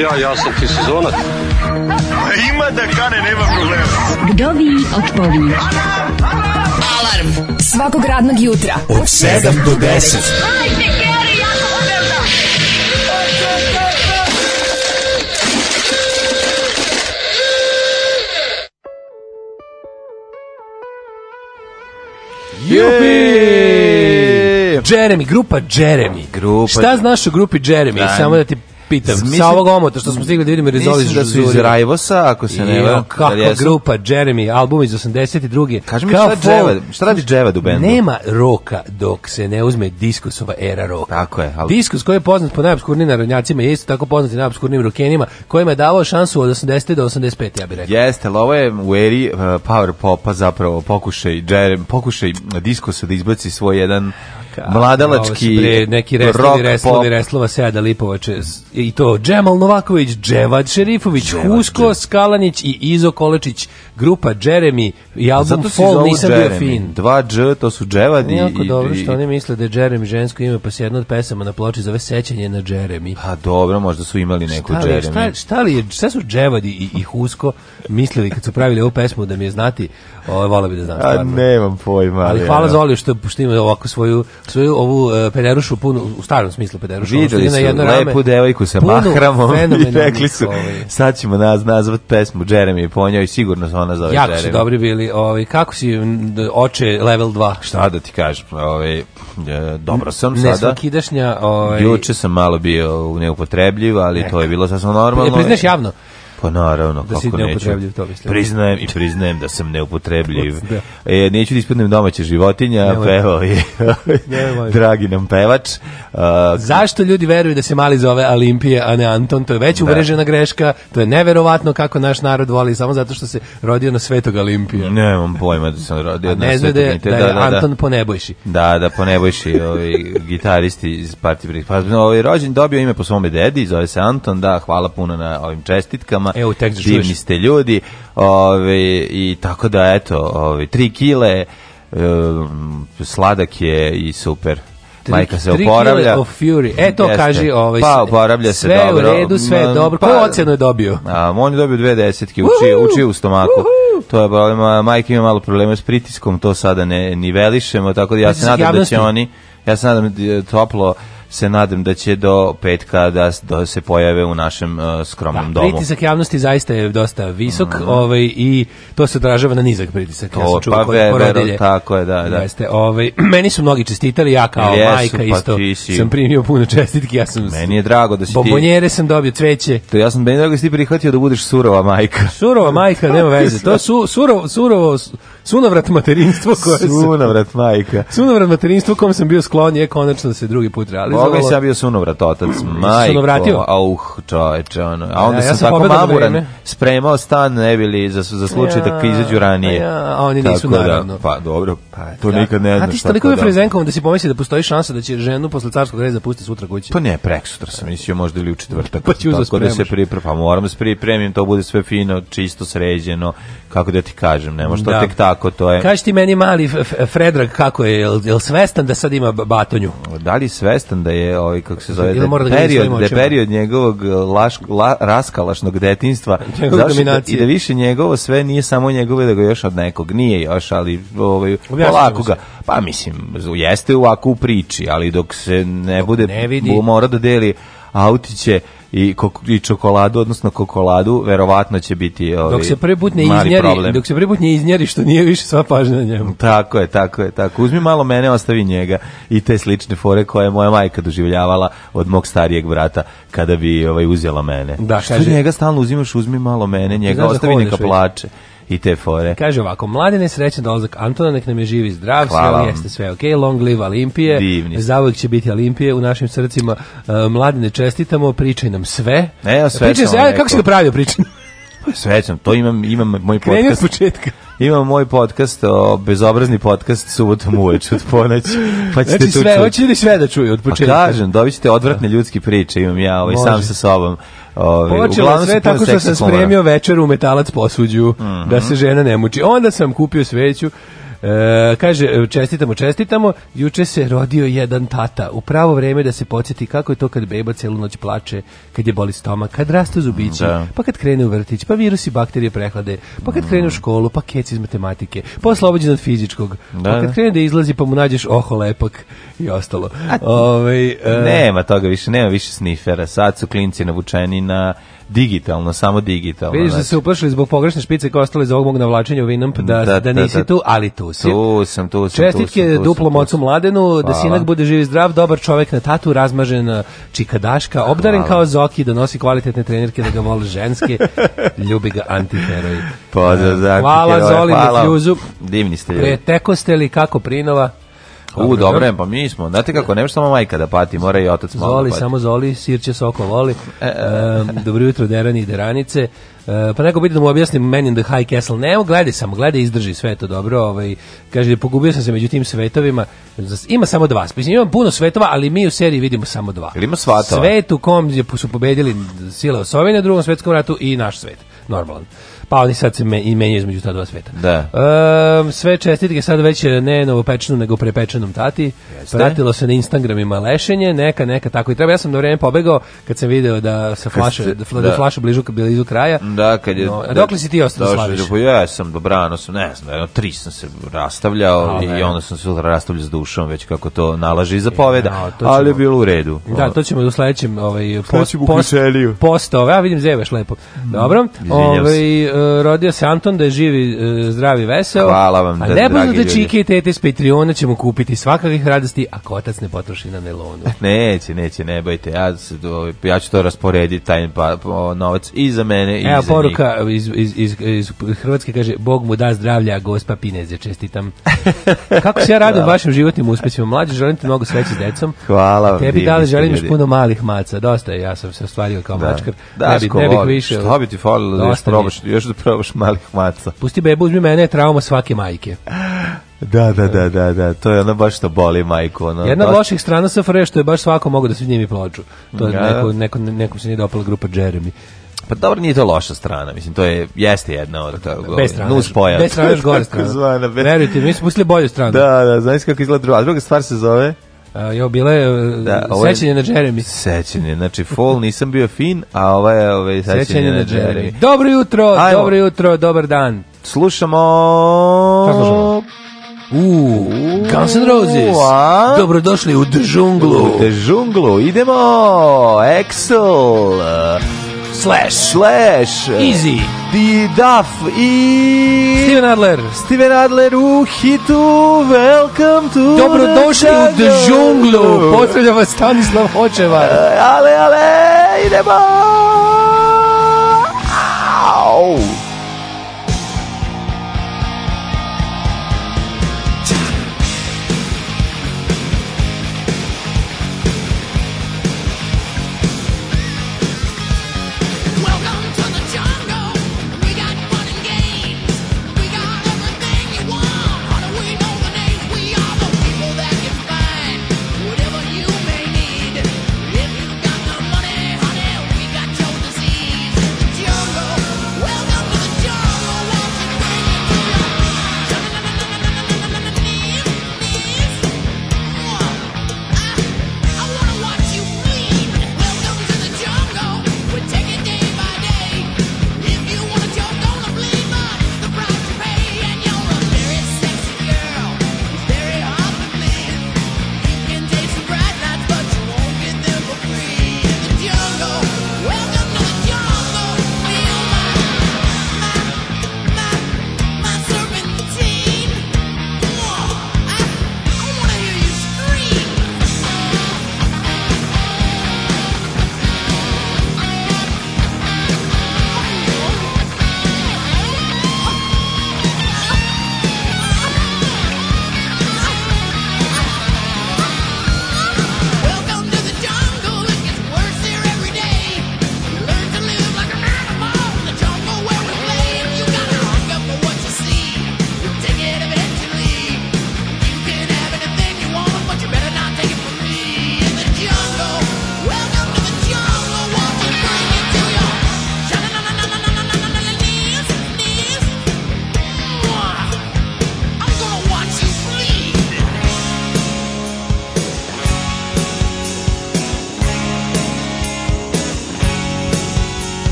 ja, ja sam ti sezonac. Ima da kane, nema problema. Kdo vi odpovi? Alarm svakog radnog jutra od 7 do 10. Ajde, Jupi! Jeremy, grupa Jeremy. Grupa. Šta znaš o grupi Jeremy? Da. Samo da ti pitam. Mislim, sa ovog omota što smo stigli da vidimo Rizoli da su iz Rajvosa, ako se ne varam. Kako da grupa Jeremy, album iz 82. Kaži mi šta, Dževad, šta radi Dževad u bendu? Nema roka dok se ne uzme diskusova era roka. Tako je. Ali... Diskus koji je poznat po najobskurnim narodnjacima je isto tako poznat i najobskurnim rokenima kojima je davao šansu od 80. do 85. ja bih rekao. Jeste, ali ovo je u eri uh, power popa zapravo pokušaj, Jeremy, pokušaj diskusa da izbaci svoj jedan vladalački bre, neki reslovi, reslovi, reslova Seada Lipovače i to Džemal Novaković, Dževad Šerifović, Dževad, Husko Dževad. Skalanić i Izo Kolečić, grupa Jeremy i pa album Zato Fall nisam Jeremy. bio fin. Dva Dž, to su Dževad i... Jako dobro što oni misle da je Jeremy žensko ime, pa se jedna od pesama na ploči zove Sećanje na Jeremy. a pa dobro, možda su imali neku šta li, Jeremy. Šta, šta, li je, šta su Dževadi i, i Husko mislili kad su pravili ovu pesmu da mi je znati, ovo vala bi da znam. Stvarno. A nemam pojma. Ali hvala Zoli što, što ima ovako svoju svoju ovu uh, pederušu punu, u starom smislu pederušu. Videli su na jedno lepu devojku sa mahramom i rekli su, ovaj. sad ćemo naz, nazvat pesmu Jeremy po njoj, sigurno se ona zove jako Jeremy. Jako su dobri bili, ovaj, kako si oče level 2? Šta da ti kažem, ovaj, e, dobro sam ne, sada. Nesvakidašnja... Ovaj, Juče sam malo bio neupotrebljiv, ali ne. to je bilo sasvamo normalno. Ne priznaš javno? Pa naravno, da kako neću. To priznajem i priznajem da sam neupotrebljiv. da. E, neću da ispadnem domaće životinja, pevao i dragi nam pevač. Uh, Zašto ljudi veruju da se mali zove Olimpije, a ne Anton? To je već da. uvrežena greška, to je neverovatno kako naš narod voli, samo zato što se rodio na svetog Olimpija. Nemam pojma da sam rodio na ne svetog da Olimpija. Da, da, da, da, Anton Ponebojši. Da, da, Ponebojši, ovaj, gitaristi iz Partije Pa, ovaj, rođen dobio ime po svome dedi, zove se Anton, da, hvala puno na ovim čestitkama vama. Evo, tek da Divni ste ljudi. Ove, I tako da, eto, ove, tri kile, um, sladak je i super. Majka se oporavlja. Of Fury. E, to Jeste. kaži ovaj, pa, oporavlja se sve dobro. Sve u redu, sve je dobro. Pa, Koju ocenu je dobio? A, on je dobio dve desetke, uči, uči u stomaku. Uhu! To je problem, majka ima malo problema s pritiskom, to sada ne nivelišemo, tako da ja se nadam da će oni, ja se nadam da toplo se nadam da će do petka da, da se pojave u našem uh, skromnom da, domu. Pritisak javnosti zaista je dosta visok mm. ovaj, i to se odražava na nizak pritisak. To, ja sam čuo pa ve, vero, tako je, da. da. Jeste, ovaj, meni su mnogi čestitali, ja kao Jesu, majka pa isto pa si... sam primio puno čestitki. Ja sam meni je drago da si bombonjere ti... sam dobio, cveće. To ja sam meni drago da si ti prihvatio da budeš surova majka. Surova majka, nema veze. To su, surovo, surovo, Sunovrat materinstvo koje sam... Sunovrat majka. Sunovrat materinstvo kom sam bio sklon je konačno da se drugi put realizovalo. Boga sam bio sunovrat otac, majko. Sunovratio? Auh, čoveče, ono. A onda ja, ja sam, sam tako mamuran spremao stan, ne bili za, za slučaj da ja, da izađu ranije. Pa ja, a oni nisu tako da, naravno. Da, pa dobro, pa, to da. nikad ne znam. A ti što toliko je frezenkom da si pomisli da postoji šansa da će ženu posle carskog reza pustiti sutra kući? Pa ne, prek sutra sam mislio možda ili u četvrtak. Pa ću tako da se pripremim, pa moram da se pripremim, to bude sve fino, čisto sređeno, kako da ti kažem, nema što tek tako tako, to je. Kaži ti meni mali Fredrag kako je, jel, jel svestan da sad ima batonju? Da li svestan da je, ovaj, kako se zove, da da period, da period njegovog e, laš, la, raskalašnog detinstva, zašto, da- i da više njegovo sve nije samo njegove, da ga još od nekog, nije još, ali ovaj, polako ga, pa mislim, jeste ovako u priči, ali dok se ne dok bude, ne vidi. mora da deli autiće i, kok, i čokoladu, odnosno kokoladu, verovatno će biti ovaj dok se prvi put iznjeri, problem. Dok se prvi put iznjeri što nije više sva pažnja njemu. Tako je, tako je, tako. Uzmi malo mene, ostavi njega i te slične fore koje je moja majka doživljavala od mog starijeg brata kada bi ovaj, uzela mene. Da, što kaže, njega stalno uzimaš, uzmi malo mene, njega da ostavi neka plače. Već i te fore. Kaže ovako, mlade srećan dolazak Antona, nek nam je živi zdrav, Hvala sve jeste sve ok, long live Olimpije, Divni. će biti Olimpije u našim srcima, uh, čestitamo, pričaj nam sve. Ne, ja sve pričaj sve, kako si ga pravio pa Sve Srećam, to imam, imam moj podcast. od početka. Imam moj podcast, o, bezobrazni podcast, subotom uveč od ponoći. Pa ćete znači, sve, hoćete li sve da čuju od pa početka? Pa kažem, dobit ćete odvratne ljudski priče, imam ja ovaj, Može. sam sa sobom. Ove, Počelo sve tako što sam spremio večer u metalac posuđu, mm -hmm. da mhm. se žena ne muči. Onda sam kupio sveću, E, kaže, čestitamo, čestitamo, juče se rodio jedan tata, u pravo vreme da se podsjeti kako je to kad beba celu noć plače, kad je boli stomak, kad rastu zubići, da. pa kad krene u vrtić, pa virusi, bakterije prehlade, pa kad krene u školu, pa kec iz matematike, pa oslobođen od fizičkog, pa da. pa kad krene da izlazi pa mu nađeš oho lepak i ostalo. Ove, ovaj, e, nema toga više, nema više snifera, sad su klinci navučeni na digitalno, samo digitalno. Vidiš da znači. se uplašili zbog pogrešne špice koje ostale za ovog mog navlačenja u Winamp, da, da, da, da nisi da. tu, ali tu si. Tu sam, tu sam. Čestitke tu sam, tu sam, duplom tu ocu mladenu, da sinak bude živ i zdrav, dobar čovek na tatu, razmažen uh, čikadaška, obdaren Hvala. kao Zoki, da nosi kvalitetne trenirke, da ga vole ženske, ljubi ga antiheroj. Pozdrav za Hvala Zoli Hvala. Divni ste ljudi. Preteko ste li kako prinova? U, dobro je, pa mi smo. Znate kako, ne samo majka da pati, mora i otac malo Zoli, da pati. samo Zoli, sirće soko voli. E, e, e. dobro jutro, derani i deranice. Uh, pa neko biti da mu objasnim Men in the High Castle. Ne, gledaj samo, gledaj, izdrži sve to dobro. Ovaj, kaže, pogubio sam se među tim svetovima. Ima samo dva. Mislim, ima puno svetova, ali mi u seriji vidimo samo dva. Ili ima svatova? Svet u kom su pobedili sile osovine u drugom svetskom ratu i naš svet, normalan. Pa oni sad se me, i menjaju između ta dva sveta. Da. Um, sve čestitke sad već ne novopečenu, nego prepečenom tati. Jeste. Pratilo se na Instagramima lešenje, neka, neka, tako i treba. Ja sam na vreme pobegao kad sam video da se flaše, da, da, da flaša bližu, blizu kraja. Da, kad je... No, da, dokle si ti ostao da slaviš? Da, ja sam dobrano, sam, ne znam, jedno, tri sam se rastavljao a, i onda sam se rastavljao s dušom, već kako to nalaže i zapoveda, e, ja, da, ćemo, ali je bilo u redu. Da, to ćemo u sledećem ovaj, post, post, post, post, ovaj, a vidim zevaš lepo. Mm, dobro, ovaj, E, rodio se Anton da je živi, e, zdravi, veseo. Hvala vam. dragi A da nepoznate čike i tete s Patreona ćemo kupiti svakakvih radosti, ako otac ne potroši na nelonu. neće, neće, ne bojte. Ja, ovaj, ja ću to rasporediti, taj pa, pa, novac i za mene i Evo, za poruka iz, iz, iz, iz, Hrvatske kaže, Bog mu da zdravlja, a gospa Pineze, čestitam. Kako se ja radim vašim životnim uspesima? Mlađe, želim ti mnogo sreće s decom. Hvala vam. Tebi da li želim još puno malih maca? Dosta je, ja sam se ostvario kao da. mačkar. Da, ne, bi, ne bih više. Šta bi ti falilo da još probaš? Još da probaš malih maca. Pusti bebu, uzmi mene, je trauma svake majke. Da, da, da, da, da, to je ono baš što boli majku. Ono, Jedna od loših strana SFRJ što je baš svako mogu da svi njimi ploču. To je ja. Da. neko, neko, nekom se nije dopala grupa Jeremy. Pa dobro, nije to loša strana, mislim, to je, jeste jedna od toga. Bez strane. Nus pojava. Bez strane još gore strana. Verujte, mi smo pustili bolju stranu. Da, da, znaš kako izgleda druga. A druga stvar se zove Ja jo, bila je da, ovaj, sećanje na Jeremy. Sećanje, znači fall nisam bio fin, a ovo je ovaj, sećanje, sećanje na, na Jeremy. Jeremy. Dobro jutro, Ajmo. dobro jutro, dobar dan. Slušamo... Šta slušamo? Uuu, Guns N' Roses. A? Dobrodošli u Džunglu. U Džunglu, idemo! Excel! Slash. Slash. Easy. The Duff i... Steven Adler. Steven Adler u hitu Welcome to... Dobrodošli u Džunglu. Pozdravljam vas Stanislav Hočeva e, Ale, ale, idemo! Au!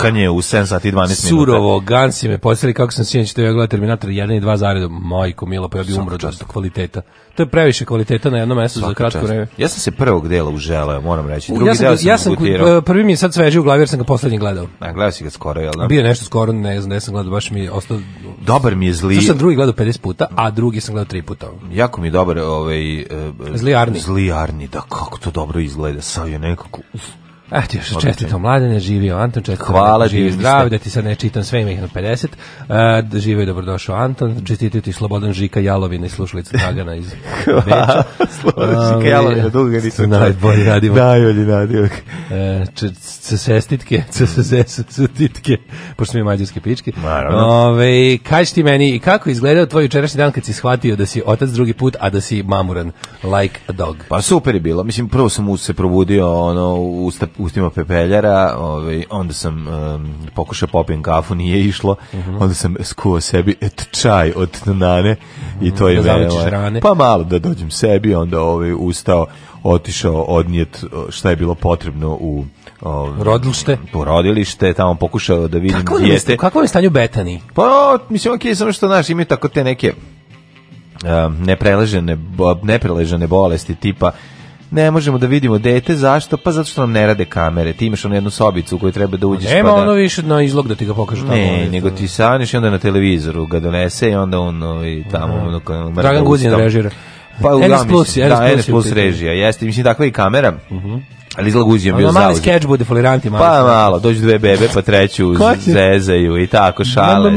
skakanje u 7 sati 12 minuta. Surovo, gansi me postavili kako sam sinoć što ja gledao Terminator 1 i 2 zaredom. Majko milo, pa ja bi umro od kvaliteta. To je previše kvaliteta na jednom mestu za kratko vreme. Ja sam se prvog dela uželeo, moram reći. Drugi ja sam, deo sam, ja sam e, prvi mi je sad sveži u glavi jer sam ga poslednji gledao. A gledao si ga skoro, jel da? Bio nešto skoro, ne znam, ne da sam gledao, baš mi je ostao... Dobar mi je zli. Zato sam drugi gledao 50 puta, a drugi sam gledao 3 puta. Jako mi je dobar ovaj... Uh, zli Arni. Zli Arni, da, kako to dobro izgleda. Sad je nekako... Uf, A ti još čestito mladene, živio Anton, čestito Hvala živi zdrav, da ti sad ne čitam sve ima ih na 50. Uh, e, živio je dobrodošao Anton, čestitio ti Slobodan Žika Jalovina i slušalica Dragana iz Beča. Slobodan Žika Jalovina, dugo ga nisam čuo. Najbolji nadivak. Najbolji e, nadivak. Uh, sestitke, mm. sestitke, pošto mi je mađarske pičke. Ove, kaj ti meni, kako izgledao tvoj jučerašnji dan kad si shvatio da si otac drugi put, a da si mamuran, like a dog? Pa super je bilo, mislim, prvo sam se probudio ono, u ustima pepeljara, ovaj, onda sam um, pokušao da popijem kafu, nije išlo, uh mhm. -huh. onda sam skuo sebi et čaj od nane i to je da me, ovaj, rane. pa malo da dođem sebi, onda ovaj, ustao, otišao odnijet šta je bilo potrebno u um, rodilište. U rodilište, tamo pokušao da vidim kako dijete. Kako je stanje Betani? Pa, mislim, ok, samo što, naš imaju tako te neke um, nepreležene, nepreležene bolesti tipa ne možemo da vidimo dete, zašto? Pa zato što nam ne rade kamere, ti imaš onu jednu sobicu u koju treba da uđeš. Nema pa da... ono više na izlog da ti ga pokažu tamo. Ne, uvijek. nego da. ti saniš i onda na televizoru ga donese i onda on ovi, tamo... Mm. Ono, ono, Dragan Guzin režira. Pa u NS Plus, da, NS Plus, plus režija, jeste, mislim takva i kamera. Uh mhm. -huh. Ali izgleda Guzijem bio zauzit. Mali skeč bude foliranti. Mali pa malo, dođu dve bebe, pa treću zezaju i tako, šale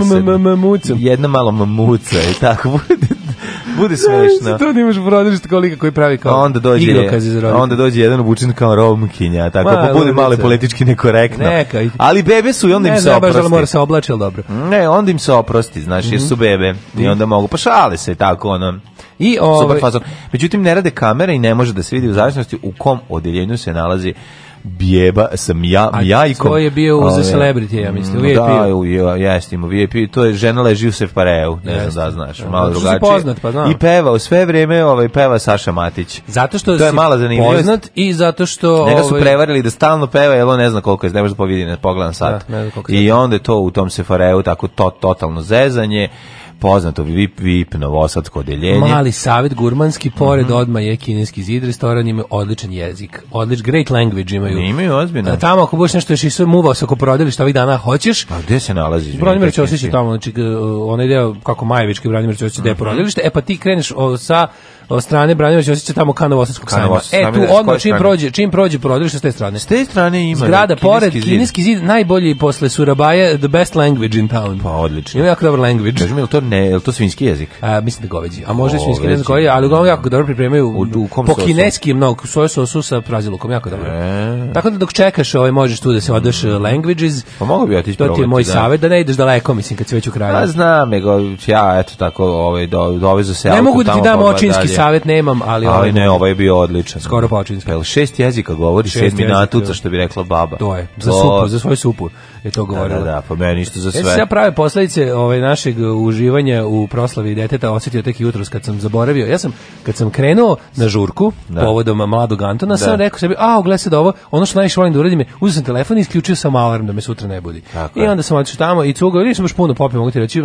se. Jedna malo mamuca i tako bude bude da, smešno. to da imaš brodilište kao lika koji pravi kao onda dođe, igrokaz iz rovinja. Onda dođe jedan obučen kao romkinja, tako Ma, pa bude malo politički nekorektno. Neka. Ali bebe su i onda ne, im se oprosti. Ne, baš da mora da se oblače, dobro. Ne, onda im se oprosti, znaš, mm -hmm. jer mhm. su bebe. I mhm. onda mogu, pa šale se tako, ono. I ovaj... Super fazon. Međutim, ne rade kamere i ne može da se vidi u zavisnosti u kom odeljenju se nalazi bijeba sam ja, A jajkom. to je bio uz ove, celebrity, ja mislim, u vip Da, jeste ima VIP, to je žena leži u Separeu, ne yes. znam da znaš, ja, da, malo da, da, drugačije. Poznat, pa znam. I pevao, sve vrijeme ovaj, peva Saša Matić. Zato što to je malo zanimljivost. Poznat i zato što... Njega su ovaj, prevarili da stalno peva, jer ne znam koliko je, ne može da povidi, ne pogledam sat Da, ne I onda je to u tom Separeu tako to, totalno zezanje poznato VIP, VIP Novosadsko odeljenje. Mali savet gurmanski, pored mm -hmm. odma je kineski zid, restoran ima odličan jezik. Odlič, great language imaju. Ne imaju ozbiljno. A tamo ako budeš nešto još i sve muvao sa koprodilišta ovih dana hoćeš. Pa gde se nalazi? Branimir Ćosić je tamo, znači onaj deo kako Majevički Branimir Ćosić mm -hmm. je porodilište. E pa ti kreneš o, sa od strane Branimira Ćosića tamo ka Novosadskog sajma. E tu odmah čim prođe, čim prođe prodrište s te strane. S te strane ima zgrada pored kineski zid. zid najbolji posle Surabaya the best language in town. Pa odlično. Ima jako dobar language. Kažem je to ne, je to svinski jezik? A, mislim da goveđi. A može svinjski jezik koji, ali ga jako dobro pripremaju u, u kom po kineski mnogo, soj sosu sa prazilukom, jako dobro. E. Tako da dok čekaš, ovaj možeš tu da se odeš e, languages. Pa mogu bi ja ti To ti je moj da. savet da ne ideš daleko, mislim kad si već u kraju. A pa znam, nego ja eto tako, ovaj dovezu se Ne mogu da ti dam pa očinski savet nemam, ali... Ali ovaj ne, ovaj je bio odličan. Skoro počinski. Pa jel šest jezika govori, šest sedmi natuca, da. što bi rekla baba. To je, za to... supu, za svoju supu je to govorila. Da, da, da, pa meni isto za e, sve. Ja sam prave posledice ovaj, našeg uživanja u proslavi deteta osetio tek jutros kad sam zaboravio. Ja sam, kad sam krenuo na žurku, da. povodom mladog Antona, da. sam rekao sebi, a, gledaj se da ovo, ono što najviše volim da uradim je, uzeo sam telefon i isključio sam alarm da me sutra ne budi. Tako I onda sam otišao tamo i cugao, nisam baš puno popio, mogu ti reći,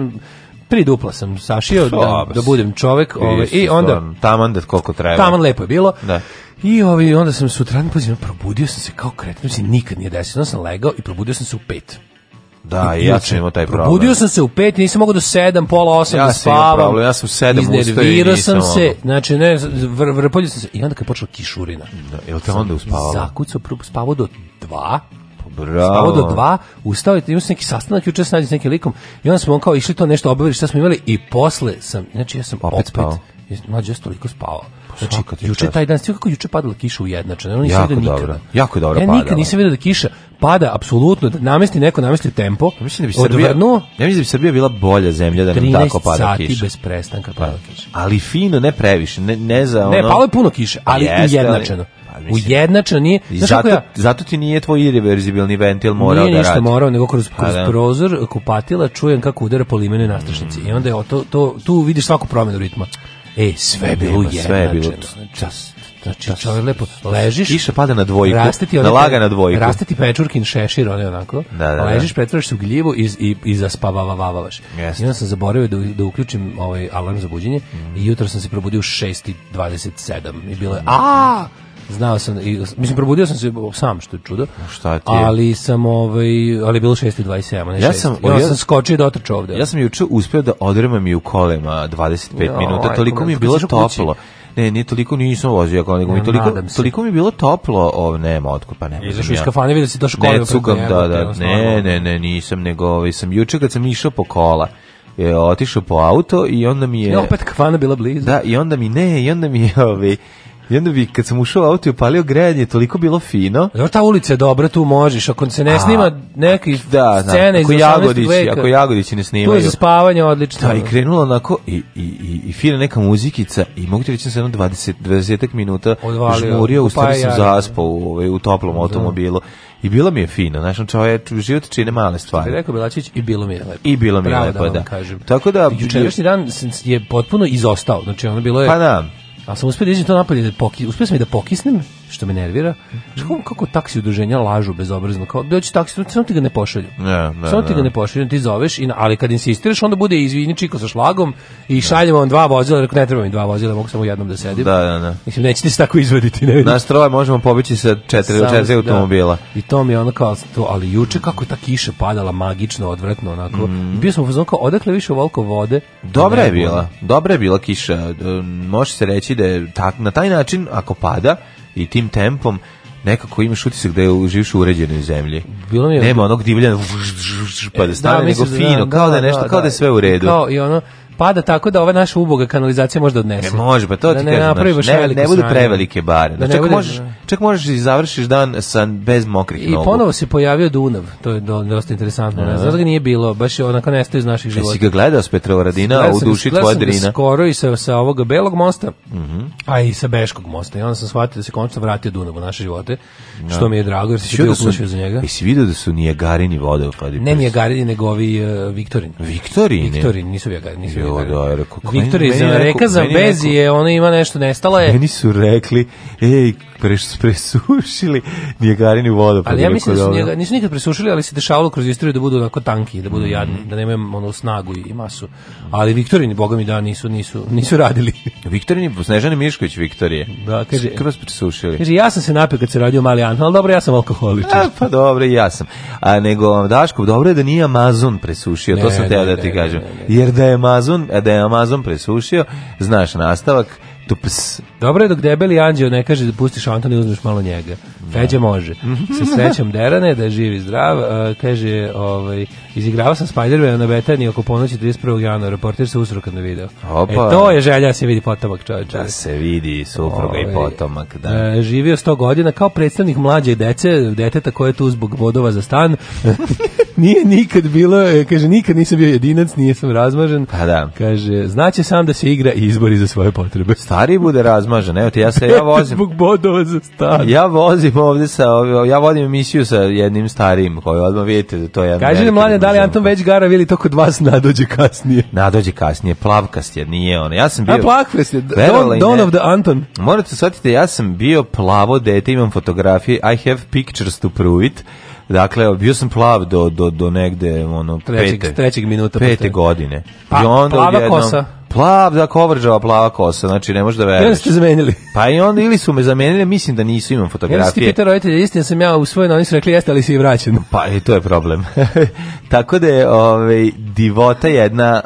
Tri dupla sam sašio da, da budem čovek ovaj, i onda... Taman da koliko treba. Taman lepo je bilo. Da. I ovaj, onda sam sutran pozivno probudio sam se kao kretno, se nikad nije desilo. Onda sam legao i probudio sam se u pet. Da, i ja sam imao taj problem. Probudio sam se u pet, nisam mogao do sedam, pola osam ja da spavam. Ja sam ja sam sedam ustao i nisam Iznervirao sam se, ono. znači ne, vr, vrpolju sam se. I onda kad je počela kišurina. Da, je te onda uspavao? Zakucao, spavao do dva, Bravo. do dva, ustao je, imao sam neki sastanak, juče sam s nekim likom i onda smo on kao išli to nešto obavili, šta smo imali i posle sam, znači ja sam opet, opet spavao. Mlađe, ja sam toliko spavao. Pa znači, juče taj dan, sve kako juče padala kiša ujednačena, ono nisam jako vidio nikada. Dobro, jako dobro ja padala. Ja nikad nisam vidio da kiša pada, apsolutno, da namesti neko, namesti tempo, ja mislim da bi Srbija, odvrnu, ja mislim da bi Srbija bila bolja zemlja da nam tako pada kiša. 13 sati bez prestanka pada pa, kiša. Ali fino, ne previše, ne, ne za ono... Ne, palo je puno kiše, ali pa ujednačeno mislim, ujednačeno nije. zato, ja, zato ti nije tvoj irreverzibilni ventil morao nije da ništa radi. morao, nego kroz, kroz da. prozor kupatila čujem kako udara po limene nastrašnici. I onda je to, to, tu vidiš svaku promenu ritma. E, sve je bilo jednačeno. Sve je bilo znači, čas. Znači, čovjek lepo ležiš. Kiša pada na dvojku. Rasteti one, nalaga na dvojku. Rasteti pečurkin šešir, one onako. Da, da, da, ležiš, pretvaraš se u gljivu i, i, i zaspavavavaš. Yes. I onda sam zaboravio da, da uključim ovaj alarm za buđenje mm. i mhm. jutro sam se probudio u 6.27 i bilo je, mhm. a Znao sam i mislim probudio sam se sam što je čudo. Šta ti? Ali sam ovaj ali bilo 6:27, ne Ja sam ja, sam skočio i dotrčao ovde. Ja sam juče uspeo da odremam i u kolema 25 ja, minuta, toliko mi je bilo toplo. Ne, ne toliko nisam vozio kao nego mi toliko toliko mi je bilo toplo, ov nema otkud pa nema. Izašao iz kafane, vidio si došao kolima. Ne, cugam, da, da, ne, ne, ne, nisam nego ovaj sam juče kad sam išao po kola je otišao po auto i onda mi je... Ja, opet kafana bila blizu. Da, i onda mi ne, i onda mi je... Ovaj, Jedno onda bi, kad sam ušao u auto i upalio grejanje, toliko bilo fino. Dobro, ta ulica je dobra, tu možeš. Ako se ne snima neki da, scene iz jagodići, Ako Jagodići ne snimaju. Tu je za spavanje odlično. Da, i krenulo onako i, i, i, i fina neka muzikica i mogu ti reći da sam 20, 20 minuta Odvalio, žmurio, u stvari sam zaspao u, ovaj, u toplom da. automobilu. I bilo mi je fino, znaš, čovjek život čini male stvari. Rekao Belačić i bilo mi je lepo. I bilo mi je lepo, da. da. Kažem. Tako da jučerašnji dan je potpuno izostao. Znači ono bilo je Pa da. A sam uspio da iđem to napolje, da poki, uspio sam i da pokisnem, što me nervira. Kako, kako taksi udruženja lažu bezobrazno, kao doći da, taksi, samo ti ga ne pošalju. Ne, ne, samo ti ga ne pošalju, ti zoveš, i, ali kad insistiraš, onda bude izvini čiko sa šlagom i šaljem vam dva vozila, rekao ne treba mi dva vozila, mogu samo jednom da sedim. Da, da, da. Mislim, nećete se tako izvaditi. Ne vidim. Nas troje možemo pobići sa četiri, samo, četiri automobila. Da. I to mi je ono kao, to, ali juče kako je ta kiša padala magično, odvratno, onako. Mm. Bio sam u kao, odakle više volko vode? Dobra je bila, dobra je bila kiša. E, može se reći da je tak, na taj način, ako pada, i tim tempom nekako imaš utisak da je živiš u uređenoj zemlji. Bilo mi je Nema da- onog divljana pa e, da stane, da, nego da- fino, da, kao da je da, nešto, da, kao da je sve u redu. Kao i ono, pada tako da ova naša uboga kanalizacija možda odnese. Ne može, pa to da ti ne kažem, znaš, ne, ne budu prevelike bare. Da, da čak, bude, možeš, čak možeš i završiš dan sa, bez mokrih I nogu. I ponovo se pojavio Dunav, to je dosta interesantno. Ne, znaš da ga nije bilo, baš je onako nestao iz naših života. Jesi ga gledao s Petrovaradina, a u duši tvoja drina? skoro i sa, sa ovoga Belog mosta, mm -hmm. a i sa Beškog mosta. I onda sam shvatio da se konačno vratio Dunav u naše živote, no. Da. što mi je drago, jer se bio da uplašio za njega. Jesi vidio da su Nijagarini vode upadi? Ne Nijagarini, nego ovi e, Viktorini. Viktorini? Viktorini, nisu Nijagarini, nisu da, da, rekao, Viktor iz Reka za vezi je, ona ima nešto, nestala je. Meni su rekli, ej, pres, presušili Nijagarinu vodu. Pa ali ja mislim da su njega, nisu nikad presušili, ali se dešavalo kroz istoriju da budu onako tanki, da budu mm. jadni, da nemaju ono snagu i masu. Ali Viktorini, boga mi da, nisu, nisu, nisu radili. Viktorini, Snežani Mišković Viktorije. Da, kaže. Kroz presušili. Kaže, ja sam se napio kad se radio mali Anhal, ali dobro, ja sam alkoholičar. E, pa dobro, ja sam. A nego, Daško, dobro je da nije Amazon presušio, ne, to sam teo da ti ne, kažem. Ne, Jer da je Amazon, e, da je Amazon presušio, znaš nastavak, Tups. Dobro je dok debeli anđeo ne kaže da pustiš Antona i uzmeš malo njega. Feđa da. može. Sa srećom Derane, da je živ i zdrav, uh, kaže, ovaj, izigravao sam Spider-Man na Betani oko ponoći 31. januara, reporter se usro kad me video. E, Opa. E, to je želja, da se vidi potomak čovječa. Da se vidi supruga i ovaj, potomak, da. Uh, živio 100 godina kao predstavnik mlađe dece, deteta koje je tu zbog bodova za stan. nije nikad bilo, e, kaže, nikad nisam bio jedinac, sam razmažen. Pa da. Kaže, znaće sam da se igra izbori za svoje potrebe. Sta stariji bude razmažen. Evo te, ja se, ja vozim... Zbog bodova za stan. Ja vozim ovde sa, ja vodim emisiju sa jednim starijim, koji odmah vidite da to je... Kaži nam, mlade, da li Anton već gara ili to kod vas nadođe kasnije? Nadođe kasnije, plavkast je, nije ono. Ja sam bio... A plakfest je, Don, Don of the Anton. Morate da shvatiti, ja sam bio plavo dete, imam fotografije, I have pictures to prove it. Dakle, bio sam plav do, do, do negde, ono, trećeg, pete, trećeg minuta. Pete postoje. godine. Pa, I onda plava odjednom, kosa. Plav, da, kovržava plava kosa, znači ne možeš da veruješ. Ja ste zamenili. Pa i onda ili su me zamenili, mislim da nisu, imam fotografije. Ja ti pitao roditelje, istina sam ja usvojena, oni su rekli jeste, ali si i vraćen. Pa i to je problem. Tako da je ovaj, divota jedna,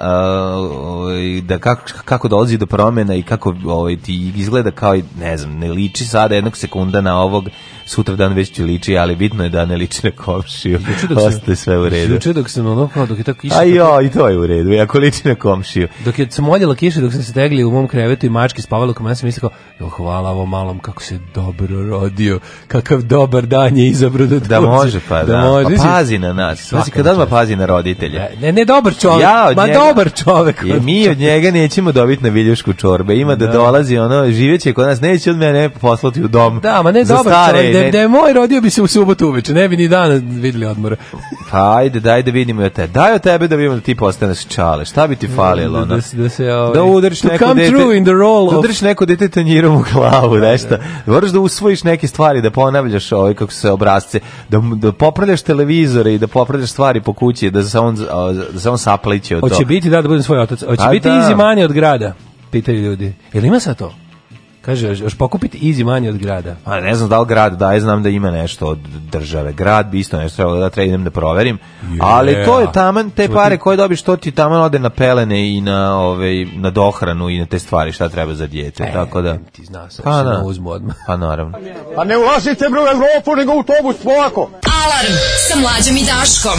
ovaj, da kako, kako dolazi do promjena i kako ovaj, ti izgleda kao, ne znam, ne liči sada jednog sekunda na ovog sutra dan već ti liči, ali bitno je da ne liči na komšiju. Ostaje sve u redu. Juče dok sam ono kao dok je tako kiša. Ajo, i to je u redu. Ako liči na komšiju. Dok je sam oljela kiša, dok sam se tegli u mom krevetu i mački spavalo, kao ja sam mislio, jo hvala ovom malom kako se dobro rodio. Kakav dobar dan je izabrao da, da može pa da. da pa može. Pa, pazi na nas. Pazi kad odma pazi na roditelje. Da. Ne, ne dobar čovjek. Ja ma dobar čovjek. I mi od njega nećemo dobiti na viljušku čorbe. Ima da, da dolazi ono živeće kod nas, neće od mene poslati u dom. Da, ma ne dobar stare da, da je moj rodio bi se u subotu uveče, ne bi ni dana videli odmora. pa ajde, daj da vidimo ja te. Daj od tebe da vidimo da ti postaneš čale. Šta bi ti da, falilo? Da, da, da, se, ovaj, da udariš neko come dete, true in the role da udariš neko dete tanjirom u glavu, da, da. nešto. Da. Moraš da usvojiš neke stvari, da ponavljaš ovaj, kako se obrazce, da, da popravljaš televizore i da popravljaš stvari po kući, da se on, da se on sapliće od toga. Hoće biti, da, da budem svoj otac. Hoće pa biti da. izimanje od grada, pitaju ljudi. Jel ima sa to? Kaže, još pokupiti izi manje od grada. A ne znam da li grad daje, znam da ima nešto od države. Grad bi isto nešto trebalo da treba idem da proverim. Yeah. Ali to je taman te Čuva pare ti... koje dobiš, to ti taman ode na pelene i na, ove, ovaj, na dohranu i na te stvari šta treba za djete. E, tako da... Ti znao sam, pa, na, da. uzmu odmah. Pa naravno. Pa ne ulazite bre u Evropu, nego u autobus polako. Alarm sa mlađom i Daškom.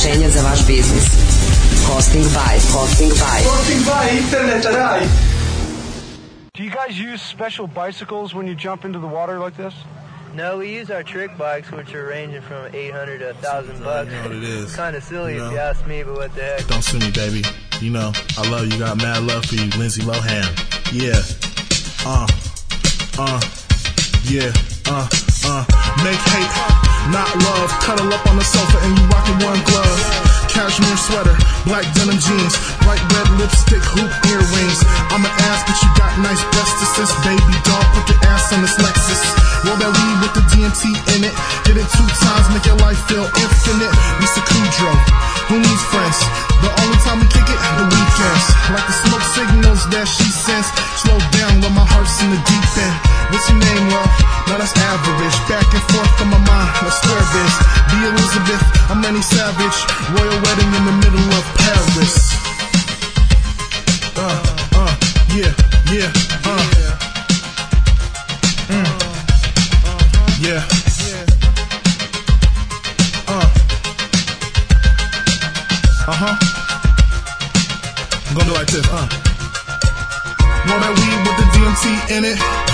rešenja za vaš biznis. Hosting by, hosting by. Hosting by Internet Rai. Do you guys use special bicycles when you jump into the water like this? No, we use our trick bikes, which are ranging from 800 to 1,000 bucks. You know what it is. kind of silly you know? if you ask me, but what the heck. Don't sue me, baby. You know, I love you. Got mad love for you, Lindsay Lohan. Yeah. Uh. Uh. Yeah. Uh. Uh. Make hate not love. Cuddle up on the sofa and you rockin' one glove. Cashmere sweater, black denim jeans, bright red lipstick, hoop earrings. I'm an ass, but you got nice breasts, assist, baby doll. Put your ass on this Lexus. Roll that weed with the DMT in it. Hit it two times, make your life feel infinite. Mr. Kudrow. Who needs friends? The only time we kick it the weekends. Like the smoke signals that she sends. Slow down when my heart's in the deep end. What's your name, love? Now that's average. Back and forth from my mind. I square this. Be Elizabeth. I'm any savage. Royal wedding in the middle of Paris. minute.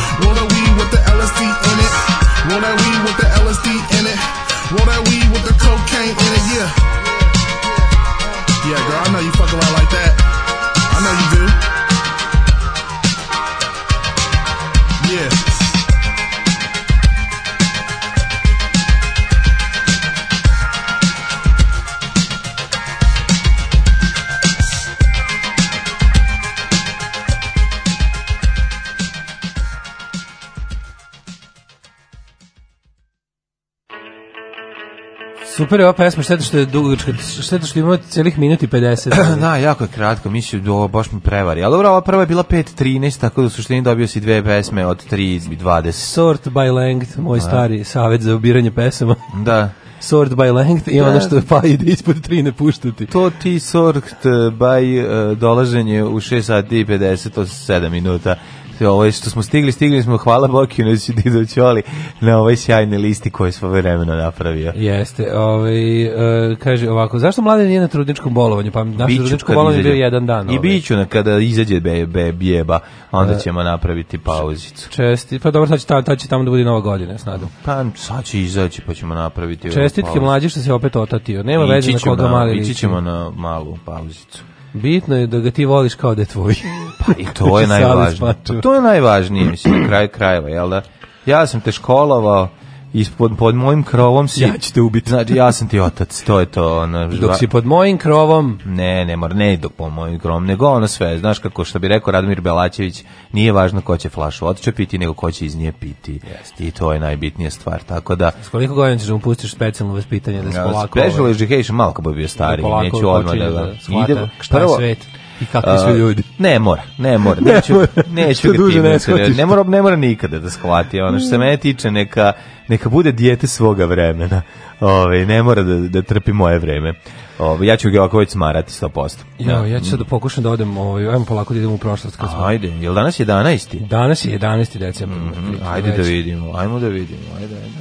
Super je ova pesma, šteta što je dugačka, šteta što ima celih minut i 50. da, jako je kratko, mislim da ovo baš mi prevari. Ali dobro, ova prva je bila 5.13, tako da u suštini dobio si dve pesme od 3.20. Sort by length, moj da. stari savet za ubiranje pesama. Da. Sort by length i ono da. što pa ide ispod 3 ne puštati. To ti sort eh, by uh, dolaženje u 6 sati 50 od 7 minuta ovaj, što smo stigli, stigli smo, hvala Bokinoviću Didoćoli na ovoj sjajne listi koje smo vremeno napravio. Jeste, ovaj, e, kaže ovako, zašto mlade nije na trudničkom bolovanju? Pa naš trudničko bolovanje je bio jedan dan. I ovaj. biću na kada izađe be, be, bjeba, onda uh, ćemo napraviti pauzicu. Česti, pa dobro, sad će, ta, ta će tamo da bude nova godina, s nadom. Pa sad će izaći, pa ćemo napraviti Čestitke mlađi što se opet otatio. Nema veze na koga mali. Ići ćemo na malu pauzicu. Bitno je da ga ti voliš kao da je tvoj. pa i to je najvažnije. Pa to je najvažnije, mislim, na kraju krajeva, jel da? Ja sam te školovao, ispod pod mojim krovom si ja ću te ubiti znači ja sam ti otac to je to ono dok si pod mojim krovom ne ne mora ne dok pod mojim krovom nego ono sve znaš kako što bi rekao Radomir Belačević nije važno ko će flašu odčepiti nego ko će iz nje piti Jeste. i to je najbitnija stvar tako da s koliko godina ćeš da mu pustiš specijalno vaspitanje da se ja, polako special education malo kako bi bio stari da neću odmah da, da ide prvo svet I kakvi su ljudi? Ne mora, ne mora. Neću, ne mora. neću ga duže ne, ne, mora, ne mora nikada da shvati. Ono što se mene tiče, neka, neka bude dijete svoga vremena. Ove, ovaj, ne mora da, da trpi moje vreme. Ove, ovaj, ja ću ga ovako već smarati 100%. Jo, ja, da. ja ću sad da pokušam da odem, ovaj, ajmo polako da idemo u prošlost. Kad smo... Ajde, je li danas 11? Danas je 11. decembra. Mm -hmm. Ajde da vidimo, ajmo da vidimo. Ajde, ajde.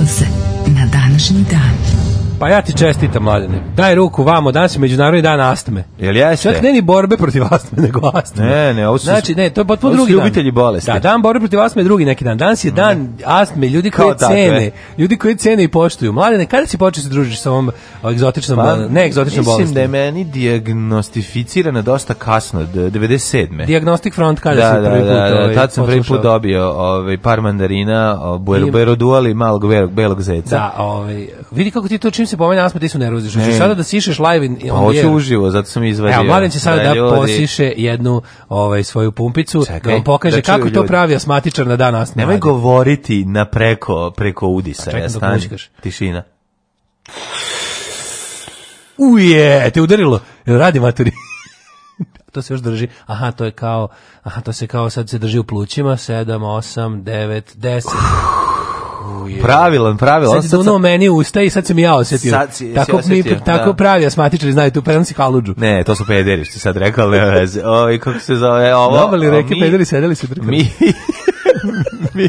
desilo se na današnji dan. Pa ja ti čestitam, mladene. Daj ruku vamo, danas je Međunarodni dan astme. Jel jeste? Čak ne ni borbe protiv astme, nego astme. Ne, ne, ovo su, znači, ne, to je potpuno drugi ljubitelji bolesti. Da, dan borbe protiv astme je drugi neki dan. Danas je dan ne. astme, ljudi koji Kao cene, takve. ljudi koji cene i poštuju. Mladene, kada si počeo da se družiš sa ovom egzotičnom, pa, ne egzotičnom bolesti? Mislim da je meni diagnostificirana dosta kasno, 97. Diagnostic front, kada da, si da, prvi put da, da, ovaj, tad sam prvi put dobio ovaj, par mandarina, buero, buero duali malog belog zeca. Da, ovaj, vidi kako ti to čini čim se pomene astma, ti su nervozni. Što sada da sišeš live in, pa on Hoću uživo, zato sam izvadio. Evo, Mladen će sada da, da posiše jednu ovaj, svoju pumpicu, da Čekaj, da vam pokaže da kako ljudi. to pravi asmatičar na dan astma. Nemoj govoriti na preko, preko udisa. Čekaj, ja stani. Tišina. Uje, te udarilo. Radi maturi. to se još drži. Aha, to je kao, aha, to se kao sad se drži u plućima. 7, 8, 9, 10. Pravilan, pravilan. Sad je sad... meni usta i sad sam i ja osetio. Sad si, tako, si osjetio, mi, tako da. pravi asmatičari znaju tu pensi haludžu. Ne, to su pederi što sad rekao, ne veze. Ovi, kako se zove ovo? Dobali reke, mi, pederi sedeli se drkali. Mi, mi,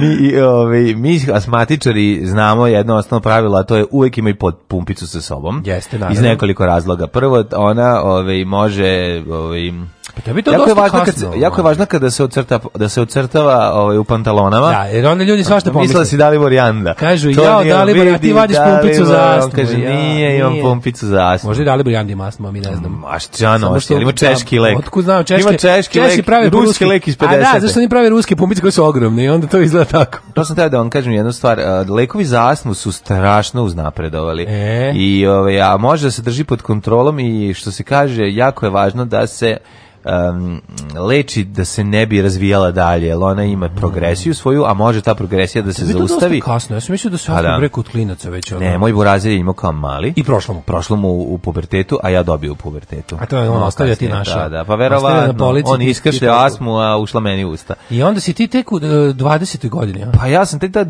mi, ovi, mi asmatičari znamo jedno osnovno pravilo, a to je uvek imaj pod pumpicu sa sobom. Jeste, naravno. Iz nekoliko razloga. Prvo, ona ovi, može... Ovi, Pa tebi to jako je važno kasno, kad se, jako je važno kada se ocrta da se ocrtava ovaj u pantalonama. Da, jer onda ljudi svašta pomisle. Misle si Dalibor Janda. Kažu ja Dalibor, a ti vadiš pumpicu za astmu. Kaže ja, nije, imam pumpicu za astmu. Možda i Dalibor Janda ima astmu, mi ne znam. Ma šćano, ima da- češki lek. Otkud znao češki? Ima češki lek, češki ruski, ruski lek iz 50. A da, zašto oni prave ruske pumpice koje su ogromne i onda to izgleda tako. To sam teo da vam kažem jednu stvar, lekovi za astmu su strašno uznapredovali. E? I ovaj a može da se drži pod kontrolom i što se kaže, jako je važno da se um, leči da se ne bi razvijala dalje, jer ona ima progresiju svoju, a može ta progresija da se zaustavi. To kasno, ja sam mislio da se pa da. breku od klinaca već. Ono. Ne, da? moj burazir je imao kao mali. I prošlo mu. Prošlo mu u, pubertetu, a ja dobio u pubertetu. A to je on no, ostavlja ti naša. Da, da, pa verovatno, na on iskašlja asmu, a ušla meni u usta. I onda si ti tek u 20. E, godini, a? Pa ja sam tek ta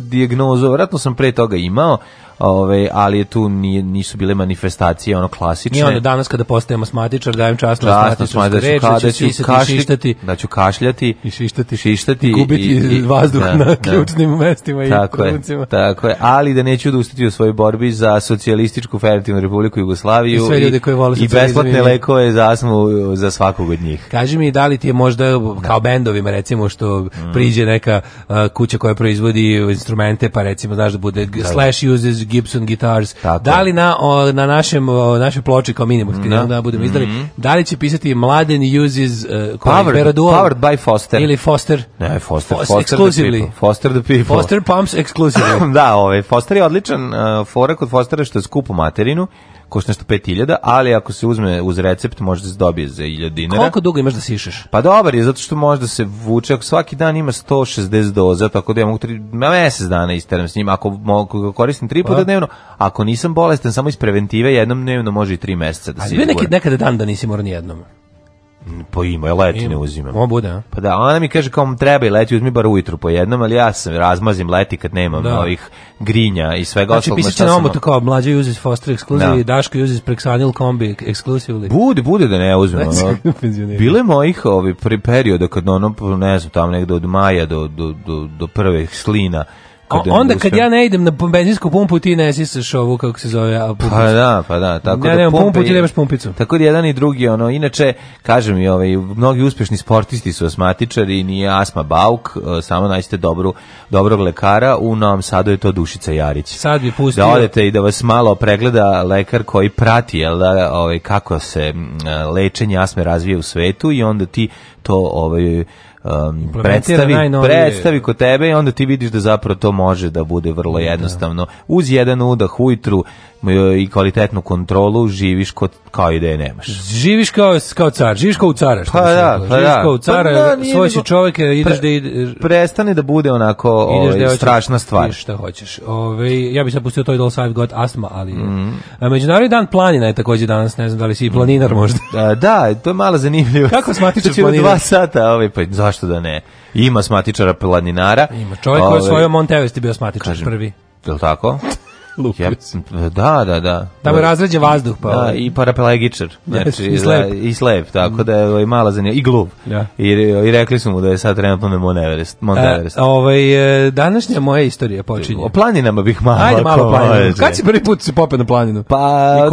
dijagnozu, vratno sam pre toga imao, Ove, ali tu nije, nisu bile manifestacije ono klasične. Nije onda danas kada postajemo smatičar, dajem časno smatičar reč, da ću kašljati, šištati, da ću kašljati i šištati, šištati i gubiti i, i, vazduh da, na da. ključnim da, mestima tako i krucima. Je, tako je, ali da neću odustati u svojoj borbi za socijalističku federativnu republiku Jugoslaviju i, sve ljude koje vole i besplatne lekove za asmu za svakog od njih. Kaži mi da li ti je možda da. kao bendovima recimo što mm. priđe neka uh, kuća koja proizvodi instrumente pa recimo znaš da bude da, slash uses Gibson Guitars, Tako. da li na, o, na našem, našoj ploči kao minimum, da. mm da budemo izdali, mm -hmm. da li će pisati Mladen uses uh, e, powered, Peraduol, powered by Foster. Ili Foster. Ne, Foster, Foster, Foster exclusively. The Foster the people. Foster pumps exclusively. da, ovaj, Foster je odličan, uh, fora kod Fostera što je skupu materinu, košta nešto 5000, ali ako se uzme uz recept možda se dobije za 1000 dinara. Koliko dugo imaš da sišeš? Pa dobar je, zato što možda se vuče, ako svaki dan ima 160 doza, tako da ja mogu tri, mesec dana isteram s njim, ako mogu, koristim tri puta pa. dnevno, ako nisam bolestan, samo iz preventive jednom dnevno može i tri meseca da se izgura. Ali bio nekada dan da nisi morao ni jednom. Mm, pa ima, ja leti ne uzimam. Ovo bude, a? Pa da, ona mi kaže kao treba i leti, uzmi bar ujutru po jednom, ali ja sam razmazim leti kad nemam da. ovih grinja i svega znači, ostalog. Znači, pisat će na omotu kao mlađa uses Foster Exclusive da. i Daško uses Prexanil Kombi Exclusive. Bude, bude da ne uzmem. Znači, ono. Bile mojih ovi, pri perioda kad ono, ne znam, tamo negde od maja do, do, do, do prvih slina, kad onda kad ja ne idem na benzinsku pumpu ti ne sisaš ovu kako se zove a pumpicu. Pa da, pa da, tako ja da pumpu, pumpu ti nemaš pumpicu. Tako da jedan i drugi ono inače kažem i ovaj mnogi uspešni sportisti su asmatičari, nije asma bauk, e, samo nađite dobru dobrog lekara, u Novom Sadu je to Dušica Jarić. Sad bi pustio. Da odete i da vas malo pregleda lekar koji prati jel da, ovaj kako se lečenje astme razvija u svetu i onda ti to ovaj um, predstavi, predstavi kod tebe i onda ti vidiš da zapravo to može da bude vrlo da. jednostavno. Uz jedan udah ujutru E, i kvalitetnu kontrolu, živiš kod, kao i da je nemaš. Živiš kao, kao car, živiš kao u cara. Što pa da, pa živiš da. kao u pa cara, pa da, svoj si čovjek, e, ideš pre, da... Ide, prestane da bude onako ove, da ovaj, strašna stvar. Ideš šta hoćeš. Ove, ja bih sad pustio to i Dolls da I've Got Asthma, ali... Mm. međunarodni dan planina je takođe danas, ne znam da li si i planinar možda. A, da, da, to je mala zanimljivo. Kako smatičar planinara? Znači, dva sata, ove, ovaj, pa zašto da ne? Ima smatičara planinara. Ima, čovjek koji je osvojio ovaj- Montevest bio smatičar prvi. Je li tako? Lupio Da, Da, da, da. Tamo je da, vazduh. Pa, da, ovaj. i paraplegičar. Znači, yes, i, slep. Da, I slep, tako da je ovaj, mala zanima. I glub. Ja. Da. I, I rekli smo mu da je sad trenutno na Mount Everest. Mount e, Everest. A, ovaj, e, današnja moja istorija počinje. O planinama bih malo. Ajde, malo planinama. Kad si prvi put se popet na planinu? Pa,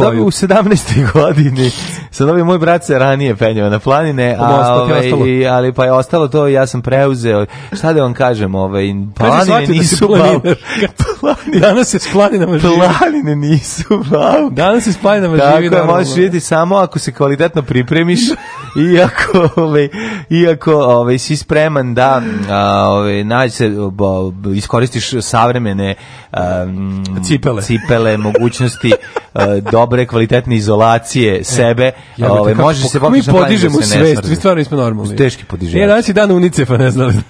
da, u 17. godini. Sad ovaj moj brat se ranije penjao na planine, a, Pomost, pa ovaj, ali pa je ostalo to, ja sam preuzeo. Šta da vam kažem, ovaj, planine nisu... Da planine. Danas je s planinama spaljinama živi. Planine nisu, wow. Danas se spaljinama Tako živi. Tako je, možeš vidjeti samo ako se kvalitetno pripremiš i ako, ove, ovaj, i ako ove, ovaj, si spreman da ove, ovaj, nađe se, bo, iskoristiš savremene um, cipele. cipele, mogućnosti e, dobre, kvalitetne izolacije e, sebe. Ja, ove, može se Mi da da podižemo svest, mi stvarno nismo normalni. Teški podižemo. Ja, e, danas je dan Unicefa, ne znam.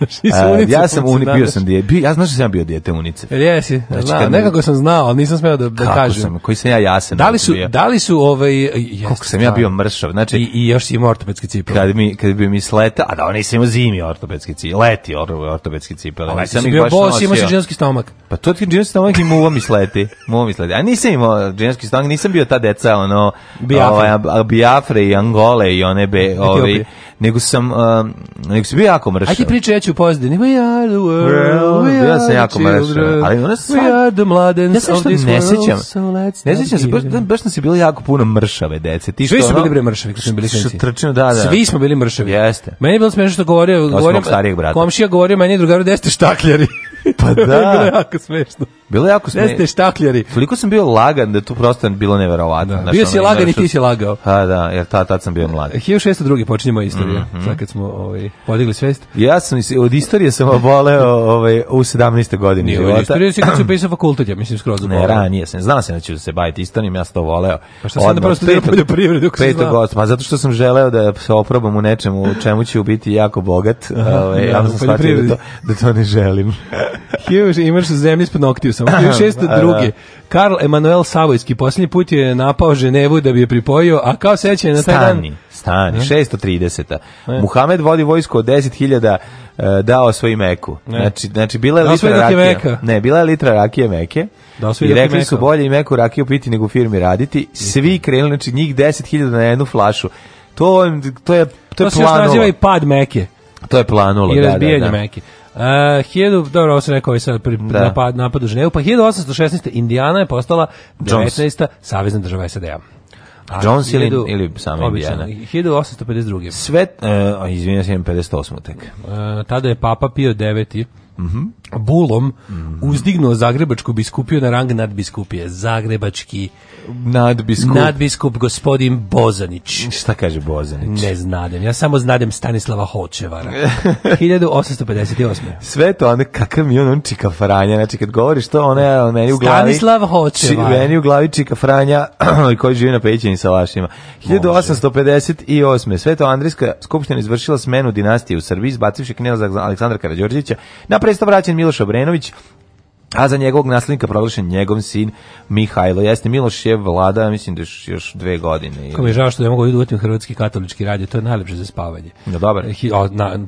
ja sam, uni, bio sam, dje, ja znaš da sam bio dijete Unicef. Jesi, znači, da, nekako sam znao, ali nisam smeo da, da Kako kažem. Sam, koji sam ja jasen. Da li su, bio. da li su ovaj, jest, Koliko sam ja da. bio mršav. Znači, I, i još i ortopedski ortopedske cipele. Kad, mi, kad bi mi sleta, a da, oni nisam imao zimi ortopedski cipele, leti or, ortopedske cipele. Ali sam bio baš bos, imao si džinski stomak. Pa to ti džinski stomak i muva mi sleti. Muva mi sleti. A nisam imao džinski stomak, nisam bio ta deca, ono, Biafre, ovaj, Biafre i Angole i one be, ovaj, nego sam um, nego sam bio jako mršao. Ajde pričaj ja ću pozdje. Nema ja the world. We ja sam jako mršao. Ali ona sve we are the mladens ja of ne sećam. So ne sećam se baš baš nas je bilo jako puno mršave dece. Ti što Svi su bili bre mršavi kad smo bili klinci. Trčimo da da. Svi smo bili mršavi. Jeste. Meni je bilo smešno što govorio, govorio. Komšija govorio meni drugaru da jeste štakljari. Pa da. bilo jako smešno. Bilo je jako smešno. Jeste štakljari. Toliko sam bio lagan da to prosto bilo neverovatno. Da. bio si lagan i ti si lagao. A da, jer ta, tad sam bio mlad. 1602. počinje moja istorija. Mm -hmm. Sad kad smo ovaj, podigli svest. Ja sam od istorije sam oboleo ovaj, u 17. godini Nije, života. Nije, istoriju si kad si upisao fakultet, ja mislim skroz oboleo. Ne, ranije sam. Znao sam da ću se baviti istorijom, ja sam to voleo. Pa što sam da prosto dira poljoprivredu? Petog godina. pa zato što sam želeo da se oprobam u nečemu u čemu ću biti jako bogat. Ovaj, ja, da, ja sam shvatio da to, da to ne želim. Hiuš, imaš zemlje ispod noktiju sam. 1602. Da, da. Karl Emanuel Savojski posljednji put je napao Ženevu da bi je pripojio, a kao je na taj dan... Stani, 630. Muhamed vodi vojsko od 10.000 e, dao svoj meku. Ne. Znači, znači bila je litra rakije. Meka. Ne, bila je litra rakije meke. Da I rekli su bolje i meku rakiju piti nego u firmi raditi. Svi krenuli, znači njih 10.000 na jednu flašu. To, to je, to je to planulo. To se još naziva i pad meke. To je planulo, I da, da, da. meke. E, uh, 1000, dobro, ovo sam rekao i sad pri da. napad, napadu Ženevu, pa 1816. Indijana je postala 19. savezna država SAD-a. Jones ili, ili sama Indijana. 1852. Svet, uh, izvinjam se, 58. tek. Uh, tada je Papa Pio IX. Mhm. bulom mm -hmm. uzdignuo Zagrebačku biskupiju na rang nadbiskupije. Zagrebački nadbiskup. Nadbiskup gospodin Bozanić. Šta kaže Bozanić? Ne znadem, ja samo znam Stanislava Hočevara. 1858. Sve to, onda kakav mi on, on čika Franja, znači kad govoriš to, ona je meni u glavi... Stanislav Hočevar. Či, meni u glavi čika Franja koji živi na pećini sa vašima. 1858. Sve to Andrijska skupština izvršila smenu dinastije u Srbiji, izbacivši knjeza Aleksandra Karadžorđevića na predstav vraćen Miloš Obrenović, a za njegovog naslednika proglašen njegov sin Mihajlo. Jeste Miloš je vlada, mislim da još, još dve godine. Kako mi je žao što ne mogu idu u hrvatski katolički radio, to je najlepše za spavanje. No, dobar.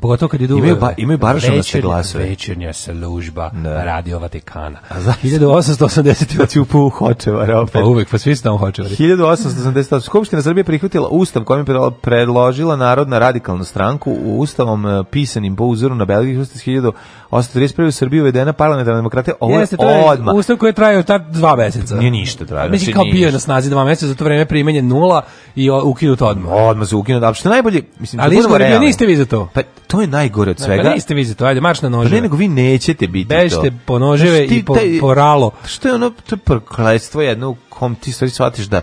pogotovo kad idu... Imaju, ba, imaju da se glasove. Večernja služba ne. Da. Radio Vatikana. A za 1880. Pa u puhu Hočevara opet. Pa uvek, pa svi su tamo Hočevari. 1880. Skupština Srbije prihvatila ustav kojim je predložila Narodna radikalna stranku u ustavom e, pisanim po uzoru na Belgijski ustav 1831. u Srbiji uvedena parlamentarna demokratija ovo je odma. Ustav koji je trajao ta dva meseca. Nije ništa trajao. Mislim znači kao bio na snazi dva meseca, za to vreme primenjen nula i ukinut odma. Odma se ukinut, ali što najbolje, mislim, ali da budemo niste vi za to. Pa to je najgore od da, svega. Pa niste vi za to, ajde, marš na noževe. Pa nego vi nećete biti Bežite to. Bežite po noževe i po, taj, po ralo. Što je ono, to je prokledstvo jedno u kom ti stvari shvatiš da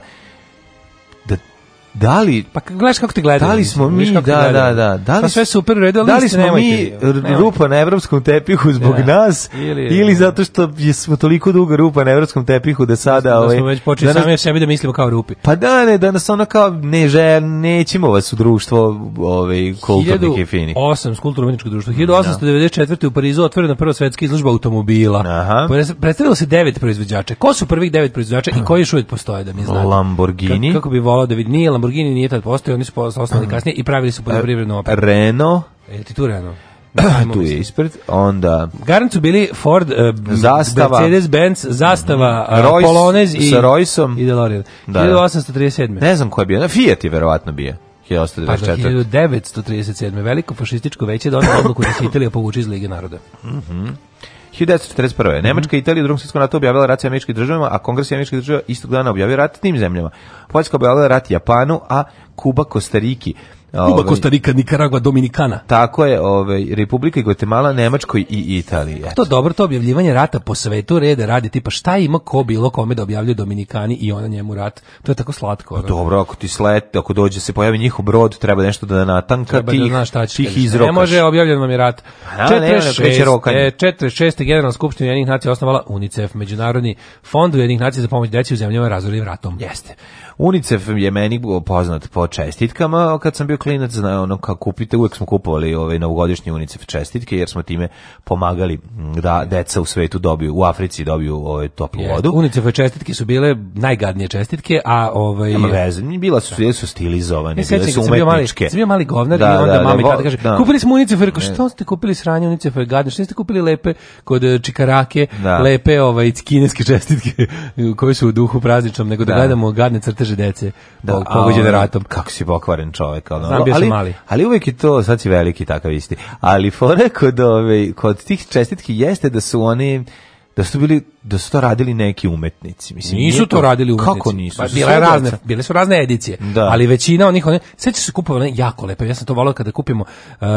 da li pa gledaš kako te gledaju da li smo mi da da da da pa li sve super u redu da li smo mi rupa na evropskom tepihu zbog da, nas ili, ili zato što smo toliko dugo rupa na evropskom tepihu da sada da ovaj, smo već počeli da sami sebi da mislimo kao rupi pa da ne da nas ona kao ne žel nećemo vas u društvo ovaj kulturnih i fini 8 kulturno umetničko društvo 1894 u Parizu otvorena prva svetska izložba automobila Aha. predstavilo se devet proizvođača ko su prvih devet proizvođača i koji još uvijek postoje da mi znamo Lamborghini kako bi volao da vidi Lamborghini nije tad postao, oni su postali kasnije i pravili su poljoprivrednu operu. Renault. Je ti tu Renault? tu je ispred, onda... Garant su bili Ford, e, zastava, Mercedes-Benz, Zastava, mhm. e, Royce, Polonez i, sa Roysom. i DeLorean. Da, 1837. Da. Ne znam ko je bio, Fiat je verovatno bio. 1824. Pa 1937. Da, Veliko fašističko veće donalo da odluku da se Italija povuče iz Lige naroda. Mhm. Mm 1941. Mhm. Nemačka i Italija u drugom svjetskom ratu objavila rat američkim državama, a Kongres američkih država istog dana objavio rat tim zemljama. Poljska objavila rat Japanu, a Kuba, Kostariki, Kuba, Kostarika, ovaj, Nikaragva, Dominikana. Tako je, ove, ovaj, Republika Gvatemala, Nemačkoj i Italije. To dobro to objavljivanje rata po svetu reda radi tipa šta ima ko bilo kome da objavljuje Dominikani i ona njemu rat. To je tako slatko. Pa no, dobro, ako ti slete, ako dođe se pojavi njihov brod, treba nešto da natanka treba da tih, da znaš šta će tih Ne može objavljen vam je rat. 46. E, generalna skupština Ujedinjenih nacija osnovala UNICEF, međunarodni fond Ujedinjenih nacija za pomoć deci u zemljama razorenim ratom. Jeste. UNICEF je meni poznat po čestitkama, kad sam bio klinac, na ono kako kupite, uvek smo kupovali ove ovaj, novogodišnje UNICEF čestitke jer smo time pomagali da deca u svetu dobiju, u Africi dobiju ove ovaj, toplu yes. vodu. UNICEF čestitke su bile najgadnije čestitke, a ovaj Nema veze, bila su, da. bile su stilizovane, e, bile su umetničke. Bio mali, mali govnar da, onda da, da mama da, kaže: da. "Kupili smo UNICEF, rekao, što ste kupili sranje UNICEF, gadno, što ste kupili lepe kod eh, čikarake, da. lepe ovaj kineske čestitke koje su u duhu prazničnom, nego da, da gledamo gadne crteže najmlađe dece da, pogođene ratom. Kako si pokvaren čovek. Ono. Znam, bio ali, mali. Ali uvek je to, sad si veliki takav isti. Ali fore kod, ove, ovaj, kod tih čestitki jeste da su oni da su bili da su to radili neki umetnici mislim nisu to, to radili umetnici kako nisu pa, bile razne bile su razne edicije da. ali većina onih one sećaš se kupovali jako lepe ja sam to voleo kada kupimo uh,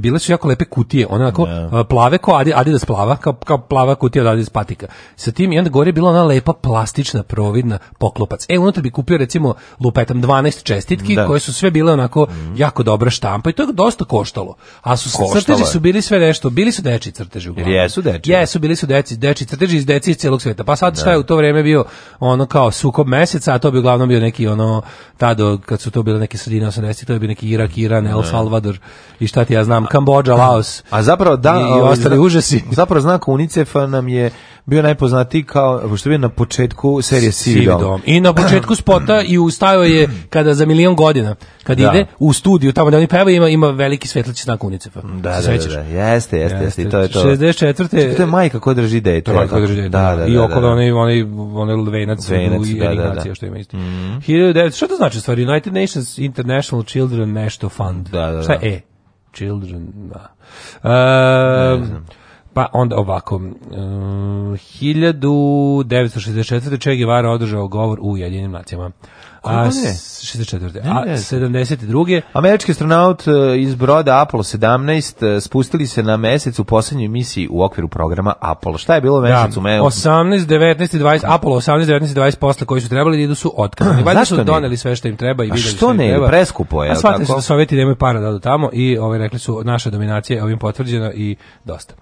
bile su jako lepe kutije onako uh, plave ko Adidas, Adidas plava kao, kao plava kutija od Adidas patika sa tim i onda gore je bila ona lepa plastična providna poklopac e unutra bi kupio recimo lupetam 12 čestitki da. koje su sve bile onako mm. jako dobra štampa i to je dosta koštalo a su Koštalo crteži su bili sve nešto bili su dečiji crteži uglavnom jesu dečiji da. jesu bili su dečiji deči crteži iz deci iz celog sveta. Pa sad šta da. je u to vrijeme bio ono kao sukob meseca, a to bi uglavnom bio neki ono tado kad su to bile neke sredine 80 to je bio neki Irak, Iran, El da. Salvador i šta ti ja znam, Kambodža, Laos. A zapravo da i ostali zna, užasi. Zapravo znak UNICEF-a nam je bio najpoznatiji kao što je na početku serije Sivi dom. I na početku spota i ustajao je kada za milion godina, kad da. ide u studiju tamo da oni pevaju ima ima veliki svetlić znak UNICEF-a. Da, da, da, da, da, jeste, jeste, jeste, jeste, to je to. 64. Što to je majka koja drži dete. Hrvatsko državljanstvo. Da, da, I oko da, onaj da. onaj onaj lvenac, lvenac da, da, da. što ima isto. Mm. 1900 šta to znači stvari United Nations International Children nešto fund. Da, da, da. Šta je? E? Children, da. E, Pa onda ovako, e, um, 1964. Che Guevara održao govor u Jedinim nacijama. A, 64. A, 72. Američki astronaut e, iz broda Apollo 17 e, spustili se na mesec u poslednjoj misiji u okviru programa Apollo. Šta je bilo mesec da. 18, 19 i 20, Apollo 18, 19 i 20 posle koji su trebali da idu su otkazani. Valjda su doneli sve što im treba i videli što, što ne, treba. preskupo je. A shvatili su da Sovjeti nemaju para da do tamo i ovaj, rekli su naša dominacija je ovim potvrđena i dosta.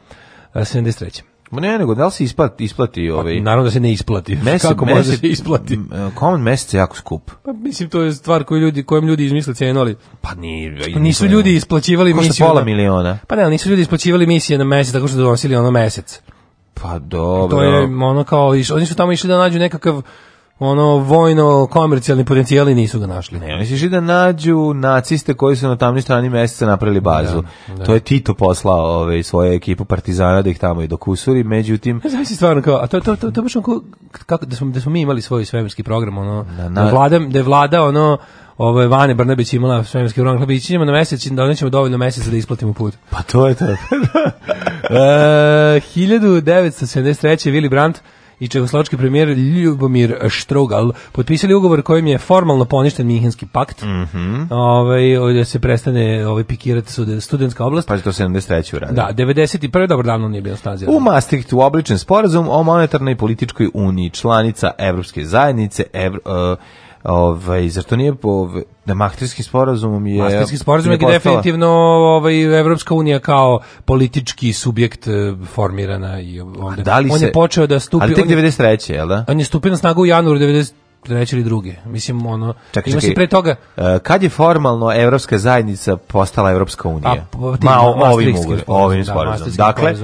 73. E, Ma ne, nego da li se isplati, isplati pa, ovaj... naravno da se ne isplati. Mesec, Kako može da se isplati? Common mesec je jako skup. Pa mislim, to je stvar koju ljudi, kojom ljudi izmisle cenu, ali... Pa ni, pa, nisu ljudi isplaćivali misije... Košta pola miliona. Pa ne, nisu ljudi isplaćivali misije na mesec tako što donosili ono mesec. Pa dobro. To je ono kao, oni su tamo išli da nađu nekakav ono vojno komercijalni potencijali nisu ga našli. Ne, oni su da nađu naciste koji su na tamnoj strani meseca napravili bazu. Da, da. To je Tito poslao ove ovaj, svoje ekipu partizana da ih tamo i dokusuri, međutim Znaš si stvarno kao a to to to to baš onko, kako da smo da smo mi imali svoj svemirski program ono da, na, da, vlada, da je vlada ono ovo ovaj, Vane Brnabić imala svemirski program, bi na mesec, da nećemo dovoljno meseca da isplatimo put. Pa to je to. e, 1973. Willy Brandt i čehoslovački premijer Ljubomir Štrogal potpisali ugovor kojim je formalno poništen Minhenski pakt. Mhm. Mm ovaj da se prestane ovaj pikirati su studentska oblast. Pa što 73. uradi. Da, 91. dobro davno nije bio stazi. U Maastrichtu obličen sporazum o monetarnoj i političkoj uniji članica Evropske zajednice Evro, uh, Ovaj zar to nije po da Mahtrijski sporazum je Mahtrijski sporazum je, je definitivno ovaj Evropska unija kao politički subjekt eh, formirana i ovde. Da on se, je počeo da stupi ali tek 93. je da? On je stupio na snagu u januaru 90 treće ili druge. Mislim ono čekaj, ima čekaj. se pre toga. Eh, kad je formalno evropska zajednica postala evropska unija? Pa, Ma ovim ovim da, sporazumom. Da, dakle,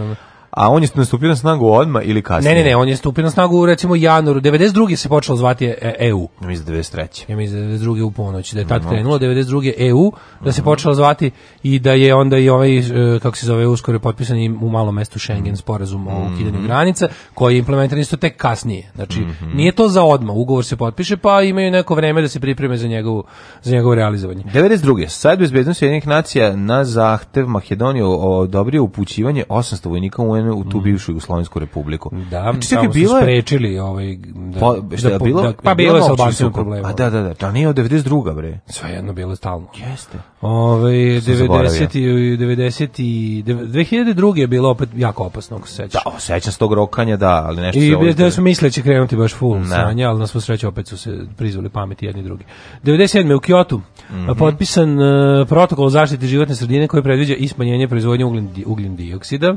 a on je nastupio na snagu odma ili kasnije? Ne, ne, ne, on je stupio na snagu recimo januaru 92. se počelo zvati EU. E ja mislim 93. Da ja mislim 92. Da u ponoć, da je tad mhm. krenulo 92. EU, da se mhm. počelo zvati i da je onda i ovaj e, kako se zove uskoro potpisan u malom mestu Schengen mhm. sporazum o ukidanju granica, koji je implementiran isto tek kasnije. Znači, nije to za odma, ugovor se potpiše, pa imaju neko vreme da se pripreme za njegovu za njegovo realizovanje. 92. Sajt bezbednosti jednih nacija na zahtev Makedonije odobrio upućivanje 800 vojnika UN vreme u tu mm. bivšu Jugoslovensku republiku. Da, znači, tamo su sprečili ovaj... Da, pa, da šta je bilo? Da, pa bilo je s Albancima problema. A da, da, da, da nije od 92. bre. Svejedno bilo je stalno. Jeste. Ove, 90, i, 90 i, 2002. je bilo opet jako opasno, ako se sećaš. Da, sećam se tog rokanja, da, ali nešto I, se... I da su mislili će krenuti baš full ne. sranja, ali na svu sreću opet su se prizvali pameti jedni drugi. 97. u Kyotu mm -hmm. potpisan uh, protokol o zaštiti životne sredine koji predviđa i proizvodnje ugljen, ugljen dioksida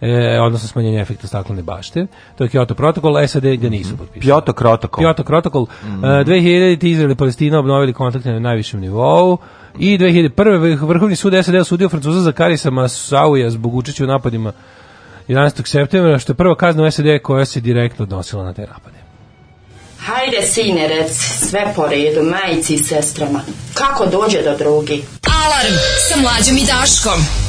e, odnosno smanjenje efekta staklene bašte. To je Kyoto protokol, SAD ga nisu mhm. potpisali. Kyoto protokol. Kyoto protokol. Mm -hmm. e, 2000. Izrael i Palestina obnovili kontakte na najvišem nivou. I 2001. Vrhovni sud SAD osudio Francuza za Karisa Masauja zbog učeća u napadima 11. septembra, što je prva kazna u SAD koja se direktno odnosila na te napade. Hajde, sinerec, sve po redu, majici i sestrama. Kako dođe do drugi? Alarm sa mlađom i Daškom.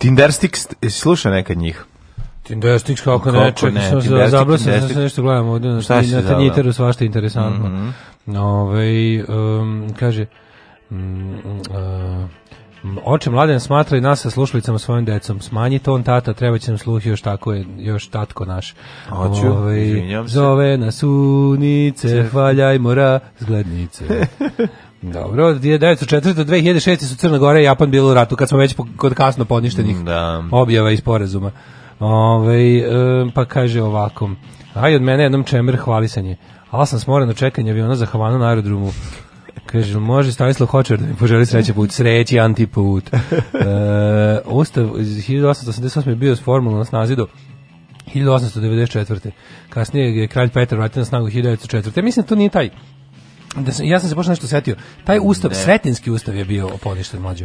Tinderstik sluša neka njih. Tinderstik kako ne, čekaj, ne, sam se zablasio, sam se nešto gledamo ovdje, na, šta na tanjiteru svašta interesantno. Mm -hmm. Ove, ovaj, um, kaže, mm, uh, Oče mladen smatra i nas sa slušalicama svojim decom. Smanji ton tata, treba će nam sluh još tako je, još tatko naš. Oću, Ove, ovaj, se. Zove nas unice, hvaljaj mora, zglednice. Dobro, od 1904. do 2006. su Crna Gora i Japan bili u ratu, kad smo već kod kasno poništenih mm, da. objava i sporazuma. Ove, pa kaže ovako, aj od mene jednom čemer hvalisanje. Ala sam smoran na čekanje aviona za Havanu na aerodromu. Kaže, može Stanislav Hočer da mi poželi sreće put, sreći antiput. E, ustav iz 1888. je bio s formulom na snazi do 1894. Kasnije je kralj Petar vratio na snagu 1904. Mislim, da to nije taj da sam, ja sam se baš nešto setio. Taj ustav, ne. Sretenski ustav je bio poništen mlađu.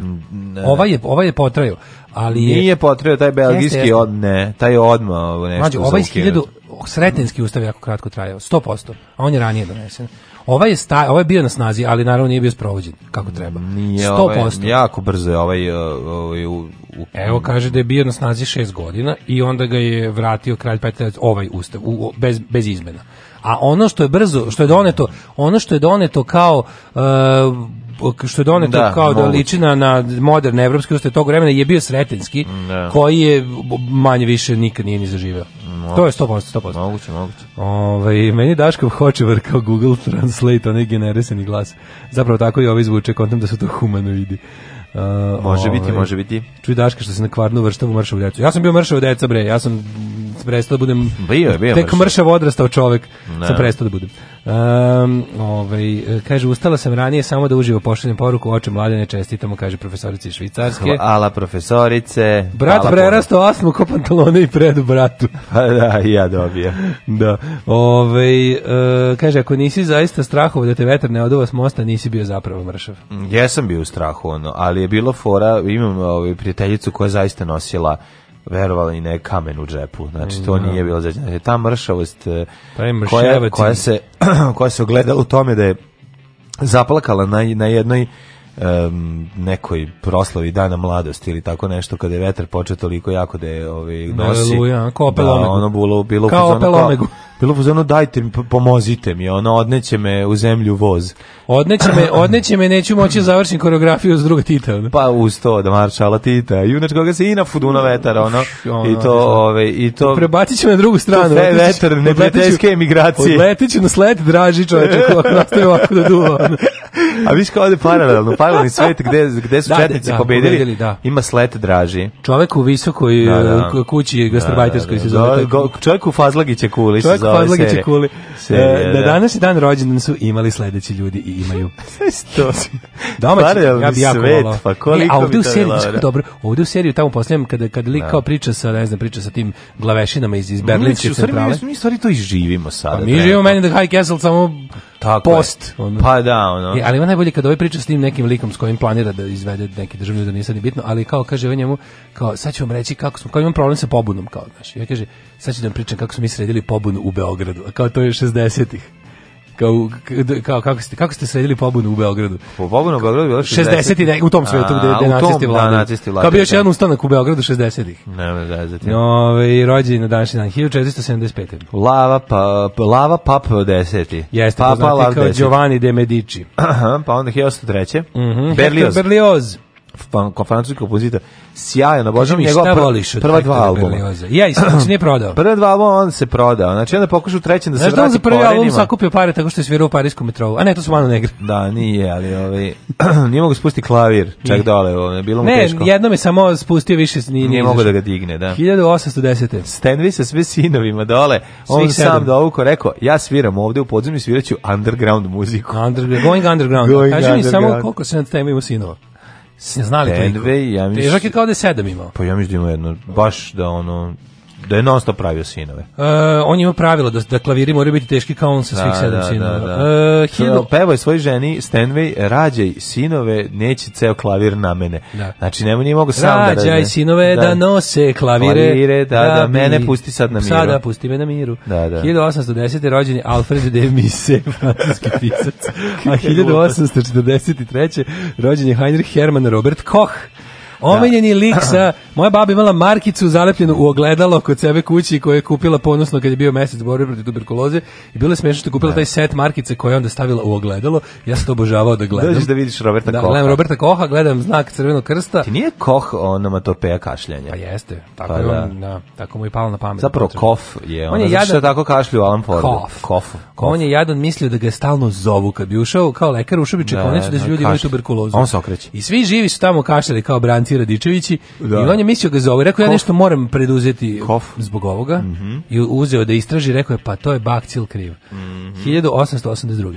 Ovaj je ovaj je potrajao, ali je Nije potrajao taj belgijski jeste, od ne, taj odma ovo nešto. Mlađe, ovaj iz 1000 Sretenski ustav je jako kratko trajao, 100%, a on je ranije donesen. Ovaj je, sta, ovaj je bio na snazi, ali naravno nije bio sprovođen kako treba. Nije, 100%. Ovaj, jako brzo je ovaj, ovaj u, u, Evo kaže da je bio na snazi 6 godina i onda ga je vratio kralj Petar ovaj ustav u, bez, bez izmena a ono što je brzo, što je doneto, ono što je doneto kao uh, što je doneto da, kao da moguće. da liči na, na moderne evropske ustaje tog vremena je bio sretenski, mm, da. koji je manje više nikad nije ni zaživeo. To je 100%, 100%. Moguće, moguće. Ove, ovaj, meni Daškov Hočevar kao Google Translate, onaj generisani glas. Zapravo tako i ovo izvuče, kontam da su to humanoidi. Uh, može biti, ovaj, može biti. Čuj Daška što se na kvarnu vrštavu mršavu decu. Ja sam bio mršavo deca bre, ja sam prestao da budem bio, bio tek mršav, odrastao čovek. Ne. Sam prestao da budem. Um, ovaj, kaže, ustala sam ranije samo da uživo pošaljem poruku, oče mladene čestitamo, kaže profesorice Švicarske. Hvala profesorice. Brat Hvala prerasto asmu ko pantalone i predu bratu. Pa da, ja dobio. da. Ove, ovaj, uh, kaže, ako nisi zaista strahovo da te vetar ne oduva s mosta, nisi bio zapravo mršav. Jesam bio u strahu, ono, ali je bilo fora, imam ovaj, prijateljicu koja je zaista nosila verovala i ne kamen u džepu. Znači to no. Da. nije bilo znači ta mršavost e, koja, koja se koja se ogledala u tome da je zaplakala na na jednoj um, nekoj proslavi dana mladosti ili tako nešto kada je vetar počeo toliko jako da je ovaj nosi. Ne, luja, kao da, ono bilo bilo kao, kao bilo u zonu dajte mi, pomozite mi, ono, odneće me u zemlju voz. Odneće me, odneće me, neću moći da završiti koreografiju s druga Tita. Ono. Pa uz to, da maršala Tita. Junač koga se i na fuduna vetar, ono, ono i to, ove, i to... Prebacit ću na drugu stranu. Sve vetar, neprijateljske emigracije. Odletit ću na sled, draži čoveče, kako nastaje ovako da duva. Ono. A vi kao ovde paralelno, paralelni svet gde, gde su da, četnici da, da, pobedili, pobedili da. ima slet draži. Čovek u visokoj da, da. kući gastrobajterskoj da, da, se da. zove. Da, čovek u Fazlagiće kuli čovek se zove Fazlagiće kuli. Serije, e, da, da. danas i dan rođendan su imali sledeći ljudi i imaju. Što? Domaći, ja bi jako svet, volao. Pa koliko e, a ovde u seriju, dobro, ovde u seriju tamo posljednjem kada, kada lik da. kao priča sa, ne znam, priča sa tim glavešinama iz, iz Berlinske mm, centrale. Mi, mi stvari to i živimo sada. Pa mi živimo meni da High Castle samo Tako post. Ono. Pa da, ono. E, ali ima najbolje kad ovaj priča s njim nekim likom s kojim planira da izvede neki državni da nije sad ni bitno, ali kao kaže ovaj njemu, kao sad ću vam reći kako smo, kao imam problem sa pobunom, kao, znaš. I ja ovaj kaže, sad ću da vam pričam kako smo mi sredili pobunu u Beogradu, a kao to je 60-ih kao, kao, kako, ste, kako ste sredili pobunu u Beogradu? Po pobunu u Beogradu bilo 60. 60 u tom svetu gde, gde da, nacisti vladaju. Da, kao bio još da. jedan ustanak u Beogradu 60-ih. Ne, ne, da, da. Nove, rođen na današnji dan, 1475. Lava, pa, lava pap 10. Jeste, Papa poznati kao Giovanni de Medici. Aha, pa onda 1803. Mm -hmm. Berlioz. Berlioz francuski kompozitor. Sjajan, obožavam njegova pr prva dva albuma. Ja isto znači nije prodao. Prva dva albuma on se prodao. Znači onda pokušu treći da se da vrati. Znači za prvi album sakupio pare tako što je svirao u pariskom metrou. A ne, to su malo negre. Da, nije, ali ovaj nije mogu spustiti klavir. Čak dole, ovaj, bilo mu ne, teško. Ne, jednom je samo spustio više ni nije, nije mogao da ga digne, da. 1810. Stanley sa sve sinovima dole. On Svih sam da ovuko rekao, ja sviram ovde u podzemlju sviraću underground muziku. Underground, going underground. Going Kaži mi samo koliko se na temu ima sinova. Se Znali Tenve, ja mislim. Težak je kao da je sedam imao. Pa ja mislim da ima jedno, baš da ono, da je non stop pravio sinove. Uh, on ima pravilo da, da klaviri moraju biti teški kao on sa svih da, sedam da, sinova. Da, da. E, hiljadu... Pevaj svoj ženi Stanway, rađaj sinove, neće ceo klavir na mene. Da. Znači, nema nije mogu sam rađaj, da Rađaj sinove da, da nose klavire. Klavire, da, da, da, mene pusti sad na da miru. Sada, pusti me na miru. Da, da. 1810. rođen je Alfred de Mise, francuski pisac. A 1843. rođen je Heinrich Hermann Robert Koch, Da. Omenjeni lik sa moja baba imala markicu zalepljenu u ogledalo kod sebe kući koju je kupila ponosno kad je bio mesec borbe protiv tuberkuloze i bilo je smešno što je kupila da. taj set markice koje je onda stavila u ogledalo. Ja sam to obožavao da gledam. Dođeš da vidiš Roberta da, Koha. Gledam Roberta Koha, gledam znak Crvenog krsta. Ti nije Koh onomatopeja kašljanja. Pa jeste. Tako pa je da. on, da, tako mu je palo na pamet. Zapravo Kof je on, on je jadan, tako kašlju Alan Ford. Kof. Kof. Kof. On je jadan mislio da ga je stalno zovu kad bi ušao kao lekar, ušao bi čekonicu da, da, da, ljudi imaju tuberkulozu. On se okreće. I svi živi su tamo kašljali kao branci ti Radičevići da. i on je mislio ga zove, rekao Kof. ja nešto moram preduzeti Kof. zbog ovoga mm -hmm. i uzeo da istraži, rekao je pa to je Bakcil kriv. Mm -hmm. 1882.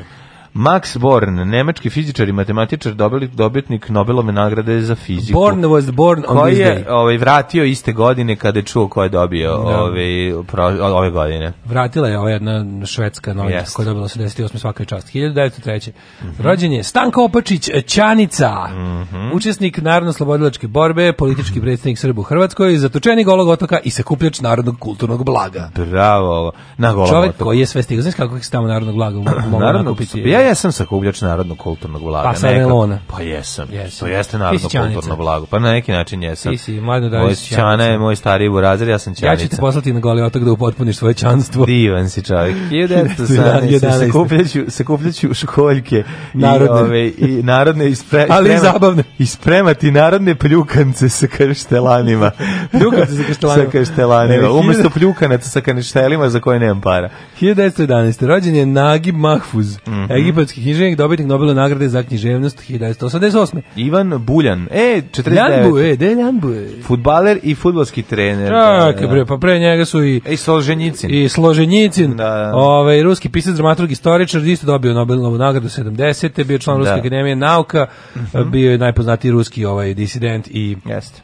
Max Born, nemački fizičar i matematičar, dobili dobitnik Nobelove nagrade za fiziku. Born was born on koji je ovaj vratio iste godine kada je čuo ko je dobio da. ovaj pro, ove godine. Vratila je ova jedna švedska novinarka yes. koja je dobila 88 svaka čast 1903. Mm -hmm. Rođen je Stanko Opačić Ćanica. Mm -hmm. Učesnik narodno-slobodilačke borbe, politički predstavnik Srbu u Hrvatskoj, zatočeni golog otoka i sakupljač narodnog kulturnog blaga. Bravo. Na golog Čovjek otoku. koji je sve stigao, znaš kako se tamo narodnog blaga mogu nakupiti. Ja jesam sakupljač narodnog kulturnog blaga. Pa sa Melona. Pa jesam. jesam. To jeste narodno kulturno blago. Pa na neki način jesam. Ti si mladno da Ćana je moj stariji burazir, ja sam Ćanica. Ja ću te poslati na goli otok da upotpuniš svoje čanstvo. Divan si čovjek. 1911. sakupljaću, sakupljaću školjke narodne. I, ove, i narodne ispre, Ali i zabavne. I spremati narodne pljukance sa kaštelanima. pljukance sa kaštelanima. sa kaštelanima. Umesto pljukanaca sa kaštelima za koje nemam para. 1911. Rođen je Nagib Mahfuz, mm -hmm. Šrpatski književnik, dobitnik Nobelove nagrade za književnost 1988. Ivan Buljan. E, 49. Ljanbu, e, de Ljanbu. Futbaler i fudbalski trener. Čak, da, da bre, da. pa pre njega su i... E, i I Solženjicin. Da, Ovaj ruski pisac, dramaturg, istoričar, isto dobio Nobelovu nagradu 70. Bio član da. Ruske akademije nauka, mm -hmm. bio je najpoznatiji ruski ovaj disident i... Jeste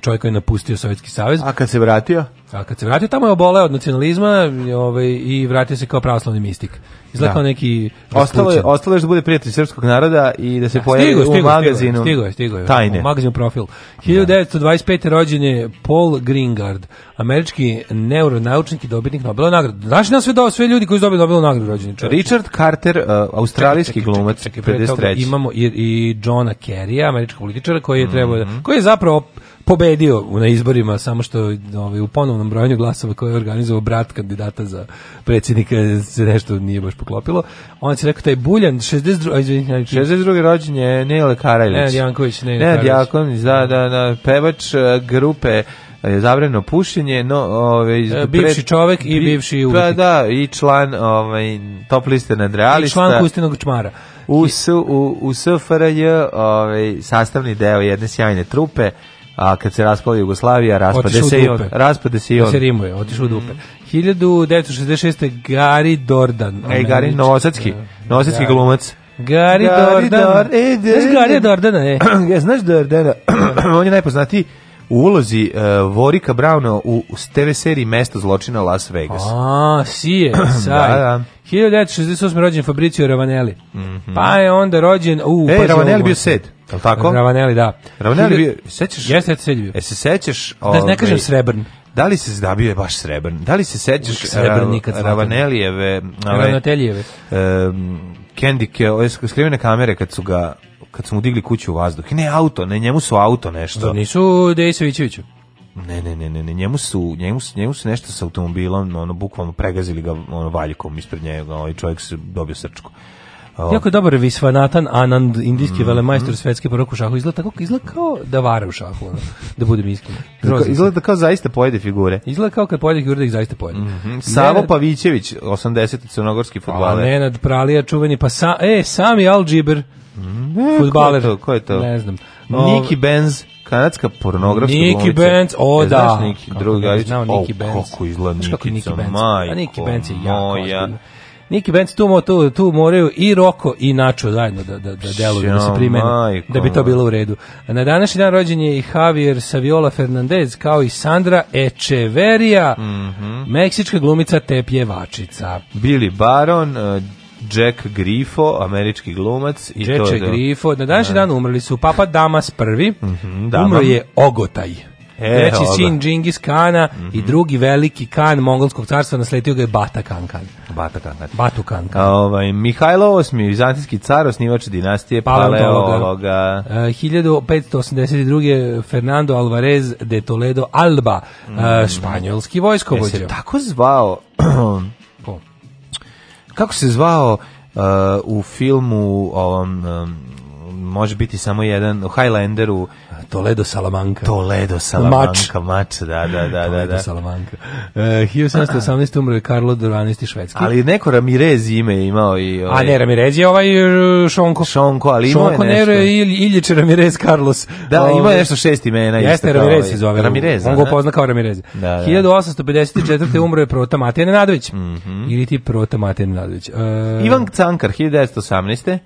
čovjek koji je napustio Sovjetski savez. A kad se vratio? A kad se vratio, tamo je oboleo od nacionalizma ovaj, i vratio se kao pravoslavni mistik. Izgleda da. neki... Ostalo je, ostalo je da bude prijatelj srpskog naroda i da se da, pojavi stigo, u magazinu stigo je, stigo je, tajne. U magazinu profil. 1925. Da. rođen je Paul Gringard, američki neuronaučnik i dobitnik Nobelove nagrade. Znaš nas sve, sve ljudi koji su dobili Nobelovu nagradu rođeni čovjek? Richard Carter, uh, australijski čekaj, čekaj, glumac, čekaj, 53. Imamo i, i Johna Kerrya, američkog političara koji je mhm. trebao, mm -hmm. koji je zapravo pobedio na izborima, samo što ovaj, u ponovnom brojanju glasova koje je organizovao brat kandidata za predsjednika se nešto nije baš poklopilo. On se rekao taj Buljan, 62. izvinjavam se 62. rođen je Nele Karajlić. Nenad Janković, ne Janković, da, da, da, da pevač e, grupe je zabrano pušenje, no ove, e, bivši pred, čovek i bivši pa umetnik. Pa da, i član ovaj, top liste nadrealista. I član Kustinog čmara u, u, u SFRJ ovaj, sastavni deo jedne sjajne trupe, a kad se raspala Jugoslavija, raspade se i on. Raspade se i on. Da se rimuje, otišao u dupe. 1966. Mm. Gari Dordan. Ej, Gari Nosacki, da. Nosacki glumac. Gari, Dordan. Dor, e, Znaš Gari Dordana, e. ja, znaš Dordana, on je najpoznatiji u ulozi uh, Vorika Brauna u, u TV seriji Mesto zločina Las Vegas. A, sije, da, saj. da, da. 1968. rođen Fabricio Ravanelli. Mm -hmm. Pa je onda rođen... U, e, pa Ravanelli bio sed. Jel tako? Ravanelli, da. Ravanelli bio, sećaš? Jeste, se bio. E se sećaš, da ne kažem ovaj, srebrn. Da li se da je baš srebrn? Da li se sećaš Ravanellijeve... Ravanelijeve. Ehm Kendike, ove skrivene kamere kad su ga kad su mu digli kuću u vazduh. Ne auto, ne njemu su auto nešto. Da nisu Dejsovićeviću. Ne, ne, ne, ne, njemu su, njemu, su, njemu su nešto sa automobilom, ono, bukvalno pregazili ga ono, valjkom ispred njega, ovaj čovjek se dobio srčko. Oh. Jako je dobar Visvanathan Anand, indijski mm, velemajstor mm. svetske porok u šahu. Izgleda tako, izgleda kao da vara u šahu, ono, da budem iskren. izgleda da kao zaista pojede figure. Izgleda kao kad pojede figure da ih zaista pojede. Mm -hmm. Savo Nenad, Pavićević, 80. crnogorski pa, futbaler. A Nenad Pralija, čuveni, pa sa, e, sami Alžiber, mm, futbaler. Ko je to? Ko je to? Ne znam. Niki Benz kanadska pornografska Niki glumica. Benz, o e, da. Znaš Niki Drugarić? Znao Niki Benz. O, kako izgleda Nikica, Niki Benz. majko. A Niki Benz je jako moja. Niki Benz tu, tu, tu moraju i Roko i Nacho zajedno da, da, da deluju, da se primene, majko. da bi to bilo u redu. Na današnji dan rođen je i Javier Saviola Fernandez, kao i Sandra Echeverija, mm -hmm. meksička glumica te pjevačica. Billy Baron, Jack Grifo, američki glumac. I Jack to je Grifo, na današnji da. dan umrli su Papa Damas prvi, mm -hmm, umro je Ogotaj. E, Treći sin Džingis Kana mm -hmm. i mhm. drugi veliki Kan mongolskog carstva nasletio ga je Bata Kan Kan. Bata Kan Kan. Batu Kan ovaj, Mihajlo VIII, vizantijski car, osnivač dinastije Paleologa. E, uh, 1582. Fernando Alvarez de Toledo Alba, mm -hmm. uh, španjolski vojskovođa. Je se tako zvao Kako se zvao uh, u filmu ovom, um, može biti samo jedan, u Highlanderu, Toledo Salamanca. Toledo Salamanca, mač, mač da, da, da, da. Toledo da. Salamanca. Uh, e, 1718 umro je Karlo XII. švedski. Ali neko Ramirez ime je imao i... Ovaj... A ne, Ramirez je ovaj e, Šonko. Šonko, ali imao Šonko je nešto. Šonko Iljić Ramirez Carlos. Da, ovaj... imao je nešto šest imena. Jeste, Ramirez ovaj. se zove. Ramirez, On ga da, da. upozna kao Ramirez. Da, da. 1854. umro je Prota Matija Nenadović. Mm -hmm. Ili ti Prota Matija Nenadović. Uh, Ivan Cankar, 1918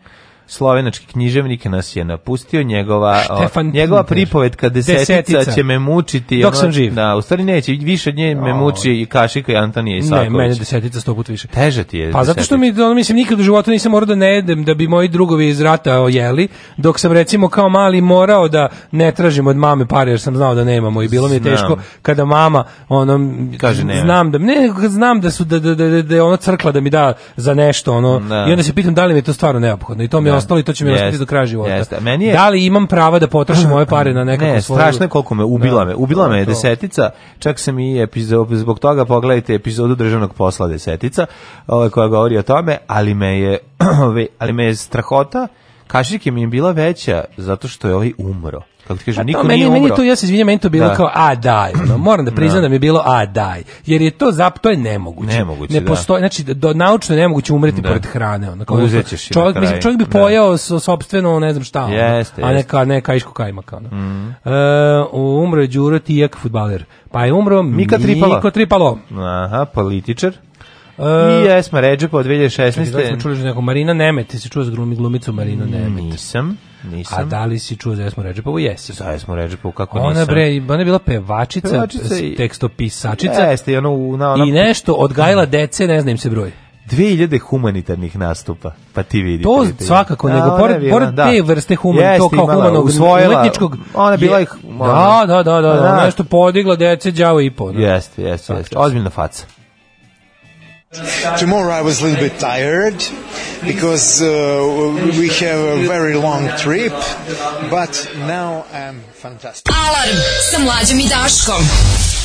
slovenački književnik nas je napustio njegova Štefan njegova pripovetka desetica, desetica, će me mučiti dok ono, sam živ da u stvari neće više nje me muči i kašika i Antonija Isaković ne mene desetica sto puta više teže ti je pa desetica. zato što mi ono, mislim nikad u životu nisam morao da ne jedem da bi moji drugovi iz rata jeli dok sam recimo kao mali morao da ne tražim od mame pare jer sam znao da nemamo i bilo mi je teško kada mama ono kaže ne znam da ne znam da su da da da, da, da ona crkla da mi da za nešto ono da. i onda se pitam da li mi je to stvarno neophodno i to mi da. ostalo i to će mi ostati do kraja života. Jeste. Meni je... Da li imam prava da potrošim moje pare na nekakvu ne, svoju... strašno koliko me ubila da, me. Ubila me je desetica. Čak sam i epizod, zbog toga pogledajte epizodu državnog posla desetica, ovaj, koja govori o tome, ali me je, ali me je strahota kašike mi je bila veća zato što je ovaj umro kako ti kažem, pa niko to, nije meni, umro. Meni to, ja se izvinjam, meni to bilo da. kao, a daj, moram da, da. priznam da. da mi je bilo, a daj, jer je to, zap, to je nemoguće. Nemoguće, ne da. postoji, da. Znači, do, naučno je nemoguće umreti da. pored hrane. Onako, Uzećeš je čovjek, mislim, čovjek bi pojao da. sobstveno, ne znam šta, jeste, ono, a neka, neka kajšku kajmaka. Ono. Mm. Uh, umro je Đuro Tijak, futbaler. Pa je umro Mika Tripalo. Miko Tripalo. Aha, političar. Uh, I Esma Ređepa od 2016. Čekaj, da smo čuli nekom Marina Nemet, ti si čuo s glumi glumicu Marina Nemet. Nisam. Nisam. A da li si čuo za Esmo Redžepovu? Jesi. Za Esmo Redžepovu, kako ona, nisam. Bre, ona je bila pevačica, pevačica i... tekstopisačica. Jeste, i, ono, na, ona... i nešto odgajila dece, ne znam se broj. 2000 humanitarnih nastupa, pa ti vidi. To prijatelj. svakako, da, nego pored, pored da. te vrste human, to kao humanog, usvojila, umetničkog. Ona je bila ih... Ona, da, da, da, da, da, pa da. nešto podigla dece, džavo i po. Jeste, jeste, jeste. Ozbiljna faca. Tomorrow I was a little bit tired because uh, we have a very long trip, but now I'm fantastic. Alarm sa mlađom i Daškom.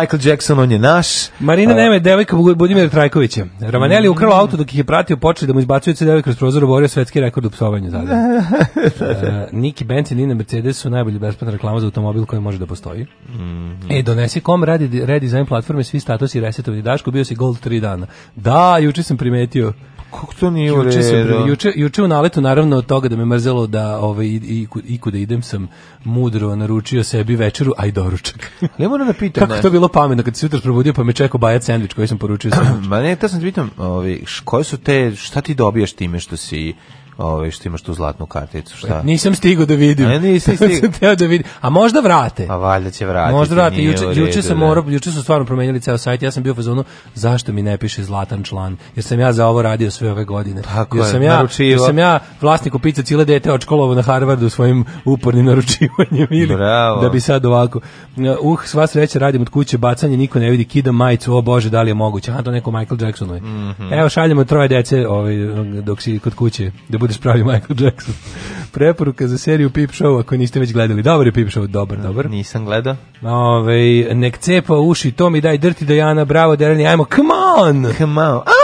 Michael Jackson, on je naš. Marina Nema devojka Budimira Trajkovića. Ravanelli je ukrala auto dok ih je pratio, počeli da mu izbacuju CD kroz prozor, oborio svetski rekord u psovanju zadnje. uh, Niki Benz i Nina Mercedes su najbolji besplatna reklama za automobil koji može da postoji. Mm -hmm. E, donesi kom radi za platforme, svi statusi resetovi. Daško, bio si gold tri dana. Da, juče sam primetio. Kako to nije u redu? Juče, juče u naletu, naravno, od toga da me mrzelo da ovaj, i, i, i kuda idem sam mudro naručio sebi večeru, aj doručak. Ne moram da pitam. Kako ne. to bilo pametno kad se jutro probudio pa me čekao bajat sandvič koji sam poručio. Ma ne, to sam da pitam, ovaj, koje su te, šta ti dobijaš time što si ovaj što imaš tu zlatnu karticu, šta? Nisam stigao da vidim. A nisam stigao da vidim. A možda vrate. A valjda će vratiti. Možda vrate. Juče juče sam da. morao, juče su stvarno promenili ceo sajt. Ja sam bio u fazonu zašto mi ne piše zlatan član? Jer sam ja za ovo radio sve ove godine. Tako jer sam je, ja, naručivo. jer sam ja vlasnik pica cile dete odškolovao na Harvardu svojim upornim naručivanjem ili da bi sad ovako. Uh, sva sreća radim od kuće, bacanje niko ne vidi, kidam majicu, o bože, da li je moguće? A to neko Michael Jacksonuje. Mm -hmm. Evo šaljemo troje dece, ovaj dok si kod kuće, da budeš pravi Michael Jackson. Preporuka za seriju Pip Show, ako niste već gledali. Dobar je Pip Show, dobar, da, dobar. Nisam gledao. Ove, ovaj, nek cepa uši, to mi daj drti Dojana, bravo Derani, ajmo, come on! Come on! Ah,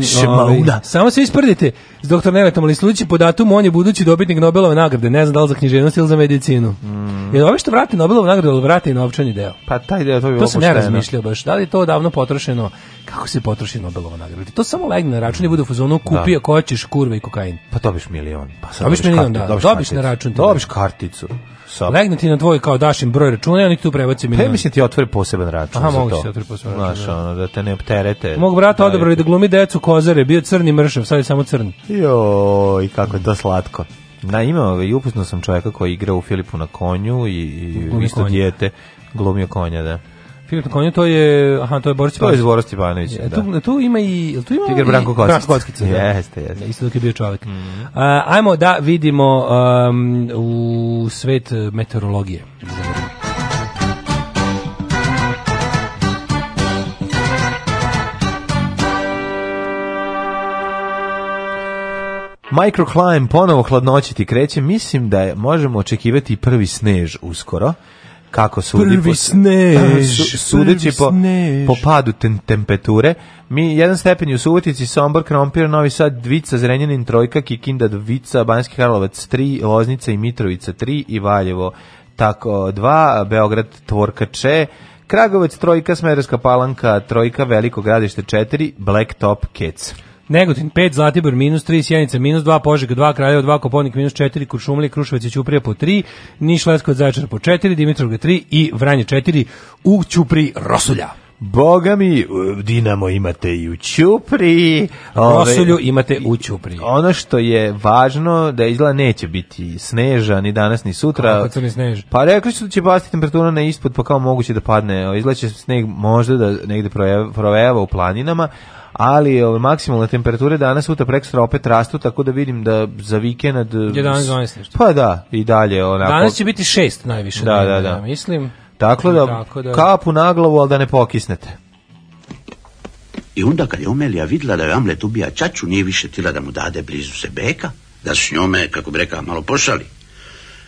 Šemaula. Ovaj, samo se isprdite s doktor Nevetom, ali sluči po datumu on je budući dobitnik Nobelove nagrade, ne znam da li za književnost ili za medicinu. Mm. Jer ove što vrati Nobelovu nagradu, ali vrati i novčani deo. Pa taj deo to bi To sam ja razmišljao baš. Da li to davno potrošeno? Kako se potroši Nobelova nagrada? To samo legne na račun i bude u fazonu da. kupi ako hoćeš kurve i kokain. Pa dobiš milion. Pa dobiš, dobiš milion, kartu, da. Dobiš, dobiš na račun. Dobiš da. karticu sobu. Legne ti na tvoj kao dašim broj računa, oni tu prebaci mi. Pa mislim ti otvori poseban račun Aha, za mogu to. se da otvori poseban račun. Znaš, da. ono, da te ne opterete. Mog brata da, odabrali da glumi decu kozare, bio crni mršav, sad je samo crni. Jo, i kako je to slatko. Na ima, i upoznao sam čovjeka koji igra u Filipu na konju i, i isto dijete glumio konja, da. Filip na konju, to je, aha, to je Boris Stefanović. To je Boris Stefanović, e, da. Tu, tu ima i, tu ima Tigar Branko Kocic. Branko Kocic, da. Jeste, jeste. Da, isto dok je bio čovjek. Mm. Uh, ajmo da vidimo um, u svet meteorologije. Microclimb ponovo hladnoći ti kreće. Mislim da je, možemo očekivati prvi snež uskoro kako sudi prvi po, snež, su, sudeći po, po padu ten, temperature mi jedan stepen je u Subotici, Sombor, Krompir, Novi Sad, Dvica, Zrenjanin, Trojka, Kikinda, Dvica, Banjski Karlovac 3, Loznica i Mitrovica 3 i Valjevo tako 2, Beograd, Tvorkače, Kragovac, Trojka, Smerovska palanka, Trojka, Veliko gradište 4, Top, Kec. Negotin 5, Zlatibor minus 3, Sjenica minus 2, Požeg 2, Kraljevo 2, Koponik minus 4, Kuršumlija, Kruševac i Ćuprija po 3, Niš, Leskovac, Zaječar po 4, Dimitrovgrad 3 i Vranje 4 u Ćupri Rosulja. Boga mi, Dinamo imate i u Ćupri. Rosulju imate u Ćupri. Ono što je važno, da izgleda neće biti sneža ni danas ni sutra. Kako ni snež? Pa rekli su da će pasti temperatura na ispod, pa kao moguće da padne. Izgleda će sneg možda da negde projeva u planinama, ali ove ovaj, maksimalne temperature danas sutra prekstra opet rastu, tako da vidim da za vikend 11 eh, Pa da, i dalje onako. Danas će biti 6 najviše. Da, da, da, da. mislim. Dakle, da, tako da kapu na glavu, ali da ne pokisnete. I onda kad je Omelija vidjela da je Amlet ubija čaču, nije više tila da mu dade blizu se beka, da s njome, kako bi rekao, malo pošali.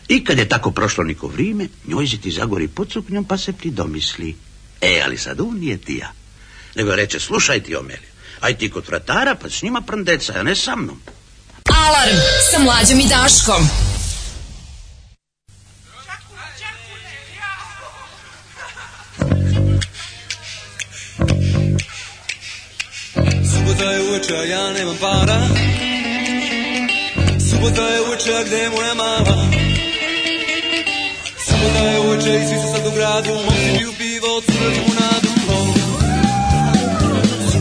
I kad je tako prošlo neko vrijeme, njoj ti zagori pod suknjom pa se pridomisli. E, ali sad on nije tija. Nego reče, slušaj ti, Omelija, Aj ti kod vratara, pa s njima prndeca, a ne sa mnom. Alarm sa mlađom i Daškom. Subota je uveče, ja nemam para Subota je uveče, gde je moja mama Subota je uveče i svi su sad u gradu Momci piju pivo, crđu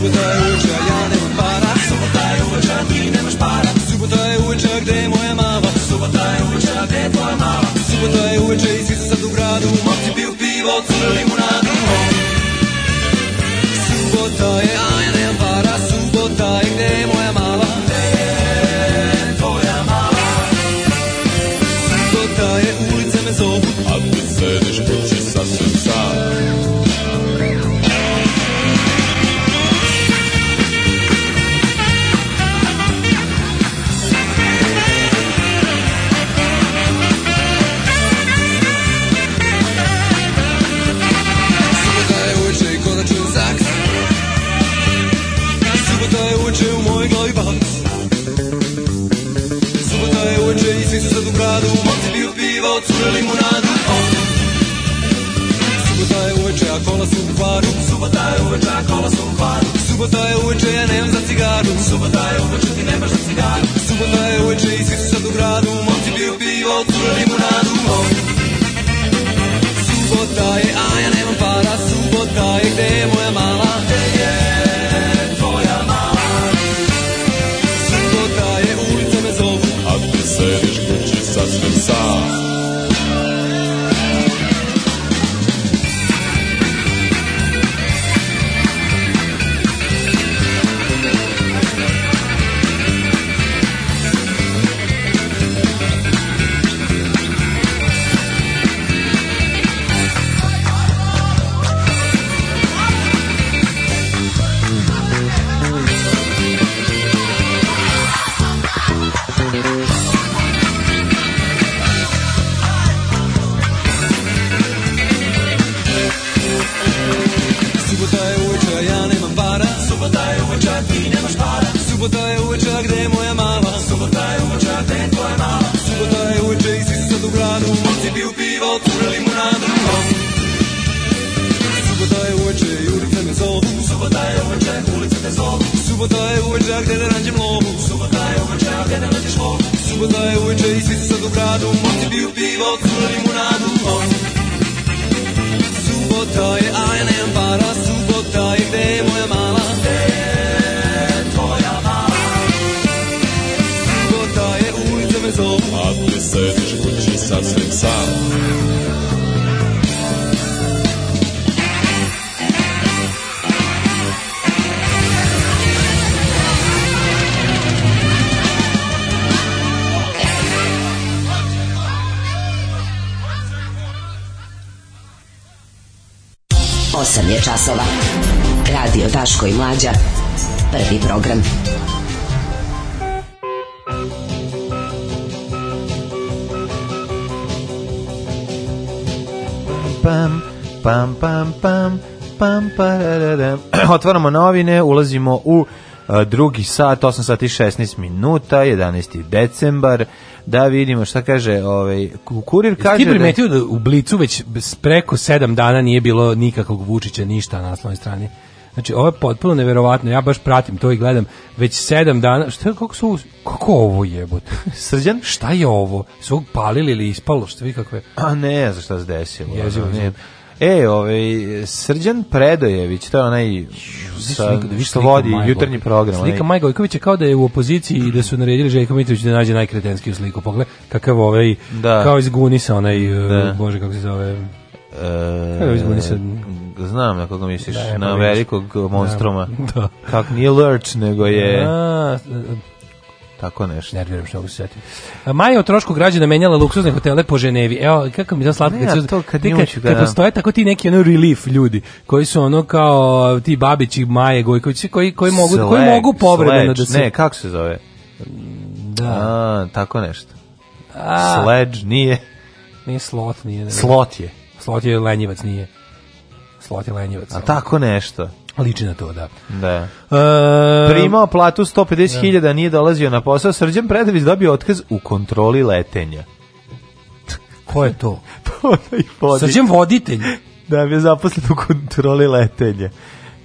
Subota je uveče, ja nemam para Subota je uveče, ti nemaš para Subota je uveče, gde je moja mama Subota je uveče, gde je tvoja mama Subota je uveče i svi su sad u gradu Momci piju pivo, cure limunadu otvaramo novine, ulazimo u drugi sat, 8 sati 16 minuta, 11. decembar, da vidimo šta kaže ovaj kurir kaže da Jeste ti primetio da, da u blicu već preko 7 dana nije bilo nikakvog Vučića ništa na naslovnoj strani Znači, ovo je potpuno neverovatno. Ja baš pratim to i gledam već sedam dana. Šta kako su kako ovo jebote? Srđan, šta je ovo? Su palili ili ispalo, šta vi kakve? A ne, za šta se desilo. Jezivo, ne. E, ovaj, Srđan Predojević, to je onaj vi što vodi jutarnji program. Slika Maja je kao da je u opoziciji i da su naredili Željko Mitrović da nađe najkretenskiju sliku. Pogled, kakav ovaj, da. kao iz Gunisa onaj, e, da. bože kako se zove, E, Gunisa, znam na koga misliš, da, na velikog monstroma. Da. Kako nije Lurch, nego je... A, Tako nešto. Nerviram što mogu se setiti. Maja o trošku građana menjala luksuzne hotele po Ženevi. Evo, kako mi to slatko. Ne, kad, to kad, ti, kad, kad, da. kad postoje tako ti neki ono relief ljudi, koji su ono kao ti Babići, Maje, Gojkovići, koji, koji mogu, Sleg, koji mogu povremeno da se... Ne, kako se zove? Da. A, tako nešto. A, Sledge nije. Nije slot, nije. Ne, ne. Slot je. Slot je lenjivac, nije. Slot je lenjivac. A tako nešto. Liči na to, da. da. E, Primao platu 150.000, da. nije dolazio na posao. Srđan Predović dobio otkaz u kontroli letenja. Ko je to? to voditelj. Srđan voditelj? Da, mi je zaposlen u kontroli letenja.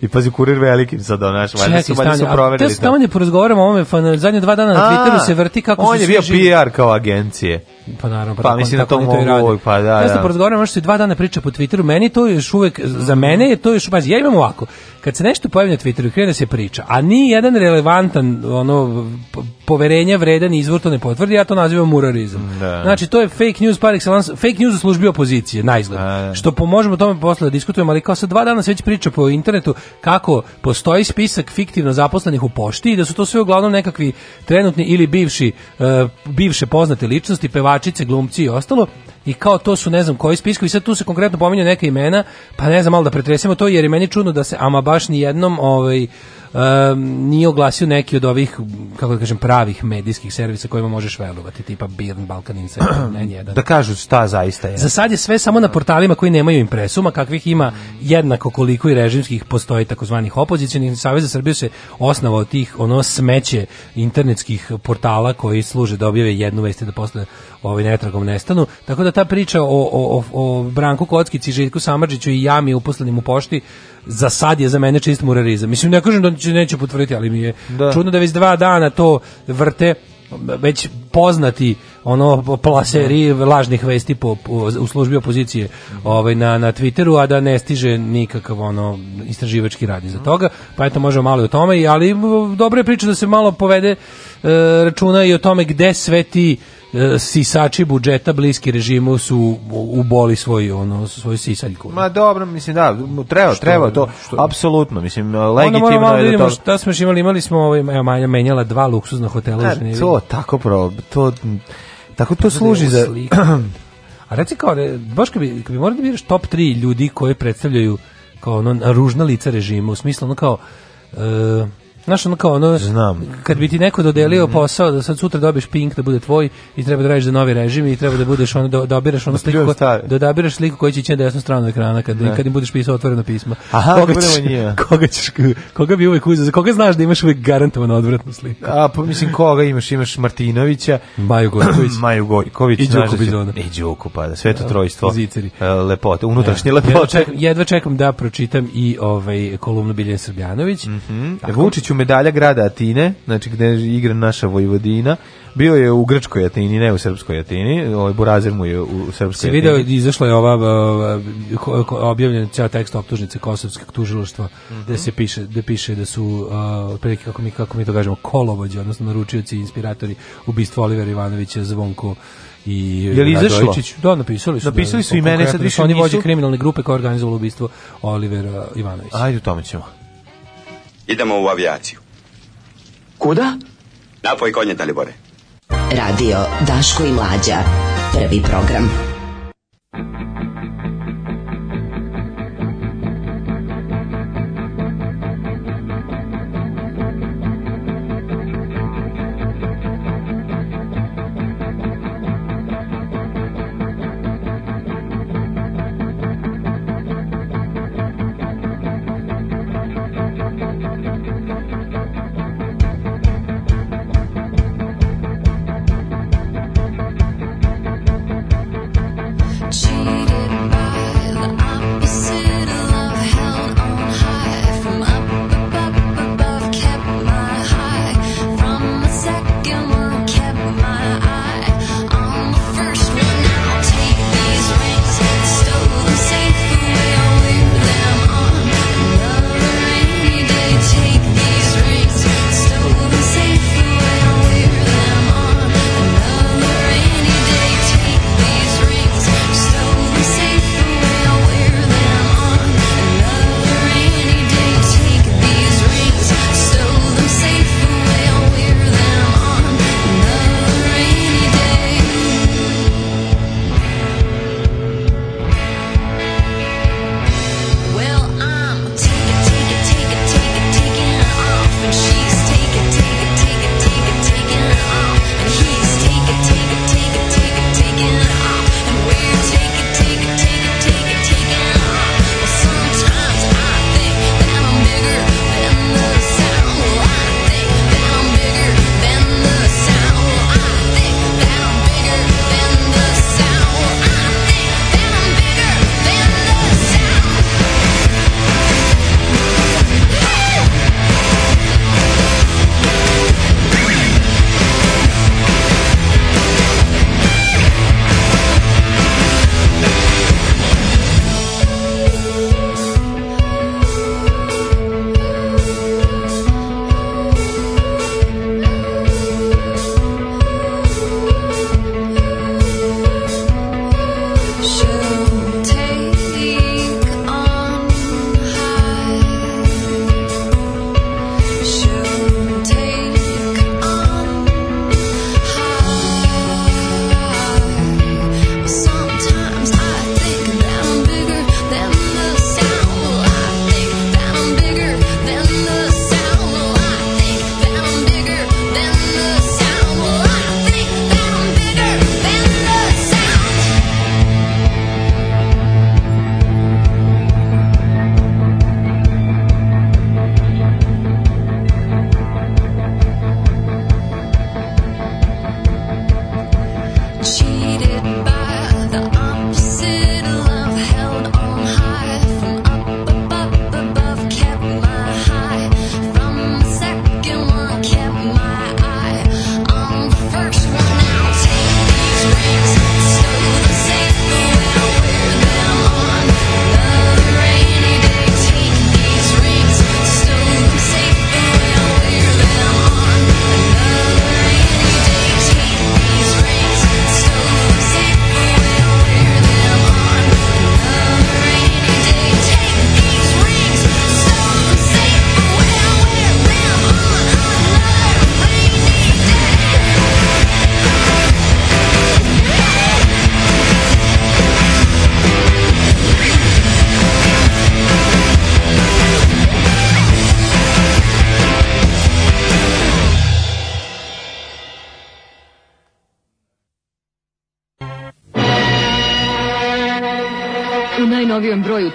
I pazi, kurir velikim sad ono, naš, valjda su, valjda su proverili. Te stavanje da porazgovaramo o ovome, zadnje dva dana na Twitteru se vrti kako on su On je bio PR kao agencije. Pa naravno, pa, pa tako, mislim da to mogu, to uvijek, pa da, ja da. Ja porazgovaram, možda su dva dana priča po Twitteru, meni to još uvek, za mene je to još, pazi, ja imam ovako, kad se nešto pojavi na Twitteru, krene da se priča, a ni jedan relevantan, ono, poverenje vredan izvor to ne potvrdi, ja to nazivam murarizam. Da. Znači, to je fake news par excellence, fake news u službi opozicije, najizgled. Da. Što pomožemo tome posle da diskutujemo, ali kao sa dva dana se već priča po internetu kako postoji spisak fiktivno zaposlenih u pošti i da su to sve uglavnom nekakvi trenutni ili bivši, uh, bivše poznate ličnosti, pevači pevačice, glumci i ostalo i kao to su ne znam koji spiskovi, sad tu se konkretno pominju neka imena, pa ne znam malo da pretresemo to jer je meni čudno da se ama baš ni jednom ovaj um, nije oglasio neki od ovih, kako da kažem, pravih medijskih servisa kojima možeš verovati, tipa Birn, Balkan Insider, ne jedan. Da kažu šta zaista je. Za sad je sve samo na portalima koji nemaju impresuma, kakvih ima jednako koliko i režimskih postoji takozvanih opozicionih Savez za Srbiju se osnovao tih ono smeće internetskih portala koji služe da objave jednu vest da posle ovaj netragom nestanu. Tako da ta priča o, o, o Branku Kockici, Željku Samarđiću i jami uposlenim u pošti za sad je za mene čist murarizam. Mislim, ne kažem da će, neću potvrditi, ali mi je da. čudno da već dva dana to vrte već poznati ono plaseri lažnih vesti po, u službi opozicije ovaj na na Twitteru a da ne stiže nikakav ono istraživački rad iz toga pa eto možemo malo i o tome ali dobra je priča da se malo povede e, računa i o tome gde sve ti E, sisači budžeta bliski režimu su u boli svoj ono svoju sisaljku. Ma dobro, mislim da, treba, što, treba to. Što? Apsolutno, mislim legitimno ono je da vidimo, Šta smo imali, imali smo ovaj evo Maja menjala dva luksuzna hotela, da, ne, ne. To tako pro, to tako to, to služi za A reci kao, da baš kad bi, kad bi morali da biraš top 3 ljudi koji predstavljaju kao ono ružna lica režima, u smislu ono kao uh, Znaš, ono kao ono, Znam. kad bi ti neko dodelio mhm. posao da sad sutra dobiješ pink da bude tvoj i treba da radiš za novi režim i treba da budeš ono, da, da obiraš ono sliku, ko, da odabiraš sliku koja će ići na desnu stranu ekrana kad, kad im budeš pisao otvoreno pisma. Aha, koga, ćeš, koga, ćeš, koga bi uvek uzeo, za koga znaš da imaš uvek garantovanu odvratnu sliku? A, pa mislim, koga imaš? Imaš Martinovića, Maju Gojković, Maju Gojković i da Đuku Bizona. I Đuku, pa da, sve to da, trojstvo. Ziceri. E, lepote, unutrašnje e, ja. lepote. Jedva čekam, jedva čekam da pročitam i ovaj, kolumnu Bilje Srbljanović. Mm -hmm. Vučiću medalja grada Atine, znači gde igra naša Vojvodina, bio je u grčkoj Atini, ne u srpskoj Atini, ovaj Burazer mu je u srpskoj Atini. Se video, izašla je ova, ova objavljen ceo tekst optužnice Kosovskog tužilaštva, mm -hmm. gde se piše, gde piše da su, uh, prilike, kako mi, kako mi to kažemo, kolovođe, odnosno naručioci i inspiratori ubistva Olivera Ivanovića, Zvonko i je li izašlo? Da, napisali su. Da, napisali su da, i mene sad više oni vođe kriminalne grupe koja organizovala ubistvo Olivera Ivanovića. Ajde, u tome ćemo. Idemo u avijaciju. Kuda? Napoj konje, Dalibore. Radio Daško i Mlađa. Prvi program. cheated.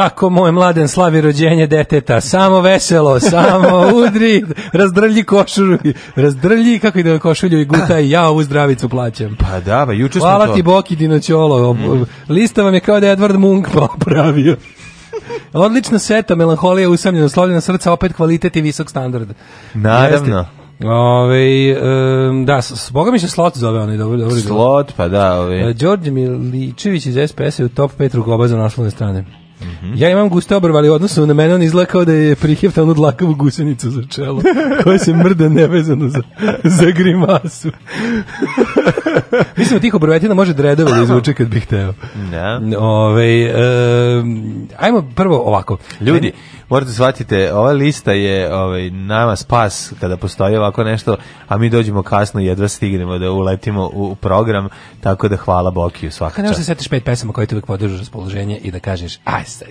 Tako moje mladen slavi rođenje deteta. Samo veselo, samo udri, razdrlji košulju, razdrlji kako ide košulju i gutaj, ja ovu zdravicu plaćam. Pa da, ba, pa juče smo Hvala to... ti Boki Dinoćolo. Mm. Lista vam je kao da je Edward Munk popravio. Pa Odlična seta, melanholija, usamljeno, slavljena srca, opet kvalitet i visok standard. Naravno. Jeste. Ove, um, da, s, boga mi se Slot zove onaj, dobro, dobro. Slot, pa da, ovi. Đorđe Miličević iz SPS je u top 5 rukoba za naslovne strane. -hmm. Ja imam guste obrve, ali odnosno na mene on izgleda kao da je prihjeftan od lakavu gusenicu za čelo, koja se mrda nevezano za, za grimasu. Mislim od tih obrvetina može dredove da izvuče kad bih hteo. Da. Ove, e, ajmo prvo ovako. Ljudi, morate shvatite, ova lista je ovaj, nama spas kada postoji ovako nešto, a mi dođemo kasno i jedva stignemo da uletimo u program, tako da hvala Bokiju svaka čast. Kada se setiš pet pesama koje te uvijek podržu raspoloženje i da kažeš, aj sad,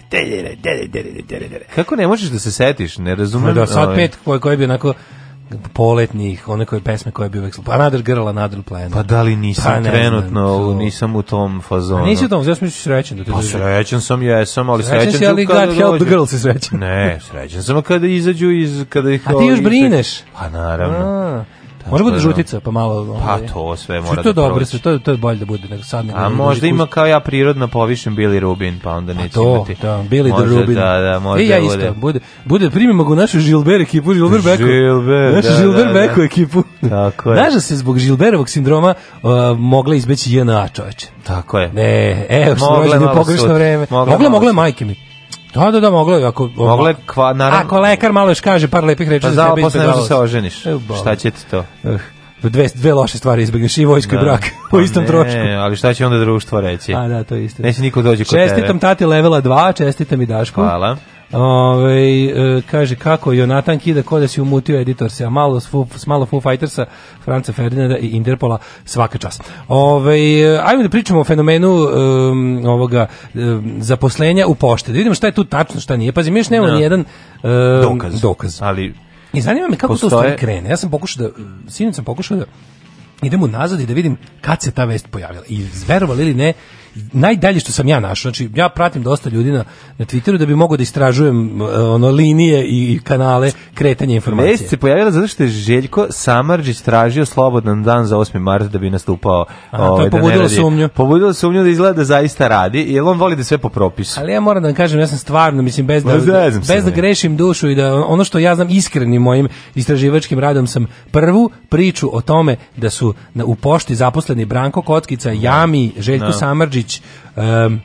Kako ne možeš da se setiš, ne razumem. Da, sad pet koje, koje bi onako poletnih, one koje pesme koje bi uvek slušao. Another Girl, Another Planet. Pa da li nisam pa, trenutno, znam, nisam u tom fazonu. Pa nisi u tom, znači mi srećan da te Pa srećan sam, jesam, ali srećan, srećan si, ali kad help the girl si srećan. ne, srećan sam kada izađu iz... Kada ih A ti još brineš? Pa naravno. A. Mora bude da da. žutica, pa malo... Pa ovaj. to sve mora to da dobro, sve, to, to je bolje da bude nego sad. Nego A možda ima kao ja prirodno povišen Billy Rubin, pa onda pa neće to, imati. Da, Billy možda, the Rubin. Da, da, možda e, ja da isto, bude. bude, primimo ga u našu Žilber ekipu, Žilber Beko. Žilber, našu da, Žilber da, Beko ekipu. Tako je. Znaš da se zbog Žilberovog sindroma uh, mogla izbeći JNA čoveče. Tako je. Ne, evo što rođen je pogrešno vreme. Mogla, mogla, mogla majke mi. Da, da, da, moglo je. Ako, moglo je, kva, naravno. Ako lekar malo još kaže par lepih reči pa za tebe da izbegavao. Pa se oženiš. E, šta će ti to? Eh, dve, dve loše stvari izbegneš i vojsku da. i brak po pa istom ne, trošku. Ne, ali šta će onda društvo reći? A da, to je isto. Neće niko dođe kod tebe. Čestitam tati levela 2, čestitam i Daško. Hvala. Ove, ovaj, kaže kako Jonatan kida kod da se umutio editor se, a malo s, s malo Foo Fightersa, Franca Ferdinanda i Interpola svaka čas Ove, ovaj, ajmo da pričamo o fenomenu um, ovoga um, zaposlenja u pošte. Da vidimo šta je tu tačno, šta nije. Pazi, mi još nemamo no. Da. nijedan um, dokaz. dokaz. Ali I zanima me kako postoje... to stvari krene. Ja sam pokušao da, sinoć sam pokušao da idemo nazad i da vidim kad se ta vest pojavila. I verovali ili ne, najdalje što sam ja našao, znači ja pratim dosta ljudi na, na Twitteru da bi mogao da istražujem uh, ono linije i kanale kretanja informacije. Vest se pojavila zato što je Željko Samarđić tražio slobodan dan za 8. marta da bi nastupao. Aha, to je ovaj, da pobudilo da sumnju. Pobudilo sumnju da izgleda da zaista radi, jer on voli da sve po propisu. Ali ja moram da vam kažem, ja sam stvarno, mislim, bez da, da bez da grešim dušu i da ono što ja znam iskrenim mojim istraživačkim radom sam prvu priču o tome da su na, u pošti zaposleni Branko Kockica, Jami, Željko no. Da. Samarđić, Vučić, um,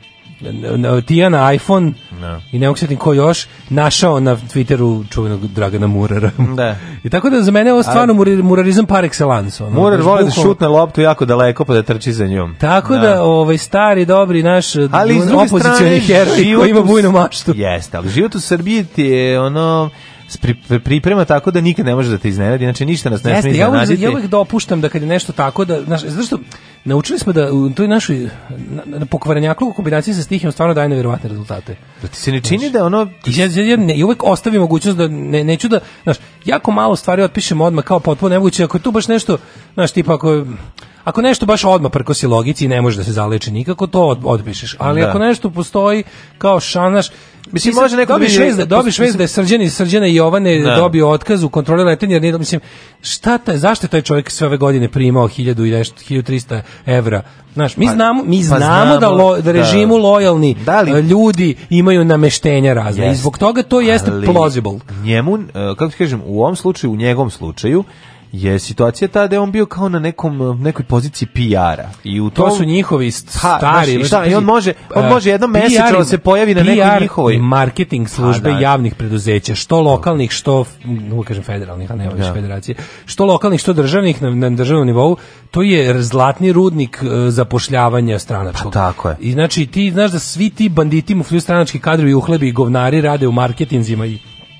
Tijana iPhone no. Da. i ne mogu sjetim ko još našao na Twitteru čuvenog Dragana Murara. Da. I tako da za mene je ovo stvarno Ali, murarizam par excellence. Ono, Murar voli da šutne loptu jako daleko pa da trči za njom. Tako da, da ovaj stari, dobri naš Ali, opozicijalni heroj koji ima bujnu maštu. Jeste, ali život u Srbiji ti je ono pri, priprema tako da nikad ne može da te iznenadi, znači ništa nas ne Jeste, smije ja uvijek, ja uvijek dopuštam da kad je nešto tako, da, znaš, znaš što, naučili smo da u toj našoj na, na pokvarenjaku u kombinaciji sa stihijom stvarno daje nevjerovatne rezultate. Da ti se ne čini znaš, da ono... Ja, ja, ja, ne, ja uvijek ostavim mogućnost da ne, neću da, znaš, jako malo stvari otpišem odmah kao potpuno nemoguće, ako je tu baš nešto, znaš, tipa ako ako nešto baš odmah prkosi logici i ne može da se zaleči nikako, to odpišeš. Ali da. ako nešto postoji kao šanaš, Mislim Ti može neko dobiješ vez da dobiš vez da-, da, da je Srđan i Srđana Jovane ne. Da. dobio otkaz u kontroli letenja jer mislim šta ta zašto taj čovjek sve ove godine primao 1000 i nešto 1300 evra. Znaš, mi pa, znamo, mi pa znamo, da, lo, da režimu da, lojalni da li, e, ljudi imaju nameštenja razne. I zbog toga to jeste plausible. Njemu e, kako ti kažem, u ovom slučaju, u njegovom slučaju je situacija ta da on bio kao na nekom nekoj poziciji PR-a. I u tom, to su njihovi stari, ha, šta, i on može on e, može jednom mesečno da se pojavi na nekoj njihovoj marketing pa službe ha, da. javnih preduzeća, što lokalnih, što mogu kažem federalnih, a ne ja. Da. federacije, što lokalnih, što državnih na, na državnom nivou, to je zlatni rudnik e, zapošljavanja stranačkog. Pa tako je. I znači ti znaš da svi ti banditi mu stranački kadrovi uhlebi i govnari rade u marketinzima i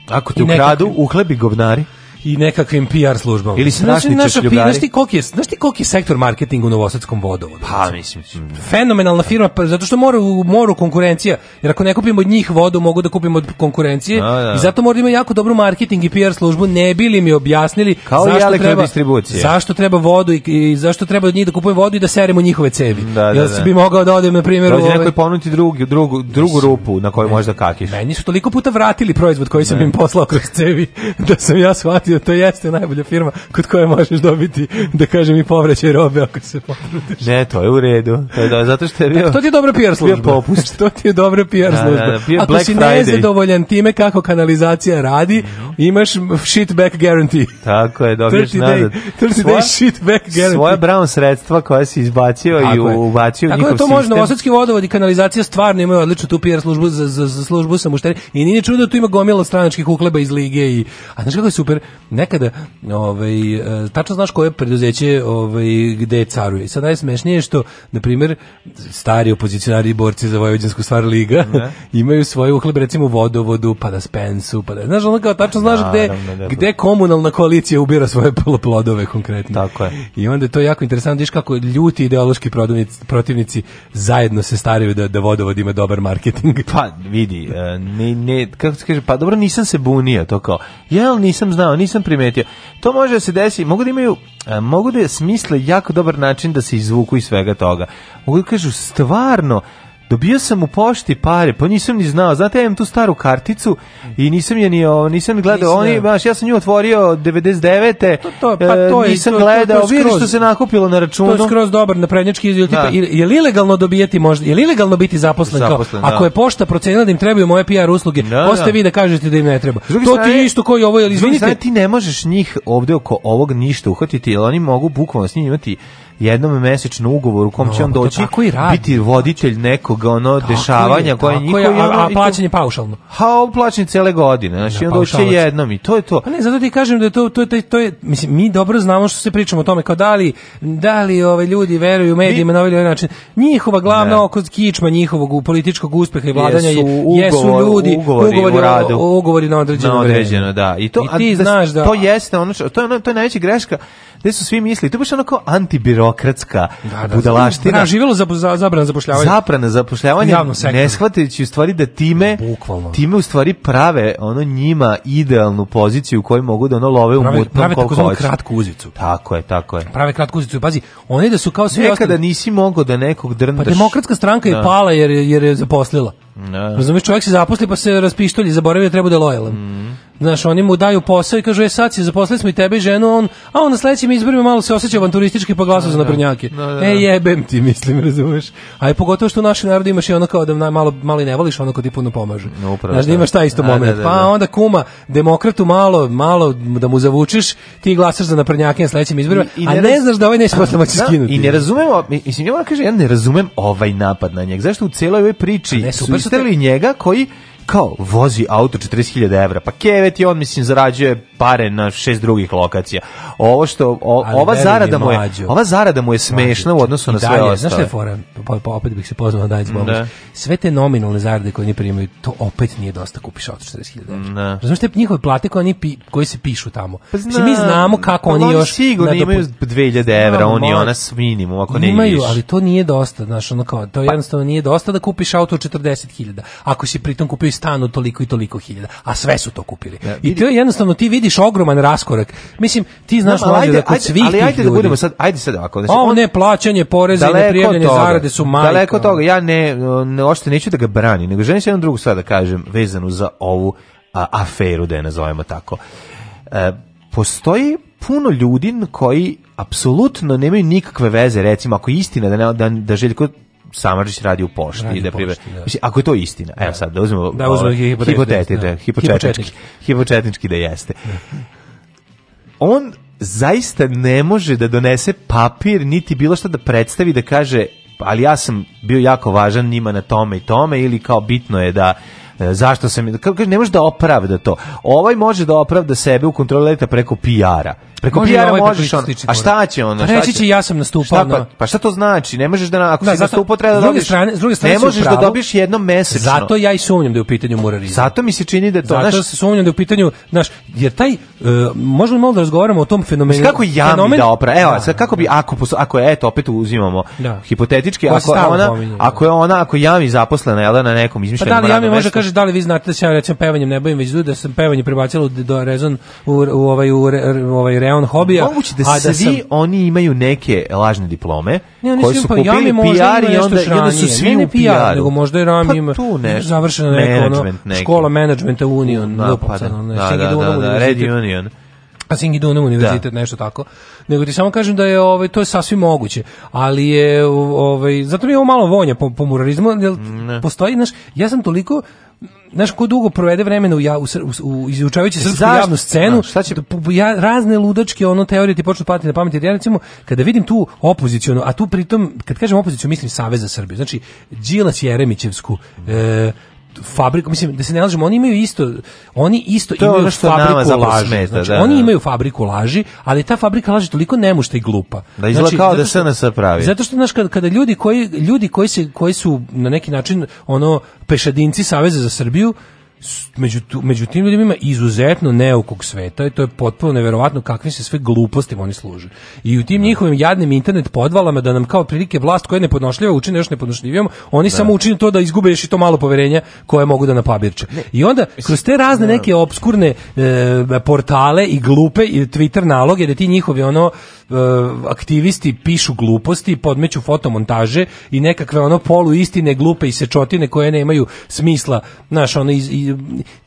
Ako te I ukradu, uhlebi govnari i nekakvim PR službama. Ili strašni znači, češljugari. Znaš ti koliki je, znaš ti koliki je sektor marketinga u Novosadskom vodovodu? Pa, mislim. Da. Fenomenalna da. firma, pa, zato što mora u moru konkurencija. Jer ako ne kupimo od njih vodu, mogu da kupimo od konkurencije. A, da, da. I zato mora da ima jako dobru marketing i PR službu. Ne bi li mi objasnili Kao zašto, treba, zašto treba vodu i, i, zašto treba od njih da kupujem vodu i da seremo njihove cevi. Da, da, da, da. bi mogao da odem, na primjer... Dođe neko ovaj- ponuditi drugi, drugu, drugu rupu na kojoj možda kakiš. Meni su toliko puta vratili proizvod koji sam ne. im poslao kroz cevi da sam ja shvatio vidio, to jeste najbolja firma kod koje možeš dobiti, da kažem, i povraćaj robe ako se potrutiš. Ne, to je u redu. To je da, zato što je bio... A to ti je dobra PR služba. popust. to ti je dobra PR da, da, da, služba. Da, da, ako Black si Friday. nezadovoljan time kako kanalizacija radi, mhm. Imaš shit back guarantee. Tako je, dobiješ nazad. Trsi da svoja, shit back guarantee. Svoje brown sredstva koje si izbacio Tako i ubacio Tako njihov sistem. Tako je to možno, osadski vodovod i kanalizacija stvarno imaju odličnu tu PR službu za, za, za službu sa mušteri. I nije čudo da tu ima gomila stranačkih ukleba iz lige. I, a znaš kako je super, nekada, ovaj, e, tačno znaš koje preduzeće ovaj, gde caruje. Sad najsmešnije je što, na primjer, stari opozicionari i borci za Vojvođansku stvar liga imaju svoje uhlebe, recimo u vodovodu, pa da spensu, pa da, znaš, ono kao tačno znaš gde, da, gde komunalna koalicija ubira svoje poloplodove konkretno. Tako je. I onda je to jako interesantno, viš kako ljuti ideološki protivnici zajedno se staraju da, da vodovod ima dobar marketing. Pa vidi, e, ne, ne, kako se kaže, pa dobro nisam se bunio, to kao, jel nisam znao, nisam primetio. To može da se desi, mogu da imaju, e, mogu da smisle jako dobar način da se izvuku iz svega toga. Mogu da kažu, stvarno, Dobio sam u pošti pare, pa nisam ni znao. Znate, ja imam tu staru karticu i nisam je ni nisam gledao. Nisam, oni, baš, ja sam nju otvorio 99. To, to, pa e, to je, nisam to, gledao. To, to, to što se nakupilo na računu. To je skroz dobar na prednjački izvijel. Tipa, da. je li ilegalno dobijeti možda, je li ilegalno biti zaposlen? zaposlen kao, da. Ako je pošta procenila da im trebaju moje PR usluge, da, poste da. vi da kažete da im ne treba. Drugi to strane, ti isto koji ovo, izvinite? Drugi ti ne možeš njih ovde oko ovog ništa uhvatiti, jer oni mogu bukvalno s njim imati jednom mesečnom ugovoru u kom no, će on doći i biti voditelj nekog ono tako dešavanja je, koje njihovo a, a, plaćanje paušalno. Ha, on plaćanje cele godine. Znači da, on doći jednom i to je to. A pa ne, zato ti kažem da to to je, to je mislim mi dobro znamo što se pričamo o tome kao da li da li ove ovaj, ljudi veruju medijima mi, na ovaj način. Njihova glavna da. oko kičma njihovog političkog uspeha i vladanja jesu, ugovor, jesu ljudi ugovori, ugovori, radu, ugovori na određeno, na određeno vreme. da. I to I ti a, da znaš da to jeste ono to je to je najveća greška gde su svi mislili, to je baš onako antibirokratska da, da, da. budalaština. Da, živjelo za, za, zabrana zapošljavanja. Zabrana zapošljavanja, ne shvatajući u stvari da time, Bukvalno. time u stvari prave ono njima idealnu poziciju u kojoj mogu da ono love u prave, mutnom prave koliko hoće. kratku uzicu. Tako je, tako je. Prave kratku uzicu. Pazi, oni da su kao svi Nekada ostali. nisi mogao da nekog drndaš. Pa demokratska stranka da. je pala jer, jer je zaposlila. Da. Razumeš, čovjek se zaposli pa se raspištolji, zaboravio da treba da lojalan. Mm. Znaš, oni mu daju posao i kažu, je sad si, zaposlili smo i tebe i ženu, on, a on na sledećim izborima malo se osjeća avanturistički pa glasa za da, da. naprednjake. Da, da, e, da. E, jebem ti, mislim, razumeš. A je pogotovo što u našem narodu imaš i ono kao da malo, mali ne voliš, ono ko ti puno pomaže. Upravo, Znaš, da imaš taj isto da, moment. Pa onda kuma, demokratu malo, malo da mu zavučiš, ti glasaš za naprednjake na sledećim izborima, I, i ne a ne znaš da ovaj neće posle moći skinuti. I ne razumem, mislim, ja moram kaže, ja ne razumem ovaj napad na njega. Zašto u celoj ovoj priči ne, su isterili njega koji kao vozi auto 40.000 evra. Pa kevet i on, mislim, zarađuje pare na šest drugih lokacija. Ovo što, o, ova, zarada mu je, ova zarada mu je smešna u odnosu na dalje, sve ostale. Znaš što je fora? Pa, pa, pa, opet bih se pozvao da danjec pomoć. Sve te nominalne zarade koje oni primaju, to opet nije dosta kupiš auto 40.000 evra. Da. Pa znaš što njihove plate koje, oni pi, koje se pišu tamo? Pa zna, mislim, mi znamo kako pa, oni još... sigurno nadopu... imaju 2000 evra, oni ona s minimum, ako ne Imaju, ali to nije dosta, znaš, ono kao, to pa- jednostavno nije dosta da kupiš auto 40.000. Ako si pritom kupio stan od toliko i toliko hiljada, a sve su to kupili. Ja, I to je jednostavno ti vidiš ogroman raskorak. Mislim, ti znaš no, da, mlađe da kod svih ali ajde da budemo sad, ajde sad ovako. Znači, on, ne plaćanje poreza i neprijavljene zarade su majka. Daleko toga, ja ne, ne ošte neću da ga brani, nego želim se jednu drugu stvar da kažem vezanu za ovu a, aferu, da je nazovemo tako. E, postoji puno ljudi koji apsolutno nemaju nikakve veze, recimo ako je istina da, ne, da, da Željko Samarđić radi u pošti, radi da prive. Da. Mislim, ako je to istina. Da. Evo sad da uzmemo da uzmemo ovaj, hipotetički, da. hipotetički, hipotetički da jeste. On zaista ne može da donese papir niti bilo šta da predstavi da kaže ali ja sam bio jako važan njima na tome i tome ili kao bitno je da e, zašto sam, ne može da opravda to. Ovaj može da opravda sebe u kontroli leta preko PR-a Preko PR-a ovaj možeš on, a šta će ono? Pa reći će ja sam nastupao. Šta, pa, pa šta to znači? Ne možeš da, ako da, si zato, nastupao, treba da druge dobiš, strane, s druge strane ne možeš da pravu, da dobiješ jednom mesečno. Zato ja i sumnjam da je u pitanju murarizam. Zato mi se čini da je to, zato naš, se sumnjam da je u pitanju, znaš, jer taj, uh, možemo malo da razgovaramo o tom fenomenu. Kako ja da fenomen, da opra, evo, da, kako da. bi, ako, ako eto, opet uzimamo, da. hipotetički, ako, ona, ako je ona, ako ja mi zaposlena, jel da na nekom pa izmišljenom Pa da li ja mi može kaže, da li vi znate da se ja recimo pevanjem ne bojim, već da sam pevanje prebacila u, do, rezon, u, u, ovaj, u, ovaj, on hobija. Moguće da, da svi sam... oni imaju neke lažne diplome ne, oni koji su pa, kupili PR i onda, šranje, onda su svi ne, u PR, nego možda i Rami ima tu završena neka ono, škola managementa Union. Da, pa, da, da, da, da, Red Union. A Singiduna univerzitet, da. nešto tako. Nego ti samo kažem da je ovaj, to je sasvim moguće. Ali je, ovaj, zato mi je ovo malo vonja po, po murarizmu, jer ne. postoji, znaš, ja sam toliko znaš ko dugo provede vremena u, ja, u, u izučavajući srpsku Zašto? javnu scenu, šta će... Da ja, razne ludačke ono teorije ti počnu patiti na pamet. Ja recimo, kada vidim tu opoziciju, a tu pritom, kad kažem opoziciju, mislim Savez za Srbiju. Znači, Đilas Jeremićevsku, e, fabriku, mislim da se ne lažemo, oni imaju isto, oni isto to imaju što fabriku nama laži. Smeta, znači, da, oni da. imaju fabriku laži, ali ta fabrika laži toliko nemušta i glupa. Da izgleda znači, kao da se sve pravi. Zato što znaš kada, kada ljudi koji ljudi koji se koji su na neki način ono pešadinci Saveza za Srbiju među, među tim ljudima ima izuzetno neukog sveta i to je potpuno neverovatno kakvim se sve glupostima oni služe. I u tim da. njihovim jadnim internet podvalama da nam kao prilike vlast koja je nepodnošljiva učine još nepodnošljivijom, oni da. samo učine to da izgube još i to malo poverenja koje mogu da napabirče. I onda kroz te razne da. neke obskurne e, portale i glupe i Twitter naloge da ti njihovi ono Eh, aktivisti pišu gluposti, podmeću fotomontaže i nekakve ono polu istine glupe i sečotine koje nemaju smisla, znaš, ono iz, i,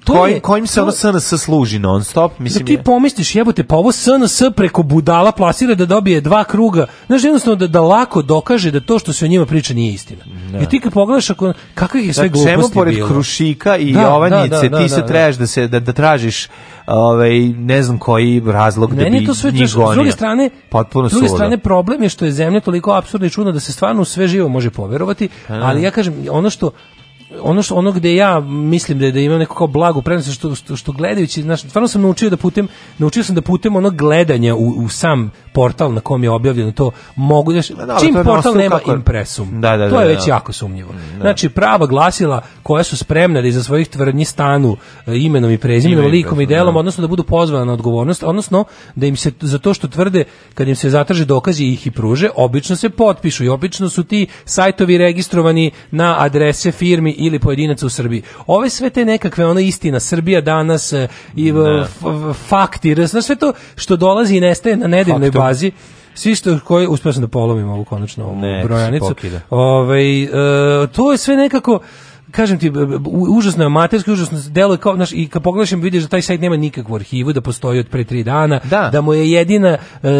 to Koj, je, kojim se ono SNS služi non stop, da mislim. Da ti je... pomisliš, jebote, pa ovo SNS preko budala plasira da dobije dva kruga. Znaš, jednostavno da, da lako dokaže da to što se o njima priča nije istina. Da. I ti kad pogledaš ako kakve je sve da, gluposti bilo. pored Krušika i da, Jovanice, da, da, ti da, se da. trebaš da se da, da tražiš ovaj ne znam koji razlog da bi to sve njih gonio. druge strane, potpuno su. druge strane problem je što je zemlja toliko apsurdna i čudna da se stvarno sve živo može poverovati, pa da. ali ja kažem ono što ono što ono gde ja mislim da da imam neko kao blagu prednost što što, što gledajući znači stvarno sam naučio da putem naučio sam da putem ono gledanja u, u sam portal na kom je objavljeno to mogu da, da čim da, portal nema kako... impresum da, da, to je da, već da. jako sumnjivo mm, znači prava glasila koja su spremna da iza svojih tvrdnji stanu e, imenom i prezimenom Ime likom i delom odnosno da budu pozvane na odgovornost odnosno da im se za to što tvrde kad im se zatraže dokazi ih i pruže obično se potpišu i obično su ti sajtovi registrovani na adrese firmi ili pojedinaca u Srbiji. Ove sve te nekakve ona istina Srbija danas e, i ne. Da. fakti, znači sve to što dolazi i nestaje na nedeljnoj bazi svi što koji uspešno sam da polomim ovu konačno ovu ne, brojanicu. Ovaj e, to je sve nekako kažem ti, užasno je amaterski, užasno delo kao, znaš, i kad pogledaš vidiš da taj sajt nema nikakvu arhivu, da postoji od pre 3 dana, da, da mu je jedina, uh,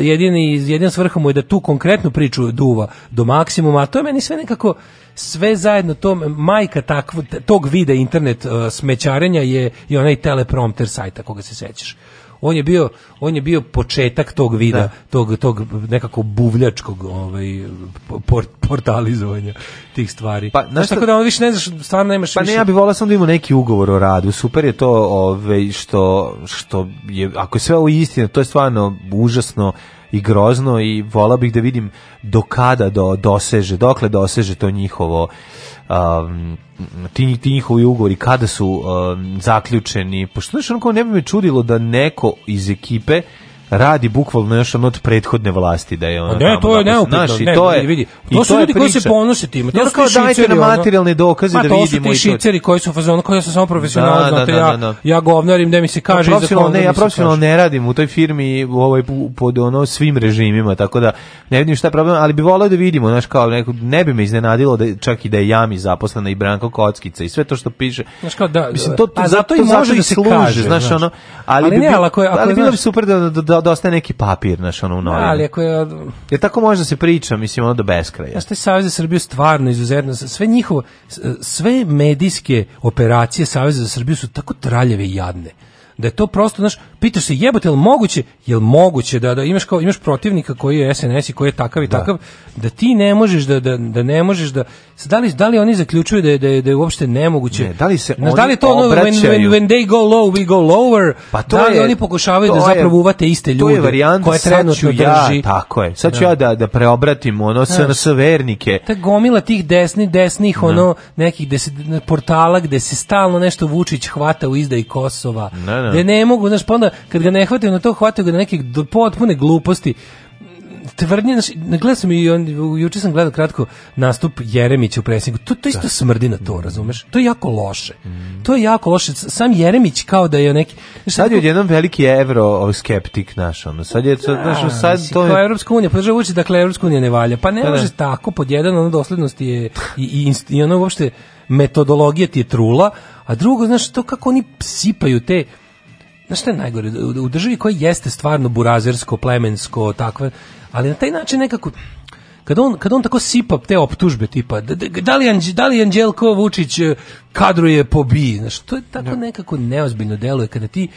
jedini, jedina svrha mu je da tu konkretnu priču duva do maksimuma, a to je meni sve nekako, sve zajedno to majka takvog tog vide internet uh, smećarenja je i onaj teleprompter sajta koga se sećaš on je bio on je bio početak tog vida, da. tog tog nekako buvljačkog ovaj port, portalizovanja tih stvari. Pa, znaš, tako da on više ne znaš, stvarno nemaš pa više. Pa ne, ja bih voleo samo da ima neki ugovor o radu. Super je to, ovaj što što je ako je sve ovo istina, to je stvarno užasno i grozno i vola bih da vidim do kada do, doseže, dokle doseže to njihovo um, ti, ti njihovi ugovori kada su um, zaključeni, pošto znaš, onako ne bi me čudilo da neko iz ekipe radi bukvalno još ono od prethodne vlasti da je ona Ne, tamo, to je neupitno. Naš, ne, to je, vidi, to su ljudi koji se ponose tim. To ja, su kao dajte nam materijalne dokaze da vidimo. Ma to su ti šiceri koji su fazon, koji ja da sam samo da, profesionalac, da, znate, da, da, da, ja, ja govnarim da mi se kaže. No, profesionalno, ne, ja profesionalno ne radim u toj firmi ovaj, pod ono svim režimima, tako da ne vidim šta je problem, ali bi volao da vidimo, znaš, kao neko, ne bi me iznenadilo da čak i da je Jami zaposlena i Branko Kockica i sve to što piše. Znaš kao da, mislim, to, a zato, i može da se kaže, znaš, ono, ali, bi, ali, ako, bilo bi super da da dostaje neki papir naš ono u da, novinu. ali ako je... Jer tako može da se priča, mislim, ono do beskraja. Znaš, taj Savez za Srbiju stvarno izuzetno, sve njihovo, sve medijske operacije Saveza za Srbiju su tako traljeve i jadne da je to prosto, znaš, pitaš se jebote, jel moguće, jel moguće da, da imaš kao imaš protivnika koji je SNS i koji je takav i da. takav da ti ne možeš da, da, da ne možeš da da li, da li oni zaključuju da je, da je, da je uopšte nemoguće? Ne, da li se Znaš, oni da li to ono, when, when, when, they go low, we go lower? Pa to da li je, oni pokušavaju da zapravo uvate iste ljude to je koje trenutno ja, drži? Tako je. Sad ću da. ja da, da preobratim ono SNS vernike. Ta gomila tih desni, desnih da. ono nekih deset, portala gde se stalno nešto Vučić hvata u izdaji Kosova. Ne, da, ne. Da. Gde ne mogu, znaš, pa onda onda kad ga ne hvataju na to, hvataju ga na nekih potpune gluposti tvrdnje, znači, gledao sam i on, juče sam gledao kratko nastup Jeremića u presingu, to, to isto da. smrdi na to, mhm. razumeš? To je jako loše. Mm. To je jako loše. Sam Jeremić kao da je neki... Znači, sad je jedan veliki evro ovaj skeptik naš, ono, sad je, da, sad, da, sad to je... Kao Evropska unija, podržava uči, dakle, Evropska unija ne valja. Pa ne pa da, može tako, pod jedan, ono, doslednost je i, i, i ono, uopšte, metodologija ti je trula, a drugo, znaš, to kako oni sipaju te Znaš šta je najgore? U državi koja jeste stvarno burazersko, plemensko, takve, ali na taj način nekako kad on, kad on tako sipa te optužbe tipa da, da, li, Anđ, da li Anđelko Vučić e, kadruje po bi znaš, to je tako da. nekako neozbiljno deluje kada ti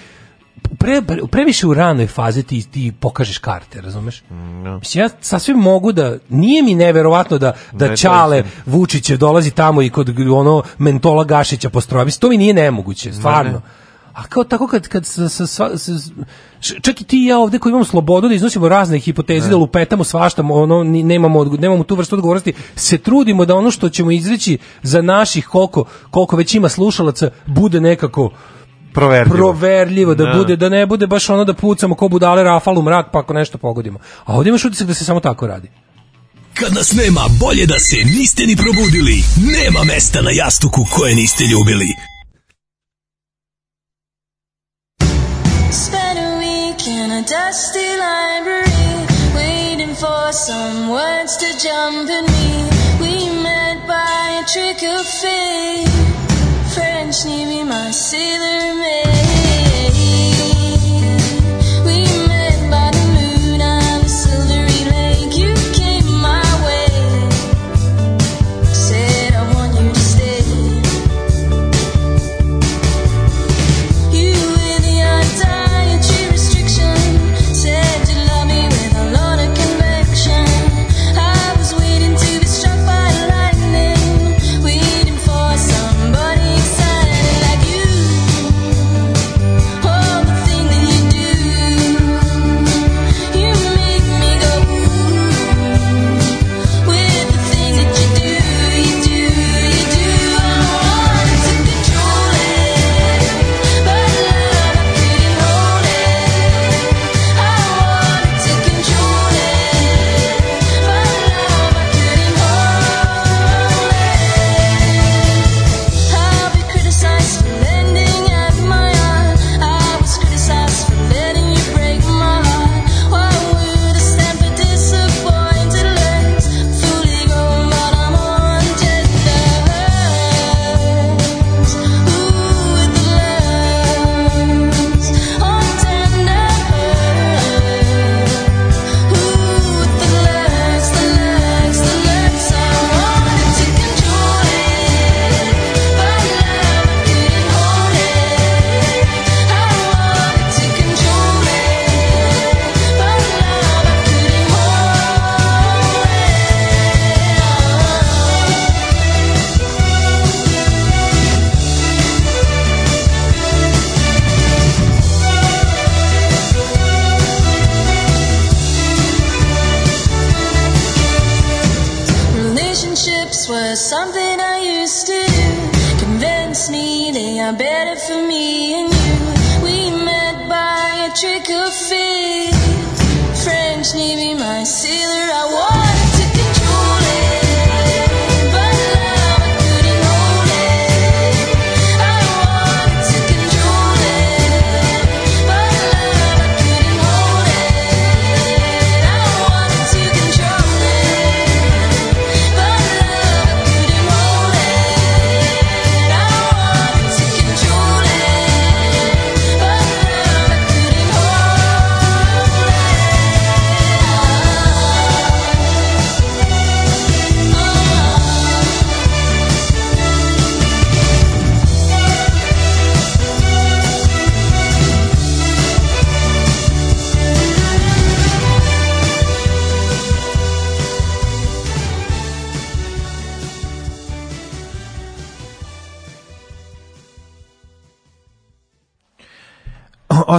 pre, pre, previše u ranoj fazi ti, ti pokažeš karte, razumeš? Ja. Mm, da. Mislim, ja sasvim mogu da, nije mi neverovatno da, da ne, Čale Vučiće dolazi tamo i kod ono mentola Gašića postroja, mislim, to mi nije nemoguće, stvarno. Ne, ne. A kao tako kad, kad sa, sa, sa, sa čak i ti i ja ovde koji imamo slobodu da iznosimo razne hipoteze, ne. da lupetamo svašta, ono, nemamo, nemamo tu vrstu odgovornosti, se trudimo da ono što ćemo izreći za naših koliko, koliko već ima slušalaca, bude nekako proverljivo. Proverljivo da ne. Da. bude da ne bude baš ono da pucamo ko budale rafal u mrak pa ako nešto pogodimo. A ovde imaš utisak da se samo tako radi. Kad nas nema, bolje da se niste ni probudili. Nema mesta na jastuku koje niste ljubili. a dusty library, waiting for some words to jump in me. We met by a trick of fate. French Navy, my sailor maid.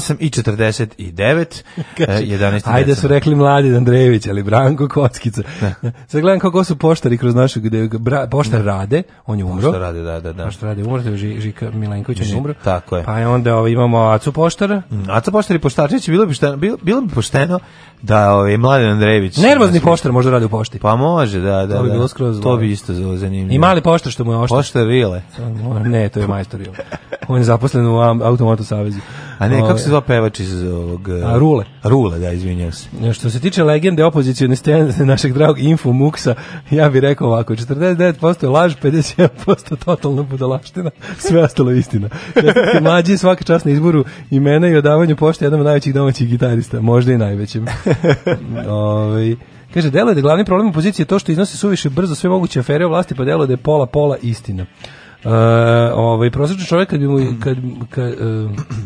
8 i 49. 11. E, ajde su rekli mladi Andrejević, ali Branko Kockica. Da. Sad gledam kako su poštari kroz našu, gde bra, poštar ne. Da. rade, on je umro. Poštar rade, da, da. da. Poštar rade, umro, Žika Milenković on je umro. Tako je. Pa je onda ovo, ovaj, imamo Acu poštara. Mm, Acu poštar i bilo bi, šteno, bilo, bilo bi pošteno da ovaj, mladi Andrejević... Nervozni naši, poštar možda radi u pošti. Pa može, da, da. to bi da. bilo skroz To bi ovaj, isto zanimljivo. I mali poštar što mu je oštar. Poštar Rile. Ne, to je majstor Rile. On je zaposlen u Automoto Savezu. A ne, kako se zove pevač iz ovog... A, rule. Rule, da, izvinjam se. Što se tiče legende opozicijone scene našeg dragog Info Muksa, ja bih rekao ovako, 49% je laž, 51% totalna budalaština, sve ostalo istina. Čestitke mlađi svaka čast na izboru imena i odavanju pošte jednom od najvećih domaćih gitarista, možda i najvećim. Ove, ovaj, Kaže, delo da je da glavni problem opozicije je to što iznose suviše brzo sve moguće afere u vlasti, pa delo je da je pola-pola istina. Uh, ovaj prosječan čovjek kad bi mu kad, kad, e,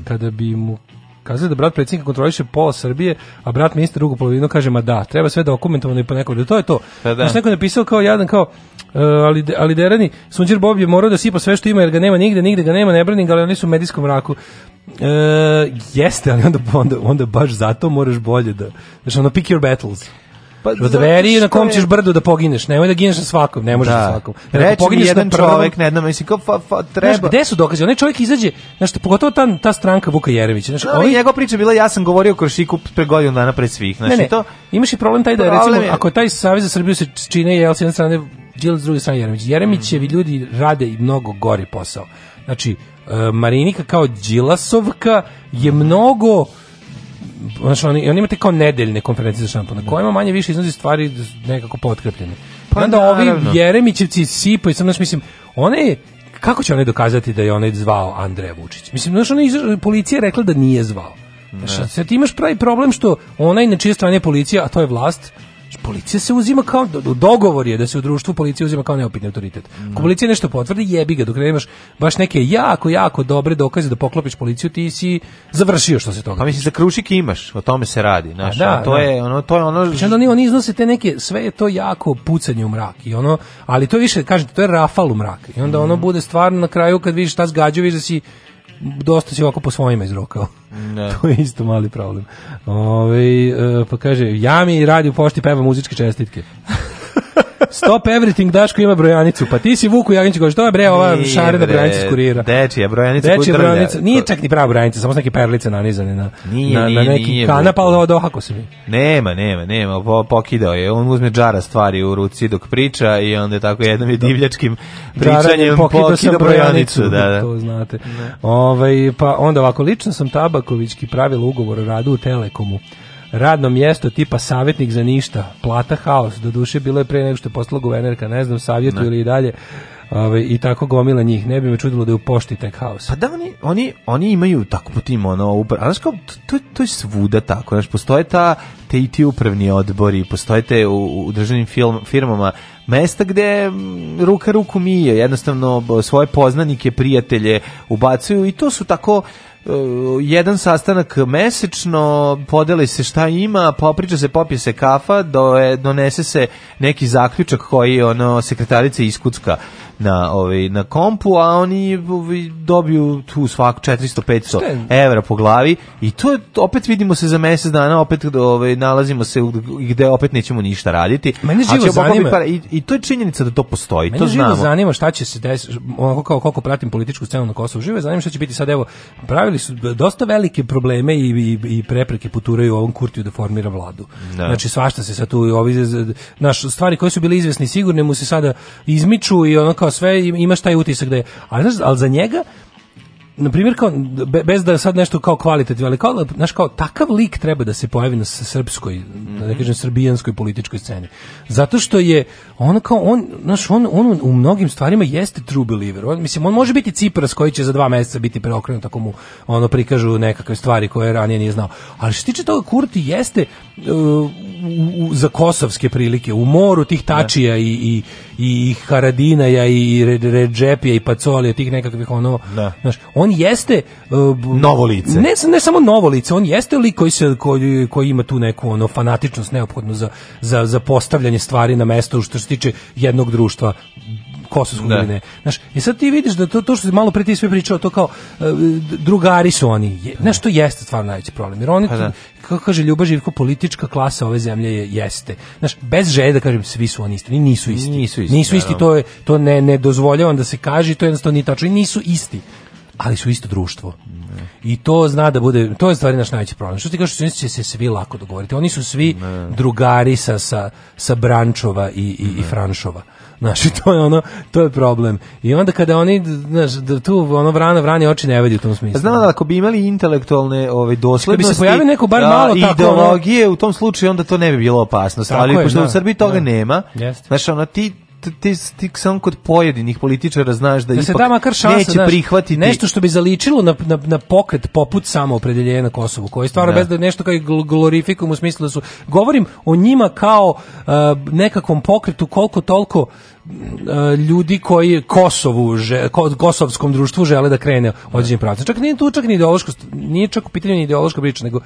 kada bi mu kazali da brat predsjednika kontroliše pola Srbije, a brat ministar drugu polovinu kaže ma da, treba sve dokumentovano i po nekog. To je to. Da, da. Znaš, neko je napisao kao jadan kao uh, ali, ali derani, Sunđer Bob je morao da sipa sve što ima jer ga nema nigde, nigde ga nema, ne brani ga, ali oni su u medijskom mraku. E, jeste, ali onda, onda, onda baš zato moraš bolje da, znači ono pick your battles. Pa, dveri na kom ćeš brdu da pogineš, nemoj da gineš na svakom, ne možeš da. na svakom. Jer Reći pogineš jedan na čovjek, ne jednom, mislim, kao fa, fa, treba... Znaš, gde su dokazi Onaj čovjek izađe, znaš, pogotovo ta, ta stranka Vuka Jerevića. Znaš, ovaj... njegova priča bila, ja sam govorio o Krošiku pre godinu dana pre svih. Znaš, ne, ne, to... imaš i problem taj da, problem recimo, je... ako taj Savez za Srbiju se čine, je s jedne strane, Đil s druge strane Jeremić. Jeremićevi mm. ljudi rade i mnogo gori posao. Znači, e, Marinika kao Đilasovka je mnogo znaš, oni, oni te kao nedeljne konferencije za šampu, na da. kojima manje više iznosi stvari nekako potkrepljene. Pa onda naravno. ovi Jeremićevci sipaju, sam, znaš, mislim, one kako će one dokazati da je onaj zvao Andreja Vučić? Mislim, znaš, ona je policija rekla da nije zvao. Znaš, ti imaš pravi problem što onaj na čije strane je policija, a to je vlast, policija se uzima kao dogovor je da se u društvu policija uzima kao neopitni autoritet. Ako policija nešto potvrdi, jebi ga, dok nemaš baš neke jako jako dobre dokaze da poklopiš policiju, ti si završio što se toga. Pa mislim za krušik imaš, o tome se radi, znači da, to da. je ono to je ono Znači oni oni iznose te neke sve je to jako pucanje u mrak i ono, ali to više kažete, to je rafal u mrak. I onda ono mhm. bude stvarno na kraju kad vidiš šta zgađuješ da si dosta si ovako po svojima izrokao. Da. to je isto mali problem. Ove, e, pa kaže, ja mi radi u pošti peva muzičke čestitke. Stop everything, Daško ima brojanicu. Pa ti si Vuku Jaginčić, kao što je bre, ova šare da brojanica kurira. Dečija brojanica Dečija koju brojanica, nije čak ni prava brojanica, samo su neke perlice nanizane na, nije, na, na neki nije, kanap, ali dohako se mi. Nema, nema, nema, po, pokidao je. On uzme džara stvari u ruci dok priča i onda je tako jednom je divljačkim pričanjem pokidao sam brojanicu. Da da, da, da. To znate. Ove, ovaj, pa onda ovako, lično sam Tabakovićki pravila ugovor o radu u Telekomu radno mjesto tipa savjetnik za ništa, plata haos, do duše bilo je pre nego što je postala guvernerka, ne znam, savjetu ili i dalje, Ove, ovaj, i tako gomila njih. Ne bi me čudilo da je u pošti tech house. Pa da, oni, oni, oni imaju tako po tim, ono, upra... znaš kao, to, to je svuda tako, znaš, postoje ta, te i ti upravni odbori, postoje te u, u državnim film, firmama mesta gde mm, ruka ruku mije, jednostavno svoje poznanike, prijatelje ubacuju i to su tako jedan sastanak mesečno, podeli se šta ima, popriča se, popije se kafa, do, donese se neki zaključak koji ono sekretarica iskucka na ovaj na kompu, a oni ovaj, dobiju tu svak 400-500 evra po glavi i to opet vidimo se za mjesec dana, opet ovaj nalazimo se gdje opet nećemo ništa raditi. Mene živo zanima para, i, i to je činjenica da to postoji, Mene to znamo. Mene zanima šta će se desiti, onako kao koliko pratim političku scenu na Kosovu, živo zanima šta će biti sad evo pravili su dosta velike probleme i, i, i prepreke puturaju ovom Kurtiju da formira vladu. No. Da. Znači svašta se sad tu ovi naš stvari koje su bile izvesne sigurne mu se sada izmiču i ono kao kao sve imaš taj utisak da je, ali, znaš, ali za njega na primjer kao bez da sad nešto kao kvalitativno, ali kao znaš kao takav lik treba da se pojavi na srpskoj, mm -hmm. da mhm. kažem srbijanskoj političkoj sceni. Zato što je on kao on znaš on, on u mnogim stvarima jeste true believer. On mislim on može biti Cipras koji će za dva mjeseca biti preokrenut tako mu ono prikažu nekakve stvari koje ranije nije znao. Ali što se tiče toga Kurti jeste uh, u, u, za kosovske prilike u moru tih tačija da. i, i i Haradinaja i Redžepija i Pacolija, tih nekakvih ono, ne. Da. znaš, on jeste uh, novo lice. Ne, ne samo novo lice, on jeste lik koji, se, koji, koji ima tu neku ono fanatičnost neophodnu za, za, za postavljanje stvari na mesto što se tiče jednog društva kosovskog da. ne. Znaš, i sad ti vidiš da to, to što si malo pre ti sve pričao, to kao uh, drugari su oni. Je, da. znaš, to jeste stvarno najveći problem. Jer oni, pa da. kako kaže Ljuba Živko, politička klasa ove zemlje je, jeste. Znaš, bez želje da kažem svi su oni isti, nisu isti. Nisu isti, nisu da, isti da. to, je, to ne, ne dozvoljavam da se kaže, to jednostavno nije tačno. I nisu isti ali su isto društvo. I to zna da bude, to je stvari naš najveći problem. Što ti kažeš, oni će se svi lako dogovoriti. Oni su svi ne. drugari sa, sa, sa Brančova i, i, i Franšova. Znaš, to je ono, to je problem. I onda kada oni, znaš, da tu ono vrana vrani oči ne vidi u tom smislu. Znam da ako bi imali intelektualne ove doslednosti, da bi se pojavio neko bar da, malo a, tako ideologije, ono... u tom slučaju onda to ne bi bilo opasnost, tako ali je, pošto da, u Srbiji toga da. nema. Jeste. Znaš, ono ti ti, ti samo kod pojedinih političara znaš da, da ipak se da makar šansa, neće znaš, prihvatiti nešto što bi zaličilo na, na, na pokret poput samoopredeljenja na Kosovu, koji stvarno da. bez da nešto kao i glorifikum u smislu da su govorim o njima kao uh, nekakvom pokretu koliko toliko e, ljudi koji Kosovu, že, kosovskom društvu žele da krene određenim pravcem. Čak nije tu čak ni ideološko, nije čak u pitanju ni ideološka priča, nego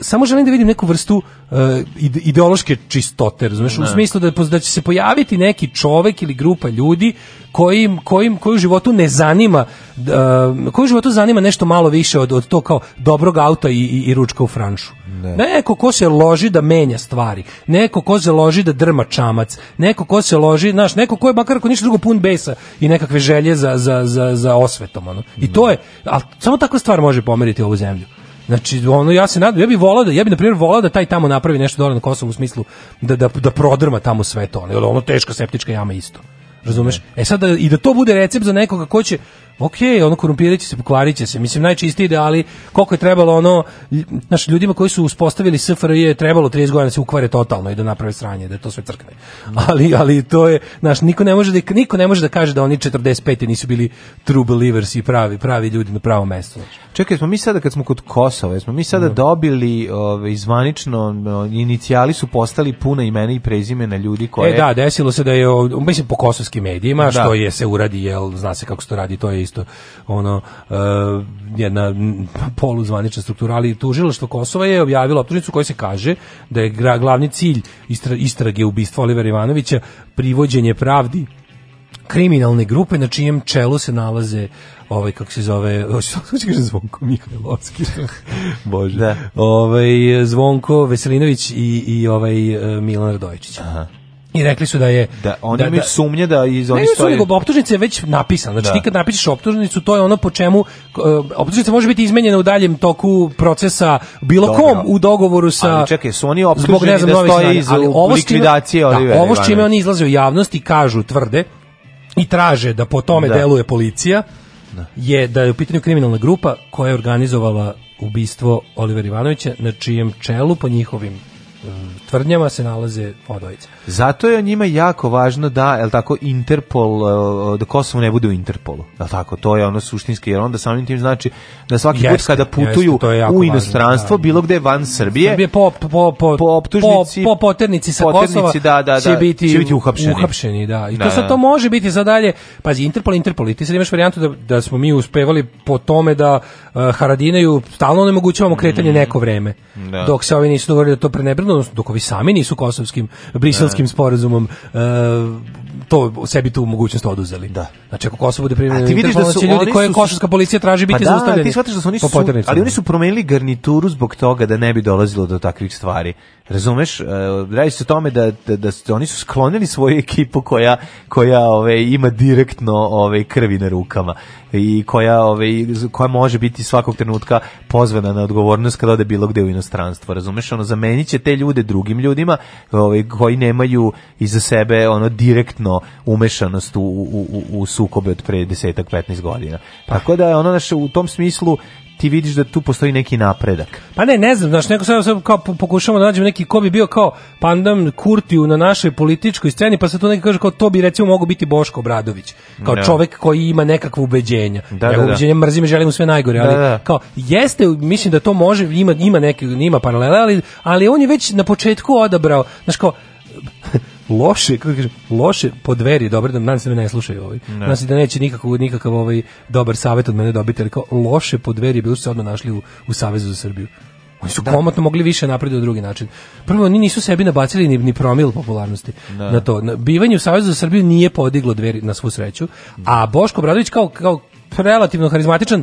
samo želim da vidim neku vrstu uh, ideološke čistote, razumeš, ne. u da. smislu da, da će se pojaviti neki čovek ili grupa ljudi kojim, kojim, koji životu ne zanima, uh, koji životu zanima nešto malo više od, od to kao dobrog auta i, i, i ručka u franšu. Ne. Da. Neko ko se loži da menja stvari, neko ko se loži da drma čamac, neko ko se loži, znaš, neko ko je makar ako ništa drugo pun besa i nekakve želje za, za, za, za osvetom. Ono. I ne. to da. je, ali samo takva stvar može pomeriti ovu zemlju. Znači, ono, ja se nadam, ja bih volao da, ja bih, na primjer, volao da taj tamo napravi nešto dole na Kosovu u smislu da, da, da prodrma tamo sve to, ono, ono teška septička jama isto. Razumeš? E sad, da, i da to bude recept za nekoga ko će, ok, ono korumpirat će se, pokvarit će se, mislim najčistiji ideali, koliko je trebalo ono, znaš, ljudima koji su uspostavili SFRJ je trebalo 30 godina da se ukvare totalno i da naprave sranje, da to sve crkne. Mm. Ali, ali to je, znaš, niko ne može da, niko ne može da kaže da oni 45. nisu bili true believers i pravi, pravi ljudi na pravo mesto. Čekaj, smo mi sada kad smo kod Kosova, smo mi sada da. dobili ove, izvanično, inicijali su postali puna imena i prezimena ljudi koje... E da, desilo se da je, mislim, po kosovskim medijima, da. što je se uradi, jel, zna se kako se to radi, to je isto ono uh, jedna poluzvanična struktura, ali tužilaštvo Kosova je objavilo optužnicu koja se kaže da je glavni cilj istra, istrage ubistva Olivera Ivanovića privođenje pravdi kriminalne grupe na čijem čelu se nalaze ovaj kako se zove kaže Zvonko Mihajlovski bože da. ovaj Zvonko Veselinović i i ovaj eh, Milan Radojičić aha i rekli su da je da oni da, imaju da, sumnje da iz oni stoje. Ne, nego optužnica je već napisana. Znači da. ti kad napišeš optužnicu, to je ono po čemu e, optužnica može biti izmenjena u daljem toku procesa bilo Dobro. kom u dogovoru sa Ali čekaj, su oni optuženi znam, da stoje iz ali ovo likvidacije da, Olivera. ovo što čime oni izlaze u javnost i kažu tvrde i traže da po tome da. deluje policija da. je da je u pitanju kriminalna grupa koja je organizovala ubistvo Olivera Ivanovića na čijem čelu po njihovim tvrdnjama se nalaze odojice. Zato je njima jako važno da, el tako, Interpol, e, da Kosovo ne bude u Interpolu, el tako, to je ono suštinski, jer onda samim tim znači da svaki jeste, put kada putuju jeste, u inostranstvo, važno, da, bilo gde van Srbije, Srbije po, po, po, po optužnici, po, po poternici sa poternici, Kosova da, da, da, će biti, će biti uhapšeni. uhapšeni da. I to da, sad da. to može biti za dalje, pazi, Interpol, Interpol, i ti sad imaš varijantu da, da smo mi uspevali po tome da uh, Haradinaju stalno onemogućavamo kretanje mm. neko vreme, da. dok se ovi nisu dogovorili da to prenebrnu, naravno dok ovi sami nisu kosovskim briselskim sporazumom uh, to sebi tu mogućnost oduzeli. Da. Znači ako Kosovo bude primljeno, ti vidiš da su ljudi koje kosovska policija traži biti pa da, zaustavljeni. Da, ti shvataš da su oni su, ali oni su promenili garnituru zbog toga da ne bi dolazilo do takvih stvari. Razumeš, e, radi se o tome da, da, da oni su sklonili svoju ekipu koja, koja ove, ima direktno ove, krvi na rukama i koja, ove, koja može biti svakog trenutka pozvana na odgovornost kada ode bilo gde u inostranstvo. Razumeš, ono, zamenit će te ljude drugim ljudima ove, koji nemaju iza sebe ono direktno umešanost u, u, u, u sukobe od pre 10-15 godina. Tako da, ono, naše u tom smislu ti vidiš da tu postoji neki napredak. Pa ne, ne znam, znači neko sad, sad kao pokušavamo da nađemo neki ko bi bio kao pandam Kurtiju na našoj političkoj sceni, pa se tu neki kaže kao to bi recimo mogao biti Boško Obradović, kao no. Da. čovjek koji ima nekakvo ubeđenja. Da, ja da, da, ubeđenja mrzim i želim sve najgore, ali da, da, da. kao jeste, mislim da to može, ima, ima, neki, ima paralela, ali, ali on je već na početku odabrao, znači kao, loše, kako da kažem, loše po dveri, dobro da nam se da ne slušaju ovaj. Ne. Znači da neće nikakav nikakav ovaj dobar savet od mene dobiti, ali kao loše po dveri bili su se odmah našli u, u Savezu za Srbiju. Oni su da. komotno mogli više napraviti u drugi način. Prvo, oni nisu sebi nabacili ni, ni promil popularnosti da. na to. Bivanje u Savezu za Srbiju nije podiglo dveri na svu sreću, a Boško Bradović kao, kao relativno harizmatičan,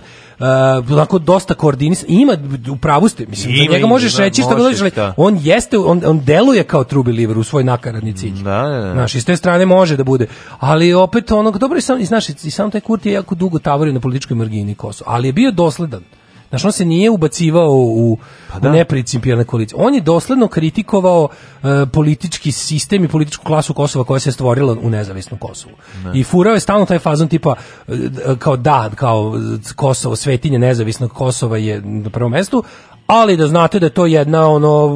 uh, onako dosta koordinis, Ima u pravu ste, mislim, ima, njega možeš ima, reći šta god hoćeš, on jeste on on deluje kao true believer u svoj nakaradni cilj. Da, da, da. Znaš, s te strane može da bude. Ali opet onog dobro i sam i znaš, i sam taj Kurti je jako dugo tavorio na političkoj margini Kosova, ali je bio dosledan. Znaš, on se nije ubacivao u, pa da. u neprincipijalne koalicije. On je dosledno kritikovao uh, politički sistem i političku klasu Kosova koja se stvorila u nezavisnom Kosovu. Ne. I furao je stalno taj fazon tipa e, e, kao da, kao Kosovo, svetinje nezavisnog Kosova je na prvom mestu, ali da znate da je to jedna ono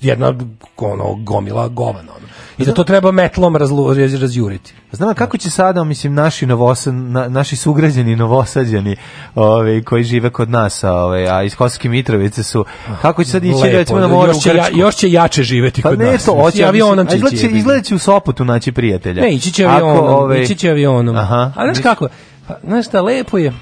jedna ono gomila govana ono. I da to treba metlom razlu, razjuriti. Znam kako će sada, mislim, naši novosa, na, naši sugrađani novosađani ovaj koji žive kod nas, ovaj a iz Kosovske Mitrovice su, kako će sad ići Lepo, recimo na moru još će, ja, još će jače živeti pa kod ne, nas. To, oće, avionom će izgleda, će, u Sopotu naći prijatelja. Ne, ići će avionom, ove, ovaj- ići će avionom. Aha, a znaš kako, pa, znaš šta, lepo je,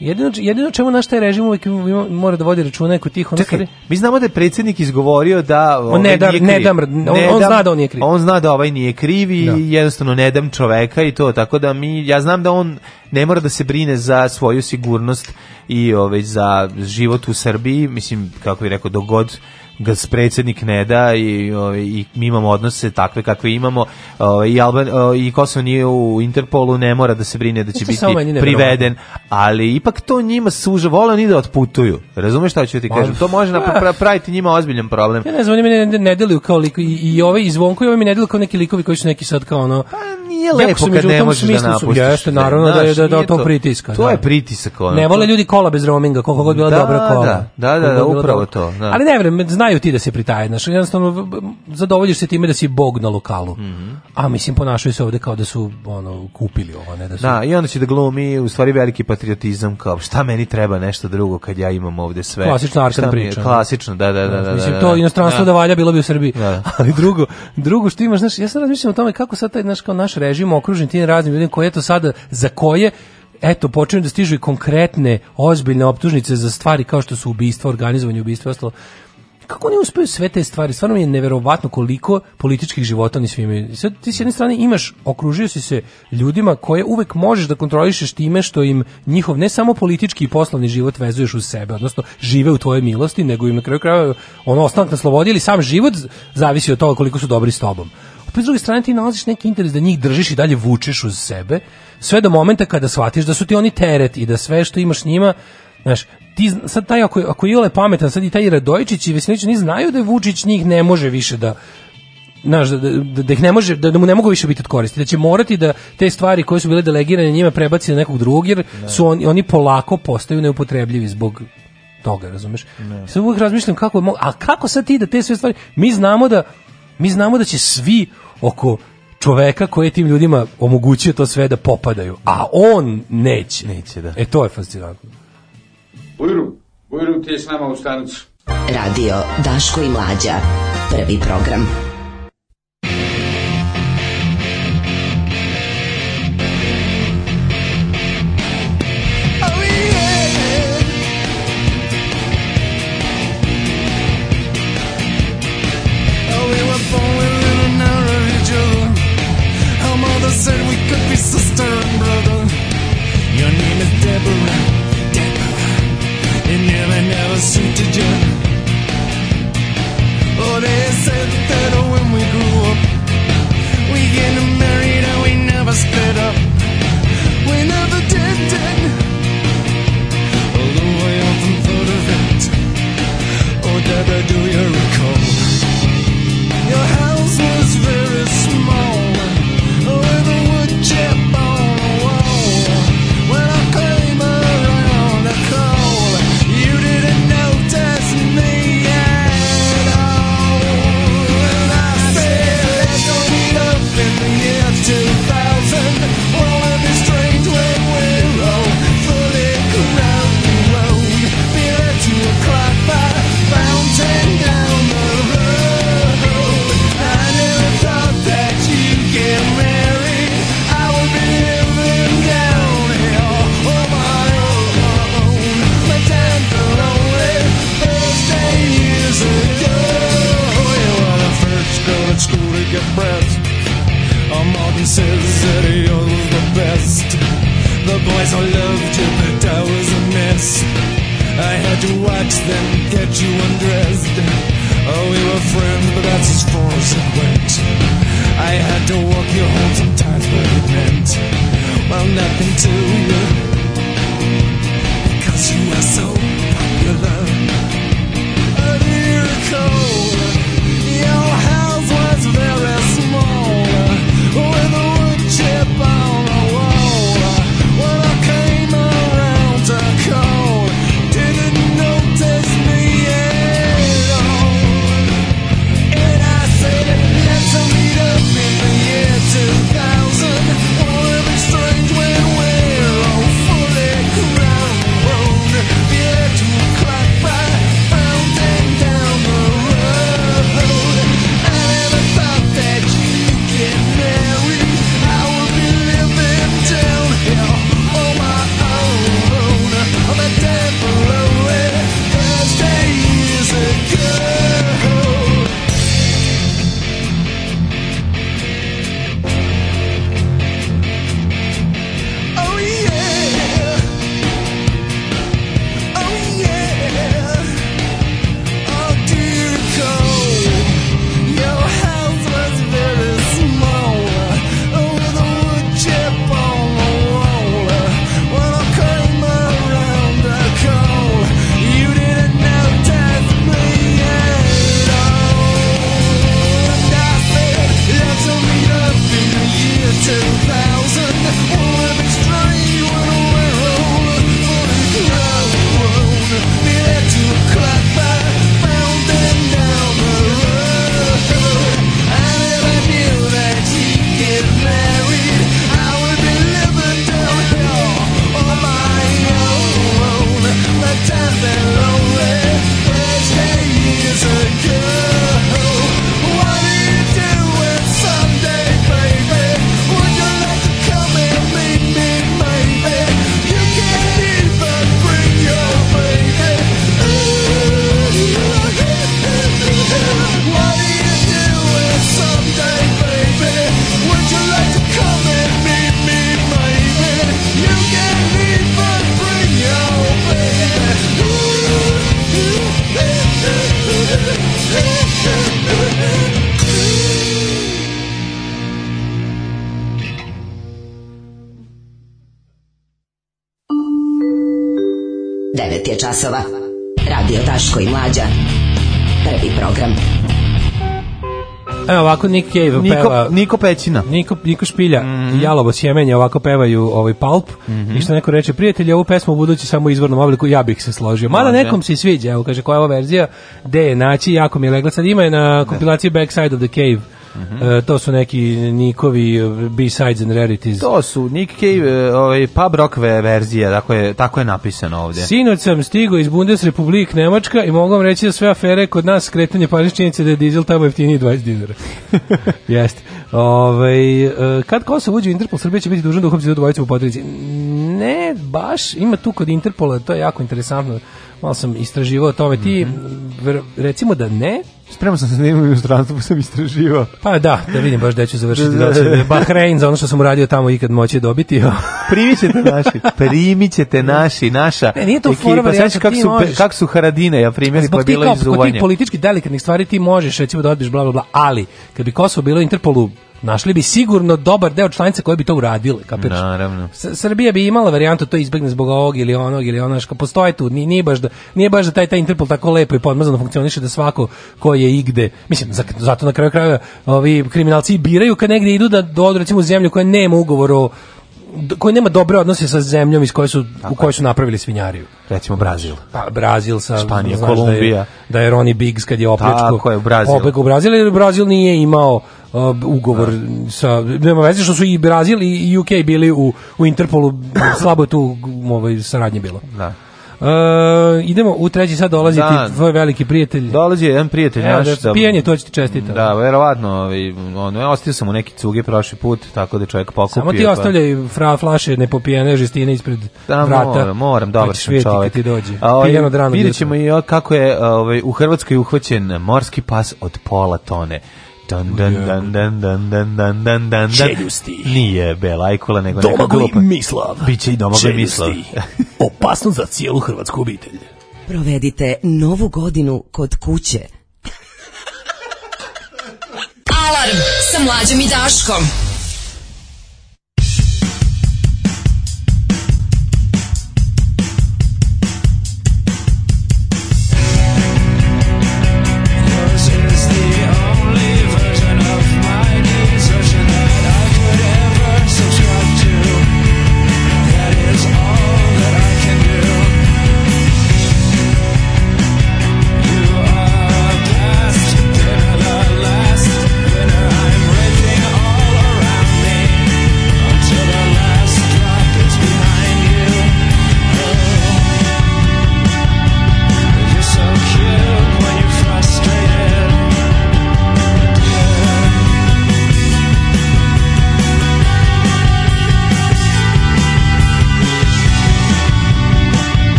Jedino, jedino čemu naš taj režim uvijek mora da vodi računa je kod tih onih stvari. Mi znamo da je predsjednik izgovorio da on ovaj ne, da, nije kriv. ne dam, on, ne on zna da on nije kriv. On zna da ovaj nije kriv i da. jednostavno ne dam čoveka i to, tako da mi, ja znam da on ne mora da se brine za svoju sigurnost i ovaj, za život u Srbiji, mislim, kako bih rekao, dogod ga predsjednik ne da i, ovaj, i mi imamo odnose takve kakve imamo ovaj, i, Alban, ovaj, i Kosovo nije u Interpolu, ne mora da se brine da će biti priveden, ali ipak to njima suža, vole oni da otputuju. Razumeš šta ću ti kažem? To može pa- napraviti njima ozbiljan problem. Ja ne znam, oni mi ne, ne deluju kao liko, i, i ove iz Zvonko i ove mi ne deluju kao neki likovi koji su neki sad kao ono... Pa nije lepo kad ne možeš da napustiš. Jeste, da. naravno da je da, da to pritiska. To je pritisak. Ono. Ne vole ljudi kola bez roaminga, koliko god bila da, dobra kola. Da, da, da, upravo to. Da. Ali ne vrem, znaju ti da se pritaje, znaš, jednostavno zadovoljiš se time da si bog na lokalu. Mm -hmm. A mislim ponašaju se ovde kao da su ono kupili ovo, ne da su. Da, i onda će da glumi u stvari veliki patriotizam kao šta meni treba nešto drugo kad ja imam ovde sve. Klasična arkan priča. Klasično, da, da, da, da. Mislim da, to da. inostranstvo da, da valja bilo bi u Srbiji. Da. Ali drugo, drugo što imaš, znaš, ja sam razmišljam o tome kako sad taj naš kao naš režim okružen tim raznim ljudima koji eto sada za koje eto, počinju da stižu i konkretne, ozbiljne optužnice za stvari kao što su ubistva, organizovanje ubistva i ostalo kako oni uspeju sve te stvari? Stvarno mi je neverovatno koliko političkih života oni svi imaju. Sad ti s jedne strane imaš, okružio si se ljudima koje uvek možeš da kontrolišeš time što im njihov ne samo politički i poslovni život vezuješ uz sebe, odnosno žive u tvojoj milosti, nego im na kraju krajeva ono ostanak na slobodi ili sam život zavisi od toga koliko su dobri s tobom. Opet s druge strane ti nalaziš neki interes da njih držiš i dalje vučeš uz sebe, sve do momenta kada shvatiš da su ti oni teret i da sve što imaš njima Znaš, ti, sad taj, ako, ako Jole pametan, sad i taj Radojičić i Vesnić ne znaju da je Vučić njih ne može više da, znaš, da, da, da, ih ne može, da, da mu ne mogu više biti od koristi, da će morati da te stvari koje su bile delegirane njima prebaci na nekog drugog, jer ne. su on, oni polako postaju neupotrebljivi zbog toga, razumeš? Ne. Sad uvijek razmišljam kako, a kako sad ti da te sve stvari, mi znamo da, mi znamo da će svi oko čoveka koji je tim ljudima omogućuje to sve da popadaju, a on neće. Neće, da. E to je fascinantno. Bujrum, Bujrum ti je s nama u stanicu. Radio Daško i Mlađa, prvi program. kako Nick Cave Niko, peva. Niko Pećina. Niko, Niko Špilja mm -hmm. Jalovo Sjemenje ovako pevaju ovaj Pulp. Mm -hmm. I što neko reče, prijatelji, ovu pesmu u budući samo u izvornom obliku, ja bih se složio. Mada Može. nekom se sviđa, evo kaže koja je ova verzija, gde je naći, jako mi je legla. Sad ima je na da. kompilaciji Backside of the Cave Mm -hmm. to su neki Nikovi B-sides and rarities. To su Nick Cave, e, ovaj, pub rock verzija, tako je, tako je napisano ovdje. Sinoć sam stigao iz Bundesrepublik Nemačka i mogu vam reći da sve afere kod nas kretanje parišćenice da je dizel tamo jeftiniji 20 dinara. Jeste. Ovaj e, kad Kosovo uđe u Interpol, Srbija će biti dužna da uhapsi da dvojicu u podrici. Ne, baš ima tu kod Interpola, to je jako interesantno. Malo sam istraživao o tome. Ti, mm -hmm. recimo da ne, Spremao sam se da imam inostranstvo, sam istraživao. Pa da, da vidim baš da ću završiti da, da, da, da. Bahrein za ono što sam uradio tamo ikad moći dobiti. primićete naši, primićete da. naši, naša. Ne, nije to ekipa, forma, ja kako, su možeš, kako su Haradine ja primili pa bilo izuvanje. Zbog tih politički delikatnih stvari ti možeš recimo da odbiš bla bla bla, ali kad bi Kosovo bilo Interpolu našli bi sigurno dobar deo članica koje bi to uradile, kapiraš? Naravno. S Srbija bi imala varijantu da to izbegne zbog ovog ili onog ili onog, što postoji tu, ni nije, baš da, nije baš da taj, taj Interpol tako lepo i podmazano funkcioniše da svako ko je igde, mislim, zato na kraju krajeva ovi kriminalci biraju kad negde idu da do, recimo, u zemlju koja nema ugovor o koji nema dobre odnose sa zemljom iz koje su u kojoj su napravili svinjariju. Recimo Brazil. Pa Brazil sa Španija, Kolumbija. Da je, da je Ronnie Biggs kad je opljačko. Tako je, Brazil. Pobegao u Brazil jer Brazil nije imao uh, ugovor da. sa nema veze što su i Brazil i UK bili u, u Interpolu slabo tu ovaj saradnje bilo. Da. Uh, idemo u treći sad dolazi da. ti tvoj veliki prijatelj. Dolazi jedan prijatelj Evo, naš. Da, da- pijenje, to ću ti čestitati. Da, verovatno. Ovaj, ono, ostio sam u neki cuge prošli put, tako da čovjek pokupio. Samo ti pa- ostavljaj fra, flaše nepopijene žestine ispred da, vrata. Moram, moram, pa dobar sam čovjek. Ti dođe. A, ovaj, Vidjet ćemo i kako je ovaj, u Hrvatskoj uhvaćen morski pas od pola tone. Dan dan dan dan dan dan dan dan dan Čeljusti. Nije belajkula nego neka grupa. Mislav. Biće i Domagoj Mislav. Opasno za cijelu hrvatsku obitelj. Provedite novu godinu kod kuće. Alarm sa mlađom i Daškom.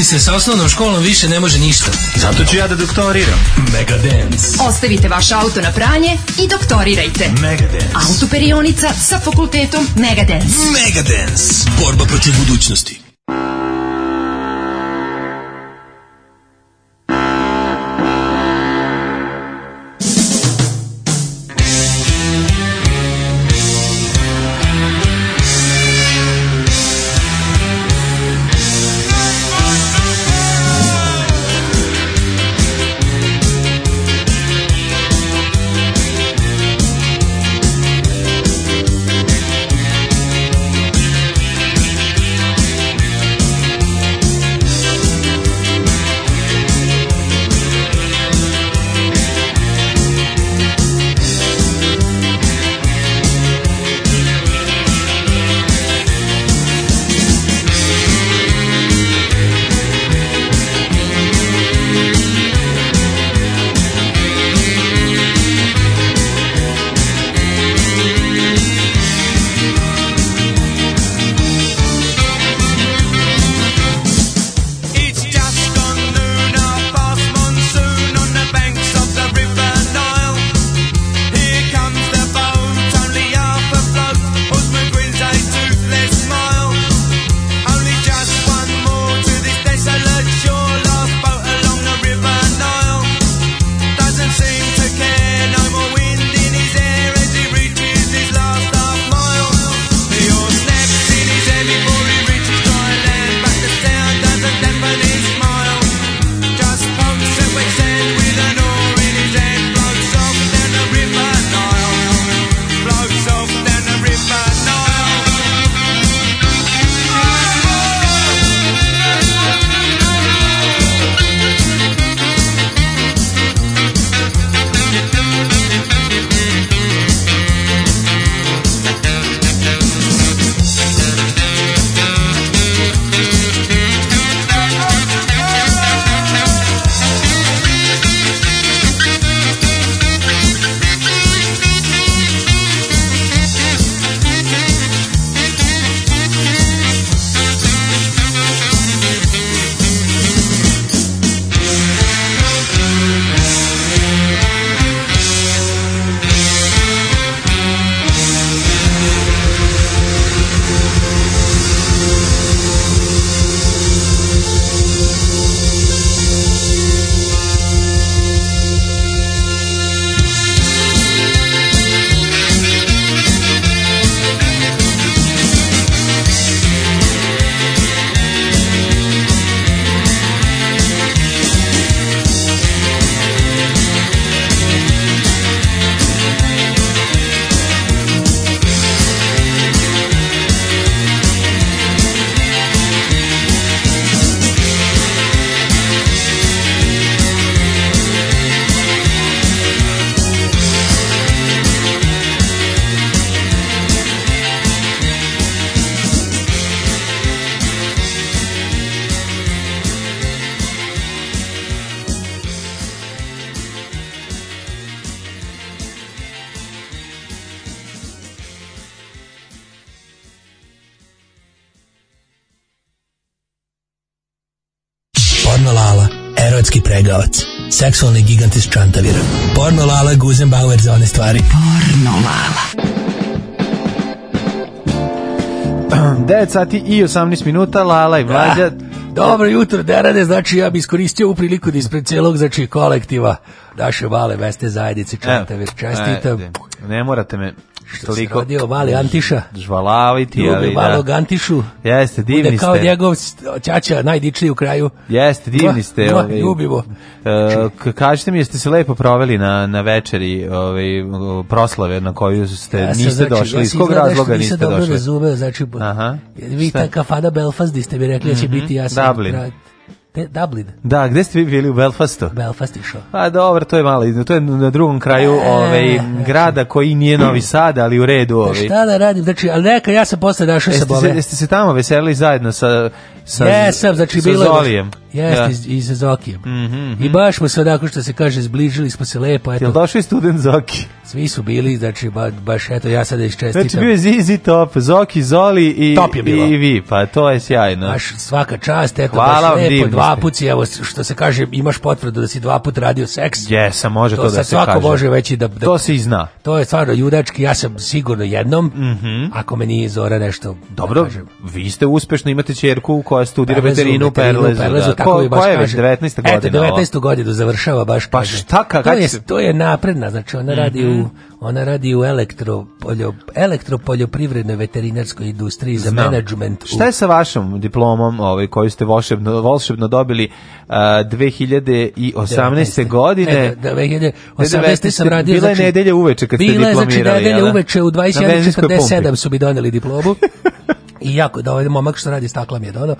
Mati se sa osnovnom školom više ne može ništa. Zato ću ja da doktoriram. Mega Ostavite vaš auto na pranje i doktorirajte. Mega Dance. Autoperionica sa fakultetom Mega Dance. Borba protiv budućnosti. seksualni gigant iz Čantavira. Porno Lala, Guzenbauer za one stvari. Porno Lala. 9 sati i 18 minuta, Lala i da. Mlađa. Dobro jutro, Derade, znači ja bih iskoristio u priliku da ispred celog, znači kolektiva, naše male veste zajednice, čantavir, čestitam. Ne, ne morate me Što toliko se rodio, mali Antiša. Žvalaviti, Ljubi, ali da. malog Antišu. Jeste, divni Bude kao ste. njegov čača, najdičiji u kraju. Jeste, divni ste. Dva, ovaj, ljubimo. Uh, e, kažete mi, jeste se lepo proveli na, na večeri ovaj, proslave na koju ste, ja niste znači, došli. Iz kog razloga niste došli? Ja sam dobro razumeo, znači, Aha. vi ta kafana Belfast, ste mi rekli, mm -hmm. da će mhm. biti jasno. Dublin. Kraj. Te, Dublin. Da, gde ste vi bili u Belfastu? Belfast išao. Pa dobro, to je malo, to je na drugom kraju e, ovaj, znači. grada koji nije Novi Sad, ali u redu pa ovaj. Da šta da radim, znači, ali neka, ja sam posle dašao sa bove. Jeste se tamo veselili zajedno sa, sa, Jesam, znači, sa bilo Zolijem? Jeste, da. i sa Zokijem. Mm -hmm. I baš smo se odako što se kaže, zbližili smo se lepo. Eto. Jel došao student Zoki? Svi su bili, znači, ba, baš, eto, ja sada iščestitam. Znači, bio je Zizi Top, Zoki, Zoli i, top je bilo. i vi, pa to je sjajno. Baš svaka čast, eto, Hvala baš lepo, dva put si, evo, što se kaže, imaš potvrdu da si dva put radio seks. Jesam, može to, to da se kaže. To svako kaže. može veći da, da... To se i zna. To je stvarno judački, ja sam sigurno jednom, mm -hmm. ako me nije Zora nešto... Da Dobro, da vi ste uspešno, imate čerku koja studira Perlezu, veterinu u Perlezu. Perlezu da. ko, baš koja je već 19. godina? Eto, 19. godina završava baš, pa šta, kako... To je, to je napredna, znači ona radi u mhm. Mm-hmm. ona radi u elektro poljo, elektropoljoprivrednoj veterinarskoj industriji za Znam. management. Šta je sa vašom diplomom, ovaj koju ste volšebno, volšebno dobili uh, 2018. godine? da, 2018. sam radio bila je znači, nedelja uveče kad ste diplomirali. Bila je znači nedelja da? uveče u 21:47 su mi doneli diplomu. I jako da ovaj momak što radi stakla mi je donao,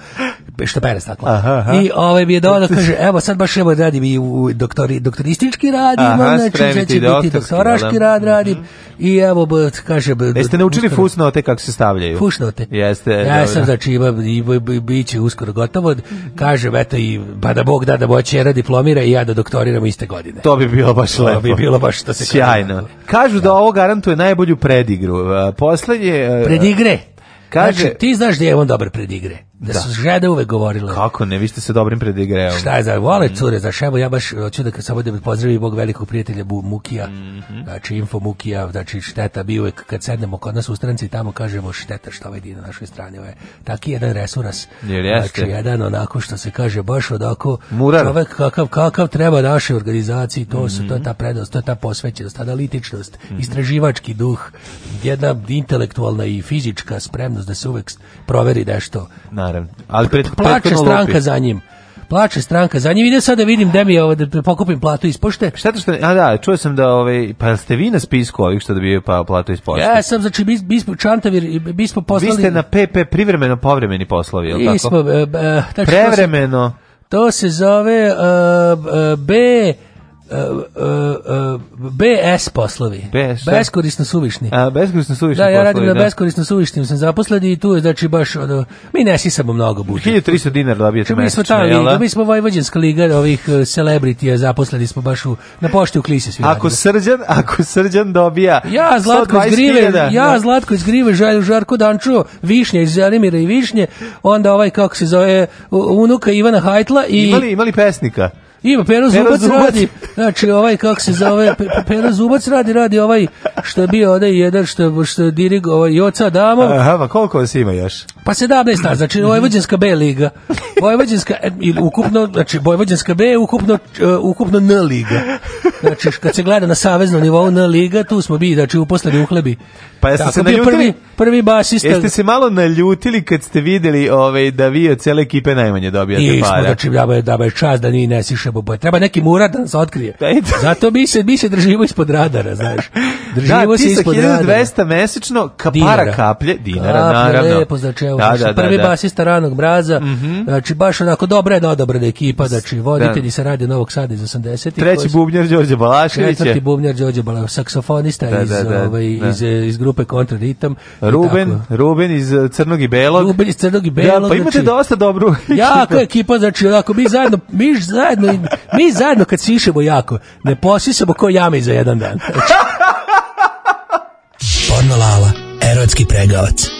što pere stakla. Aha, aha. I ovaj mi je donao, kaže, evo sad baš evo radi mi u doktori, doktoristički radi, aha, znači će biti doktorski, doktoraški da. rad radim. Mm -hmm. I evo, kaže... Jeste naučili fusnote kako se stavljaju? Fusnote. Jeste. Ja dobro. sam, znači, ima, će uskoro gotovo. Kažem, eto, i, pa da Bog da, da moja čera diplomira i ja da doktoriram iste godine. To bi bilo baš to lepo. To bi bilo baš što se... Sjajno. Kažu da, da ovo garantuje najbolju predigru. E, poslednje... E, Predigre. Kaže, znači, ti znaš da je on dobar pred igre. Da, da, su žede uvek govorile. Kako ne, vi ste se dobrim predigreo. Šta je za vole mm. cure, za šebo, ja baš hoću da samo da pozdravi Bog velikog prijatelja Bu Mukija, mm -hmm. znači Info Mukija, znači šteta bi uvek kad sednemo kod nas u stranci tamo kažemo šteta što ovaj na našoj strani, ovaj, taki jedan resuras, Jer jeste. znači jedan onako što se kaže baš odako, Murar. čovek kakav, kakav treba našoj organizaciji, to, mm -hmm. to je mhm. ta prednost, to je ta posvećenost, analitičnost, mm -hmm. istraživački duh, jedna intelektualna i fizička spremnost da se uvek proveri nešto. Na naravno. Ali pred, Plače stranka lupi. za njim plače stranka za njim. Idem sad da vidim da mi je ovo da, da pokupim platu iz pošte. Šta to što a da, čuo sam da ovaj pa ste vi na spisku ovih što dobijaju pa platu iz pošte. Ja sam znači bis, bispo Čantavir bismo poslali. Vi ste na PP privremeno povremeni poslovi, je el tako? Bispo, uh, uh, Prevremeno. To se, to se zove uh, B e, Uh, e, uh, e, e, BS poslovi. BS, da. beskorisno suvišni. A, beskorisno suvišni Da, ja radim da. beskorisno suvišnim, sam zaposlen i tu je, znači, baš, ono, mi ne sisamo mnogo buđe. 1300 dinara dobijete mesečno, Mi smo ta da? mi smo Vojvođanska liga ovih celebritija, zaposleni smo baš u, na pošti u Klise svi Ako radili. srđan, ako srđan dobija Ja, Zlatko iz Grive, ja, da. Zlatko iz Grive, žalju Žarko Dančo, višnje iz Zelimira i Višnje, onda ovaj, kako se zove, unuka Ivana Hajtla i... Imali, imali pesnika? Ima Pero Zubac, Zubac radi, znači ovaj kako se zove, Pero Zubac radi, radi ovaj što je bio onaj jedan što, što dirig, ovaj Joca Damo. Aha, pa koliko vas ima još? Pa 17 nas, znači mhm. Vojvođanska B liga. Vojvođanska ili e, ukupno, znači Vojvođanska B ukupno uh, ukupno N liga. Znači kad se gleda na saveznom nivou N liga, tu smo bi znači u u uhlebi. Pa jeste se naljutili? Prvi, prvi basista. Jeste se malo naljutili kad ste videli ovaj da vi od cele ekipe najmanje dobijate Nismo, para. Znači da je da, da je čas da ni ne siše bobo. Treba neki murad da nas otkrije. Da, Zato mi se mi se držimo ispod radara, znaš. Da, držimo da, se ispod 1200 radara. mesečno kapara dinara. kaplje dinara, kaplje, naravno. Lepo, znači Beo, da, da, da, prvi da, basista ranog mraza, mm -hmm. E, znači baš onako dobra je odabrana ekipa, znači voditelji da. se radi Novog Sada iz 80-ih. Treći bubnjar Đorđe Balašević. Četvrti bubnjar Đorđe Balašević, saksofonista da, da iz, da, da, ovaj, da. iz, e, iz grupe Kontraritam. Ruben, Ruben iz Crnog i Belog. Ruben iz Crnog i da, Belog. Da, pa imate znači, dosta dobru Jako ekipa, znači onako, mi zajedno, mi zajedno, mi zajedno kad sišemo jako, ne posisamo ko jame za jedan dan. Znači. Pornolala, erotski pregavac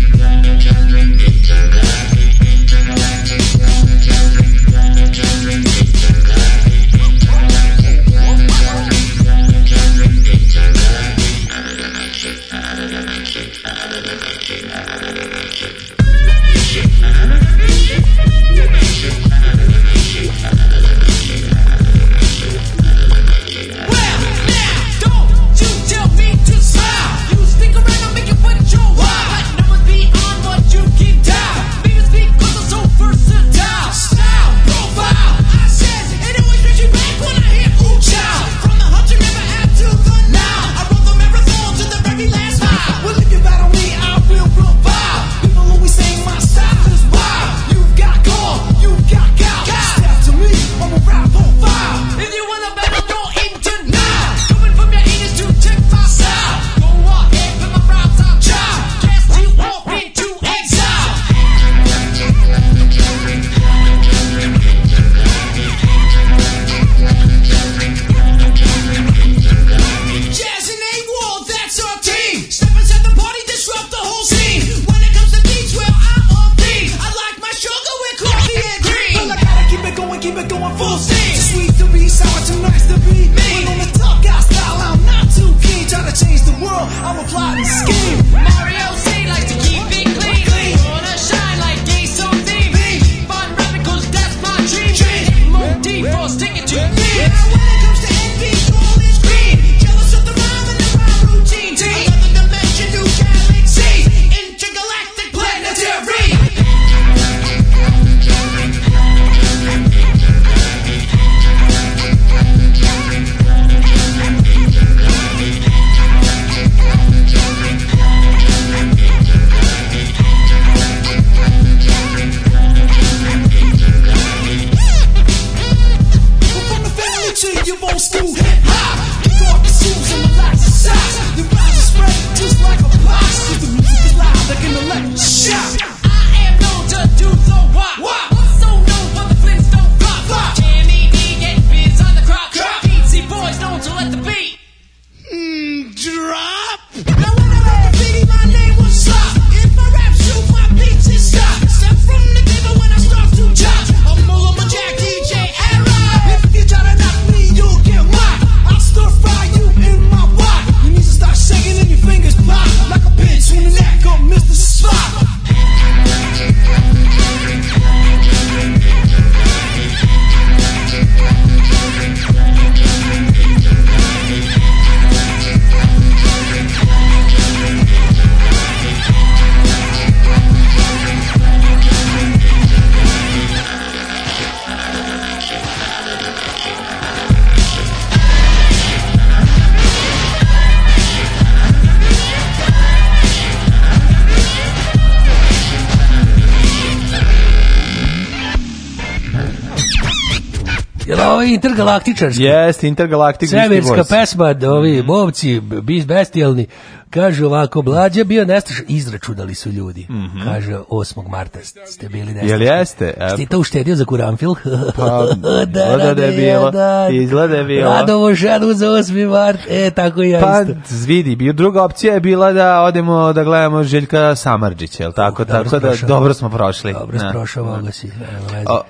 intergalaktičarski. Jeste, intergalaktički. Severska pesma, da ovi mhm. momci, bis bestijalni. Kaže ovako, Blađa bio nestaš, izračunali su ljudi. Mm -hmm. Kaže 8. marta ste bili desnički. Jel jeste? ti to uštedio za kuramfil? Pa, da, da, da, da bilo. bilo. Da. Izgleda da je bilo. Radovo ženu za 8. mart, e, tako i ja pa, isto. Pa, vidi, druga opcija je bila da odemo da gledamo Željka Samarđića, jel tako? Dobro tako da, dobro smo prošli. Dobro smo prošao, mogo si.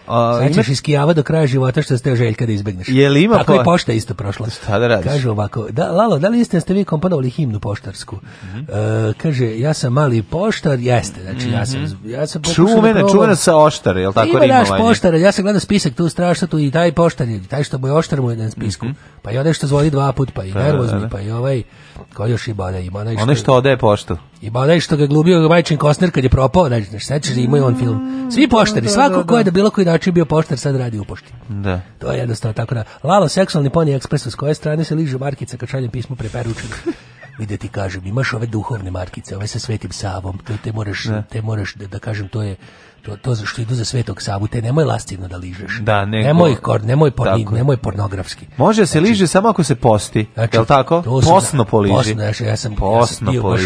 Znači, ima... iskijava do kraja života što ste Željka da izbegneš. Jel ima tako po... i pošta isto prošla. Šta da radiš? Kaže ovako, da, Lalo, da li jeste, ste vi komponovali himnu poštarsku? Mm -hmm. uh, kaže, ja sam mali poštar, jeste, znači, mm -hmm. ja sam, mhm. ja sam čuvena čuvena, čuvena sa oštar, je li tako pa ima naš poštara, ja sam gledao spisak tu strašno tu i taj poštar, taj što mu je oštar mu je na spisku. Mm -hmm. Pa i onaj što zvoni dva put, pa i da, da, nervozni, da, da. pa i ovaj, ko još ima onaj, ima onaj što... Onaj što odaje poštu. Ima onaj što ga glubio Majčin Kostner kad je propao, da ne sećaš da ima i on film. Mm, Svi poštari, da, svako ko je da bilo koji način bio poštar, sad radi u pošti. Da. To je jednostavno tako da. Lalo, seksualni poni ekspresu, s koje strane se liže markica kad šaljem pismo preperučeno. vide ti kažem, imaš ove duhovne markice, ove sa Svetim Savom, te, te moraš, ne. te moraš da, da kažem, to je to, to što idu za Svetog Savu, te nemoj lastivno da ližeš. Da, neko, nemoj, kor, nemoj, porni, nemoj pornografski. Može se znači- liže samo ako se posti, znači, je tako? Posno poliži. Posno, znači, ja sam, posno ja sam bio baš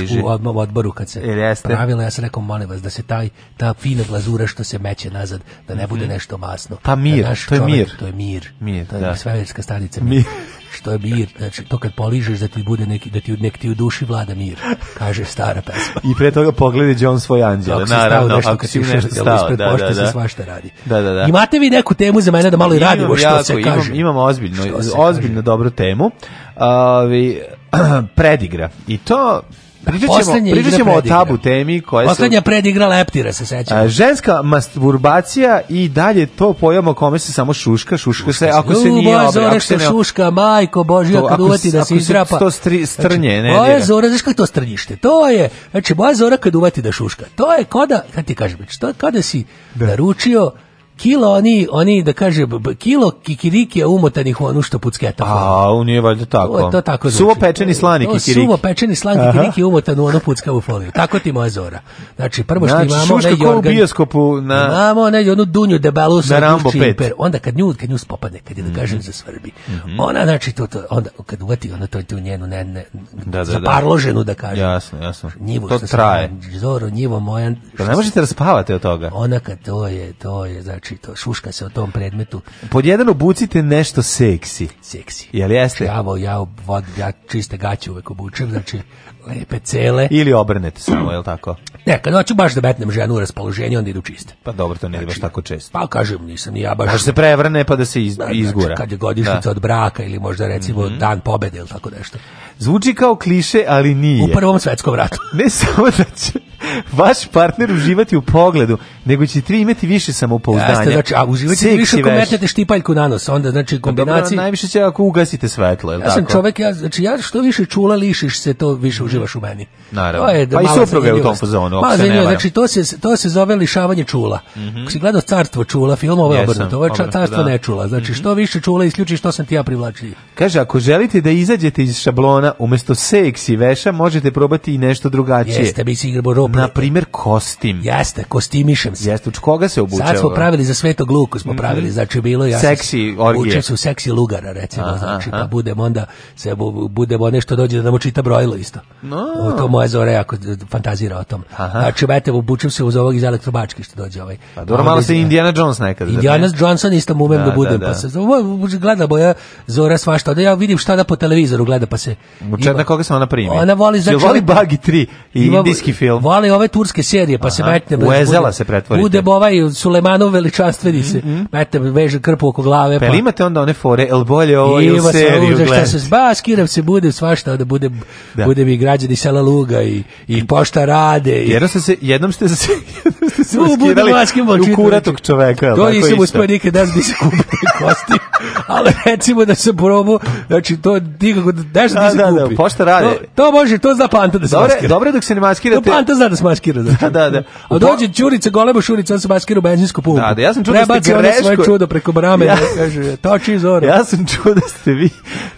u odboru kad se jeste. pravila, ja sam rekao, molim vas, da se taj, ta fina glazura što se meće nazad, da ne bude mhm. nešto masno. Pa mir, da to je čovjek, mir. To je mir. mir to je da. sveverska stanica mir. to je mir, znači to kad poližeš da ti bude neki da ti nek ti u duši vlada mir, kaže stara pesma. I pre toga pogledi John svoj anđele, naravno, nešto, ako si nešto stao, da, da, da, se da. svašta radi. Da, da, da. Imate vi neku temu za mene da malo i radimo što jako, se kaže? Imam, imamo ozbiljno, ozbiljno kaže. dobru temu. Ovi, predigra. I to Pričaćemo o tabu temi koja se Poslednja su... predigra leptira se sećamo. Ženska masturbacija i dalje to pojam o kome se samo šuška, šuška, šuška se, ako se nije obre, ako se ne... šuška, majko božja, kad uvati da se izrapa. To stri, znači, strnje, ne. Moja zora, znaš kako to strnjište? To je, znači moja zora kad uvati da šuška. To je kada, kad ti kažeš, što znači, kada si da. naručio Kilo oni, oni da kaže, kilo kikiriki je umotanih u ono što pucketa. A, u nije valjda tako. To, to tako znači. Suvo pečeni slani kikiriki. Suvo pečeni slani kikiriki umotan u onu puckavu foliju. Tako ti moja zora. Znači, prvo što znači, imamo onaj Jorgan. Znači, u bioskopu na... Imamo onaj jednu dunju debelu sa Rambo čimper. Onda kad nju, kad nju spopadne, kad je da kažem mm za svrbi. Mm -hmm. Ona, znači, to, to, onda, kad uvati, ona to tu njenu ne, ne, da, da, da, zaparloženu, da kažem. Jasno, jasno. Njivu, to traje. Zoro, nivo moja... Pa ne možete raspavati da od toga. Ona kad to je, to je, znači, naročito šuška se o tom predmetu. Pod jedan obucite nešto seksi. Seksi. Jel jeste? Šavo, ja, vod, ja čiste gaće uvek obučem, znači lepe cele. Ili obrnete samo, je tako? Ne, kad hoću baš da metnem ženu u raspoloženje, onda idu čiste. Pa dobro, to ne znači, baš tako često. Pa kažem, nisam ni ja baš... Može da se prevrne pa da se iz, znači, izgura. kad je godišnjica da. od braka ili možda recimo mm -hmm. dan pobede ili tako nešto. Zvuči kao kliše, ali nije. U prvom svetskom ratu. ne samo da će vaš partner uživati u pogledu, nego će ti imati više samopouzdanja Jeste, znači, a uživajte više ako metete štipaljku na nos, onda znači pa kombinacija. najviše će ako ugasite svetlo, je ja tako? Ja sam čovek, ja, znači ja što više čula lišiš se, to više uživaš u meni. Naravno. je, da pa i supruga je u tom pozonu, Ma, ne znači to se, to se zove lišavanje čula. Mm -hmm. Ako si gledao Carstvo čula, film ovo je obrnuto, ovo je Carstvo da. ne čula. Znači mhm. što više čula isključi što sam ti ja privlačio. Kaže, ako želite da izađete iz šablona, umesto seksi veša, možete probati i nešto drugačije. Jeste, bi si igrao Na primer kostim. Jeste, kostimišem se. Jeste, u koga se obučava? Sad smo pravili za Svetog Luku smo mhm. pravili, znači bilo ja seksi orgije. su seksi lugara recimo, aha, znači aha. pa budemo onda se budemo nešto dođe da mu čita brojilo isto. No. To moje zore jako fantazira o tom. Aha. Znači bete obučem se uz ovog iz elektrobački što dođe ovaj. Pa dobro, malo se Indiana Jones nekad. Indiana ne? Johnson isto mu da, da budem da, pa da. pa se gleda boja Zora svašta, da ja vidim šta da po televizoru gleda pa se. Ima, na koga se ona primi? Ona voli znači voli Bagi 3 i ima, indijski film. Voli ove turske serije pa aha. se metne. Uezela se pretvori. Bude ovaj Sulemanov velič veličanstveni se, mete, mhm, mhm. veže krpu oko glave. Pa, pa imate onda one fore, el bolje ovo ili seriju gledati. se zbaskiram se, bude svašta, da bude, da. bude mi građani sela Luga i, i pošta rade. I... Jednom ste se, jednom ste se, jednom ste se maskirali u kuratog znači. čoveka. To nisam uspio nikad da se kupili kosti, ali recimo da se probao, znači to nikako, da se da, da, kupi. pošta rade. To, to može, to zna panta da se dobre, maskira. Dobre dok se ne maskirate. To panta zna da se maskira. Da, znači. da, da, da. A dođe Ćurica, goleba Šurica, on se maskira u benzinsku pumpu. Da, da, ja sam čuo da ste greško... svoje čudo preko brame, ja, da kaže, toči zora. Ja sam čuo da ste vi,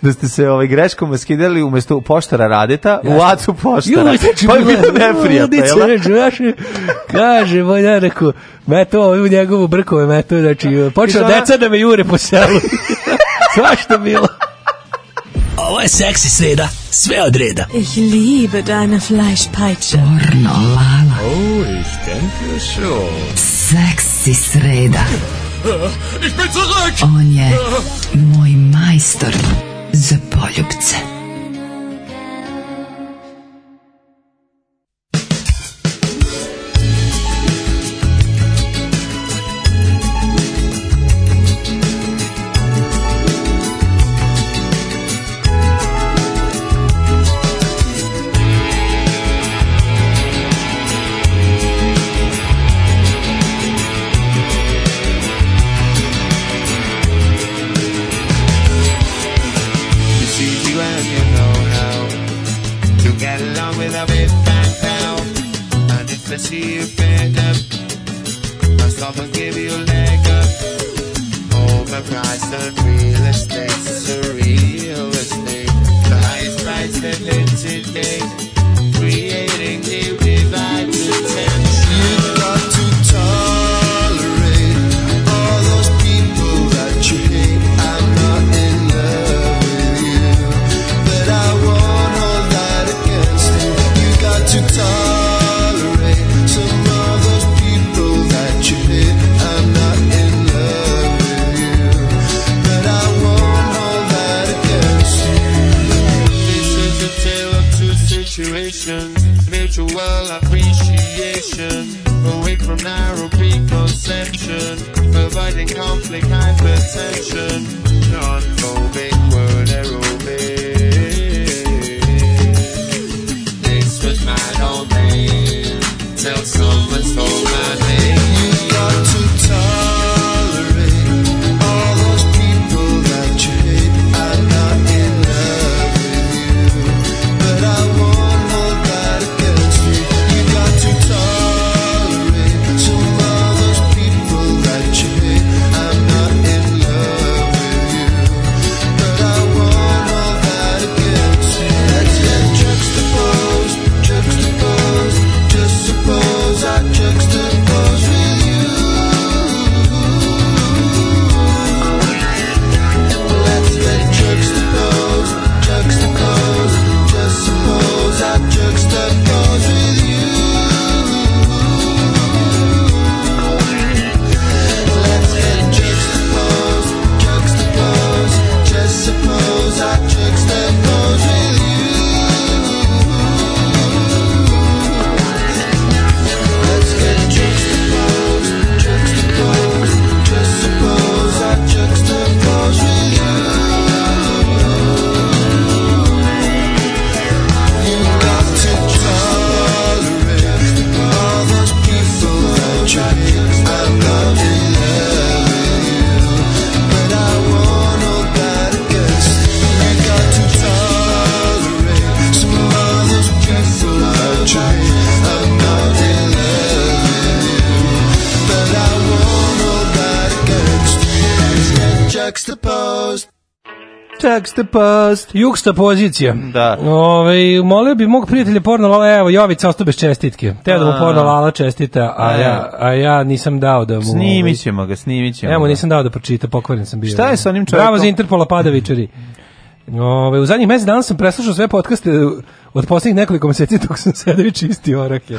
da ste se ovaj greškom maskideli umesto u poštara Radeta, ja. u acu poštara. Jo, pa je bilo neprijatno, jel? Ređu, da? kaže, moj ja rekao, meto, u njegovu brkove meto, znači, počeo ona... deca da me jure po selu. Svašta bilo. Ovo je seksi sreda, sve od reda. Ich liebe deine Fleischpeitsche. Porno, lala. Oh, ich denke schon. Sex si sreda. On je moj majstor za poljubce. to see you bend up. My and give you a leg up. Overpriced on real estate, surreal estate. The highest price that lives today, creating the from Nairobi conception, providing conflict hypertension, non-phobic word aerobic. This was my domain, till past. Juxtapast. pozicija. Da. Ove, ovaj, molio bi mog prijatelja porno lala, evo, Jovica ostao bez čestitke. Teo da mu porno lala čestita, a, a, ja, a ja nisam dao da mu... Ovaj- snimit ćemo ga, snimit ćemo Evo, nisam dao da pročita, pokvaren sam bio. Šta je sa onim čovjekom? Bravo za Interpola Padavičari. Ove, u zadnjih mesec dana sam preslušao sve podcaste e, od posljednjih nekoliko meseci dok sam sedeo i čistio orake.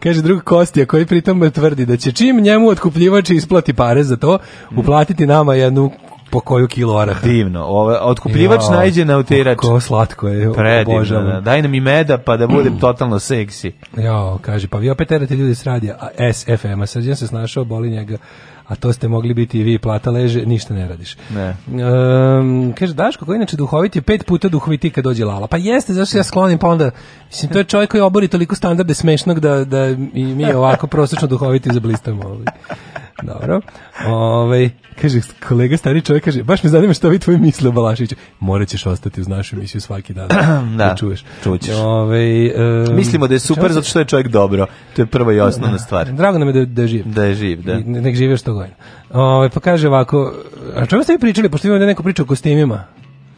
Kaže drug Kostija koji pritom tvrdi da će čim njemu otkupljivač isplati pare za to, uplatiti nama jednu po koju kilo araha. Divno. Ove, otkupljivač ja, najde na utirač. Kako slatko je. Predivno. Da, da. Daj nam i meda pa da budem totalno seksi. Ja, kaže, pa vi opet terate ljudi s radija SFM-a. Srđan se snašao, boli njega a to ste mogli biti i vi, plata leže, ništa ne radiš. Ne. Um, kaže, Daško, koji inače duhoviti je pet puta duhoviti kad dođe Lala. Pa jeste, zašto ja sklonim, pa onda, mislim, to je čovjek koji obori toliko standarde smešnog da, da i mi ovako prosečno duhoviti zablistamo. Dobro. Ovaj kaže kolega stari čovjek kaže baš me zanima šta vi tvoje misle o Balašiću. Morat ćeš ostati uz našu misiju svaki dan. da, da čuješ. Čućeš. Ovaj um, mislimo da je super zato što je čovjek dobro. To je prva i osnovna stvar. Da, drago nam je da, da je živ. Da je živ, da. Ne, nek živi što godina. Ovaj pa kaže ovako, a čemu ste vi pričali pošto imamo da neko priča o kostimima?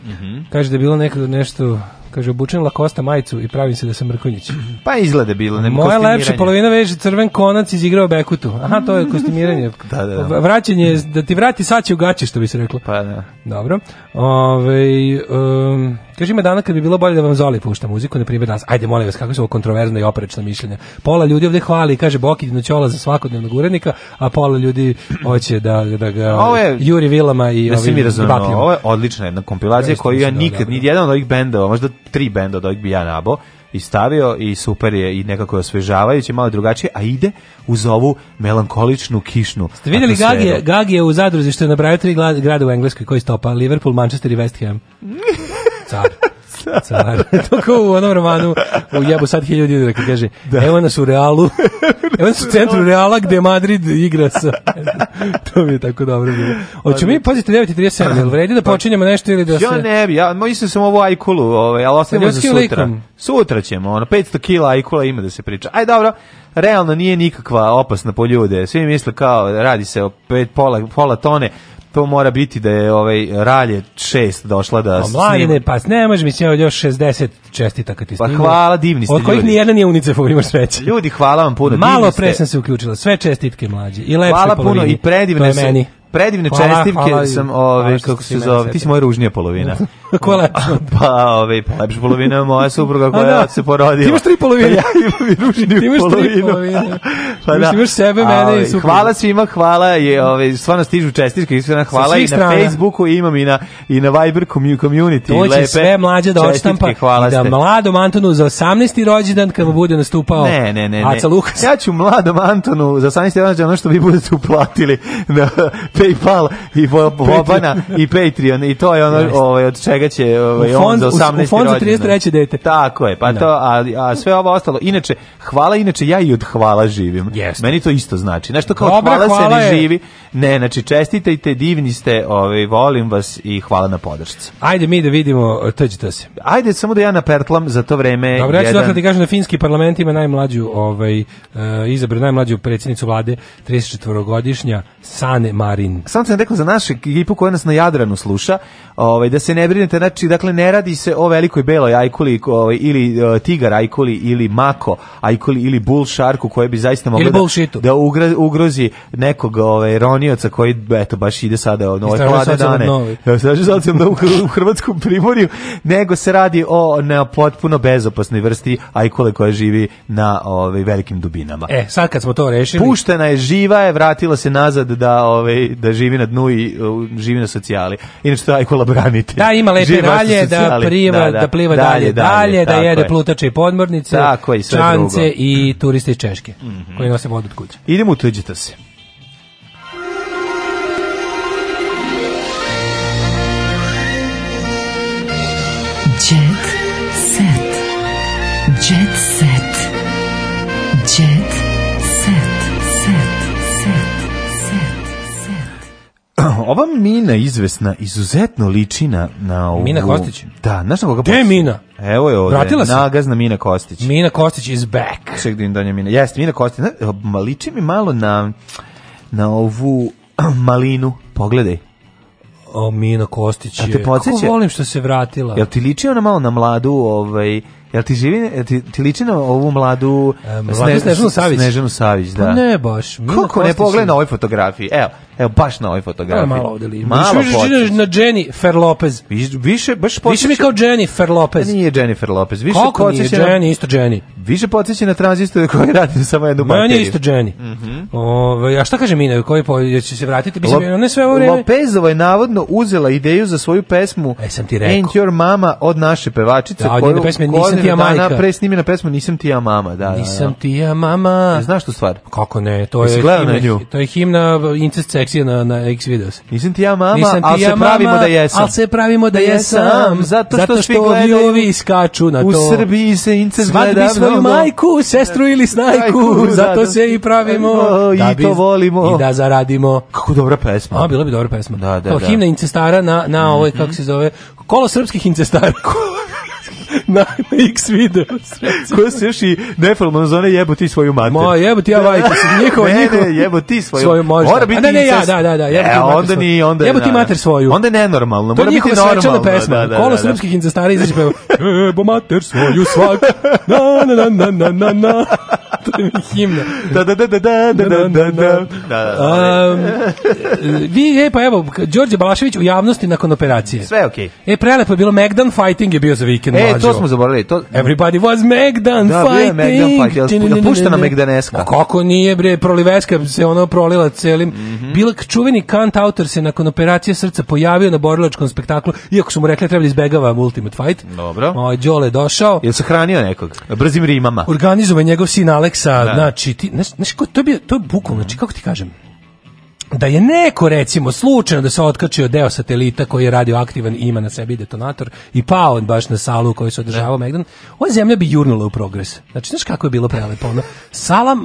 Mhm. Mm kaže da je bilo neko nešto Kaže, obučen lakosta majicu i pravim se da sam Mrkonjić. Pa izgleda bilo, ne Moja lepša polovina veže crven konac izigrao Bekutu. Aha, to je kostimiranje. da, da, da. Vraćanje, da ti vrati saće će u gaći, što bi se reklo. Pa da. Dobro. Ove, um, Kaže ima dana kad bi bilo bolje da vam Zoli pušta muziku, na primjer danas. Ajde, molim vas, kako su ovo kontroverzna i oprečna mišljenja. Pola ljudi ovde hvali i kaže Bokidinu Ćola za svakodnevnog urednika, a pola ljudi hoće da, da ga ovo je, Juri Vilama i da ovim bakljama. Ovo je odlična jedna kompilacija koju ja da, nikad, da, da. ni jedan od ovih bendova, možda tri benda od ovih bi ja nabao, i stavio i super je i nekako je osvežavajući, malo drugačije, a ide uz ovu melankoličnu kišnu. Ste vidjeli Gagije, Gagije u zadruzi što je nabrajao tri grada u Engleskoj koji stopa, Liverpool, Manchester i West Ham. Car. Car. to kao u onom romanu u jebu sad hiljadu ljudi kad da kaže da. evo nas u Realu. evo nas u centru Reala gde Madrid igra sa. to mi je tako dobro bilo. Hoćemo mi pazite 9:37, jel vredi da pa, počinjemo nešto ili da se Ja ne bi, ja mislim sam ovo ajkulu, ovaj, al ostavimo za sutra. Likom. Sutra ćemo, ono 500 kg ajkula ima da se priča. Aj dobro realno nije nikakva opasna po ljude. Svi misle kao radi se o pet pola, pola tone, to mora biti da je ovaj Ralje 6 došla da pa se Mladine, pa ne može mi se još 60 čestitaka ti snimio. Pa hvala, divni ste Od kojih ni jedan nije UNICEF imaš sreće. Ljudi, hvala vam puno. Malo pre sam se uključila, sve čestitke mlađe i lepše Hvala puno i predivne su, meni predivne hvala, čestitke hvala, sam, ove, ovaj, kako se zove, ti si moja ružnija polovina. Koja lepša? pa, ove, ovaj, pa lepša polovina je moja supruga koja da. se porodila. Ti imaš tri polovine. ja imam i ružniju ti imaš polovinu. Tri polovine. pa da. Imaš sebe, mene ove, i ovaj, supruga. Hvala svima, hvala je, ove, stvarno stižu čestitke, iskreno hvala i strana. na Facebooku imam i na, i na Viber community. To će lepe. sve mlađe da odštampa i da mladom Antonu za 18. rođendan kad mu bude nastupao ne, ne, ne, ne. Aca Lukas. Ja ću mladom Antonu za 18. rođendan ono što vi budete uplatili na PayPal i Bobana i Patreon i to je ono ovaj od čega će ovaj on za 18 u fond za 33. dete. Tako je, pa da. to a, a sve ovo ostalo. Inače, hvala inače ja i od hvala živim. Meni to isto znači. Nešto kao Dobre, hvala, hvala se ne živi. Ne, znači čestitajte, divni ste, ovaj volim vas i hvala na podršci. Ajde mi da vidimo e, tuđite se. Ajde samo da ja napertlam za to vreme. Dobro, jedan... ja ću da ti kažem da finski parlament ima najmlađu ovaj uh, e, izabra najmlađu predsjednicu vlade 34-godišnja Sane Marin. Sam sam rekao za naše ekipu koja nas na Jadranu sluša, ovaj da se ne brinete, znači dakle ne radi se o velikoj beloj ajkuli ovaj, ili uh, tigar ajkuli ili mako ajkuli ili bull sharku koje bi zaista moglo da, da ugrozi nekog ovaj Ronija branioca koji eto baš ide sada ono ove hladne dane. Istražuje socijalno u hrvatskom primorju, nego se radi o ne potpuno bezopasnoj vrsti ajkule koja živi na ovaj velikim dubinama. E, sad kad smo to rešili, puštena je živa je, vratila se nazad da ovaj da živi na dnu i živi na socijali. Inače to ajkula branite. Da, ima lepe ralje da priva da, da. da pliva dalje, dalje, dalje, dalje da jede je. plutače i podmornice, tako i čance drugo. i turisti iz Češke mm -hmm. koji nose vodu od kuće. Idemo u tuđita se. Jet set. Jet set. Jet set. Set. Set. Set. set. Ova Mina izvesna izuzetno liči na, na ovu... Mina Kostić? Da, znaš na koga Gde je Mina? Evo je ovde, Vratila se? nagazna Mina Kostić. Mina Kostić is back. Ček da im Mina. Jeste, Mina Kostić. Zna, ma, liči mi malo na, na ovu malinu. Pogledaj. O, Mina Kostić je... A te podsjeća? volim što se vratila. Jel ti liči ona malo na mladu, ovaj... Jel ti živi, jel ti, ti liči na ovu mladu, e, Snežanu Savić? Snežanu Savić, da. Pa ne baš. Kako Kostić ne pogleda na ovoj fotografiji? Evo, Evo baš na ovoj fotografiji. malo ovde li. Malo više na Jennifer Lopez. Više, više baš podsjeća. Više mi kao Jennifer Lopez. Pa nije Jennifer Lopez. Više Kako nije Jenny, isto Jenny. Više podsjeća na tranzistore koji radi samo jednu bateriju. Nije isto Jenny. Mhm. Mm Ove, a šta kaže Mina, koji po, će se vratiti? Mislim, da ne sve ovo vreme... Lopezova je navodno uzela ideju za svoju pesmu e, sam ti rekao. And Your Mama od naše pevačice. Da, koju, pesme Nisam ti ja majka. Pre snimljena pesmu Nisam ti ja mama. Da, da, da, Nisam ti ja mama. Znaš tu stvar? Kako ne, to je, himna, to je himna incest seksija na, na X videos. Nisam ti ja mama, Nisam ti ali ja se pravimo mama, da jesam. Ali se pravimo da, da jesam, zato što, zato što ovi ovi iskaču na to. U Srbiji se incest gleda. Svadbi svoju majku, sestru ili snajku, da, zato da. se i pravimo. Da bi, I to volimo. I da zaradimo. Kako dobra pesma. A, bila bi dobra pesma. Da, da, da. Himna incestara na, na ovoj, mhm. kako se zove, kolo srpskih incestara. na, na X video. Ko se još i neformalno zove jebo ti svoju mater. Ma jebo ti ja vajke, njihova ne, njihova. Ne, jebo ti svoju. Svoju možda. Mora biti A ne, ne, ja, da, da, da, jebo e, ti onda ni, onda jebo ti mater svoju. Onda je nenormalno, mora biti normalno. To je njihova svečana pesma. Da, da, da, da, Kolo srpskih incestara izađe peva jebo mater svoju svak. na, na, na, na, na, na to mi himna. Da da da, da, da, da, da, da, da, da, da. Um, vi, e, pa evo, Đorđe Balašević u javnosti nakon operacije. Sve je okej. Okay. E, prelepo je bilo, Megdan Fighting je bio za vikend. E, mlađevo. to smo zaboravili. To... Everybody was Megdan da, Fighting. Da, bio je Megdan Fighting, puštena Megdaneska. kako nije, bre, proliveska se ono prolila celim. Mm -hmm. Bilak, čuveni kant autor se nakon operacije srca pojavio na borilačkom spektaklu, iako su mu rekli treba da izbegava Ultimate Fight. Dobro. O, Đole je došao. Je se hranio nekog? Brzim rimama. Organizovan njegov sin Alex Netflixa, da. znači, ti, znaš, znaš, to je bio, to je bukvalno, znači, kako ti kažem, da je neko recimo slučajno da se otkačio deo satelita koji je radioaktivan i ima na sebi detonator i pao baš na salu koju kojoj se održavao Megdan, ova zemlja bi jurnula u progres. Znači, znaš kako je bilo prelepo? Ono, sala,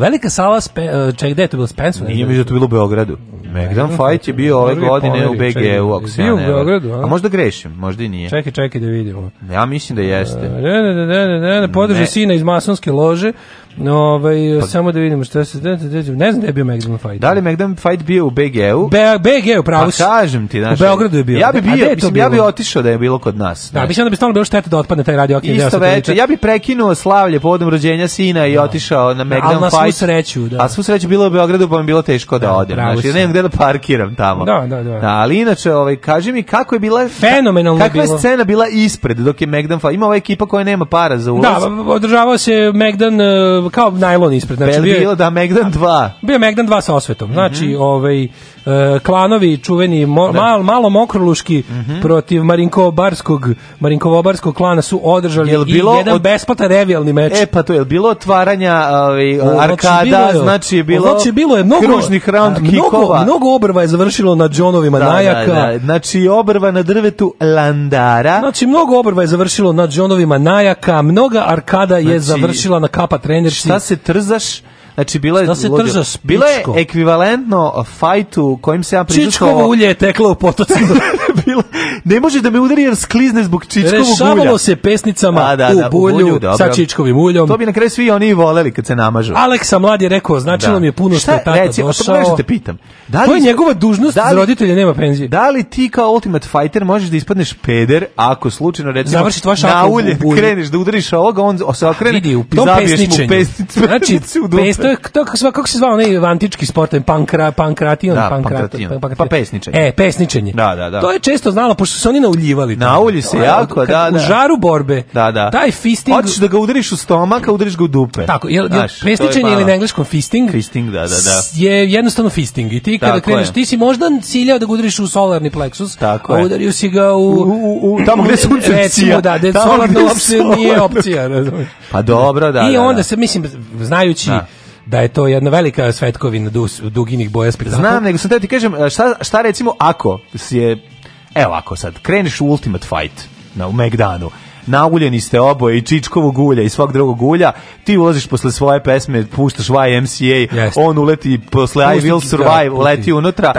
velika sala, spe, ček, gde je to bilo? Spensu? Nije mi da to bilo u Beogradu. Megdan Fajt je bio ove godine u BG-u, ako se ja Beogradu, a? a možda grešim, možda i nije. Čekaj, čekaj da vidimo. Ja mislim da jeste. Ne, ne, ne, ne, ne, ne, podrže sina iz masonske lože, No, ovaj, pa, samo da vidimo šta se... Da, da, da, ne znam da je bio Maximum Fight. Da li Maximum Fight bio u BG-u? Be, BG-u, pravo Pa kažem ti, znaš. U Beogradu je bio. Ja bi bio, mislim, bilo? ja bi otišao da je bilo kod nas. Da, mislim da bi stalno bilo šteta da otpadne taj radio. radioaktivni Isto veče, ja bi prekinuo slavlje povodom rođenja sina i no. otišao na Maximum Fight. Ali na svu sreću, da. A svu sreću bilo u Beogradu, pa mi bilo teško da, da odem. Znači, ja nemam gde da parkiram tamo. Da, da, da. da ali inače, ovaj, kaži mi kako je bila... Fenomenalno kakva bilo. je scena bila ispred dok je Megdan Fight? Ima ova ekipa koja nema para za ulaz. Da, održavao se Megdan eh, kao najlon ispred. Znači, bio, bilo da Megdan 2. Bio Megdan 2 sa osvetom. Znači, mm -hmm. ovaj, E, klanovi čuveni mo, da. mal, malo mokroluški mm -hmm. protiv Marinkovobarskog Marinkovobarskog klana su održali jel bilo i jedan od... besplatan revijalni meč. E pa to je bilo otvaranja ovaj, znači, arkada, znači je bilo znači je bilo je mnogo kružnih round a, Mnogo, mnogo obrva je završilo na Džonovima da, da Najaka. Da, da. Znači obrva na drvetu Landara. Znači mnogo obrva je završilo na Džonovima Najaka, mnoga arkada je znači, završila na kapa trenerci. Šta se trzaš? Znači bila je da se trza Bila je ekvivalentno fajtu kojim se ja prisustvovao. Čičkovo ulje je teklo u potocima. bila, ne može da me udari jer sklizne zbog čičkovog ulja. Rešavalo se pesnicama A, da, da, u bulju, u bulju sa čičkovim uljom. To bi na kraju svi oni voleli kad se namažu. Aleksa mlad je rekao, značilo da. mi je puno što je tata reci, došao. Šta te pitam? Da li, to je njegova dužnost, da li, za roditelje nema penzije. Da li ti kao Ultimate Fighter možeš da ispadneš peder ako slučajno recimo Završi tvoja na ulje kreneš da udariš ovoga, on se okrene i zabiješ mu pesnicu. Znači, da, pesto je, to, kako se zvao, onaj antički sport, pankra, pankration, da, pankrati, pankrat, pankrat, pa pesničenje. E, pesničenje. Da, da, da. To je često znalo, pošto se oni nauljivali. Naulji se jako, da, da. U da. žaru borbe, da, da. taj fisting... Hoćeš da ga udariš u stomak, a udariš ga u dupe. Tako, jel, jel Znaš, pestičenje je pa- ili na engleskom fisting? Fisting, da, da, da. Je jednostavno fisting i ti kada Tako kreneš, je. ti si možda ciljao da ga udariš u solarni pleksus, Tako a udario si ga u... u, u, u tamo gde sunce recimo, da, da solarna opcija nije opcija, razumiješ. Pa dobro, da, I da, onda da. se, mislim, znajući da da je to jedna velika svetkovina duginih boja spektakla. Znam, nego sam te ti kažem, e, šta, šta recimo ako je evo ako sad, kreneš u Ultimate Fight na, u Megdanu, nauljeni ste oboje i čičkovog ulja i svog drugog ulja, ti ulaziš posle svoje pesme, puštaš YMCA, yes. on uleti posle Pusti, I Will Survive, da, leti unutra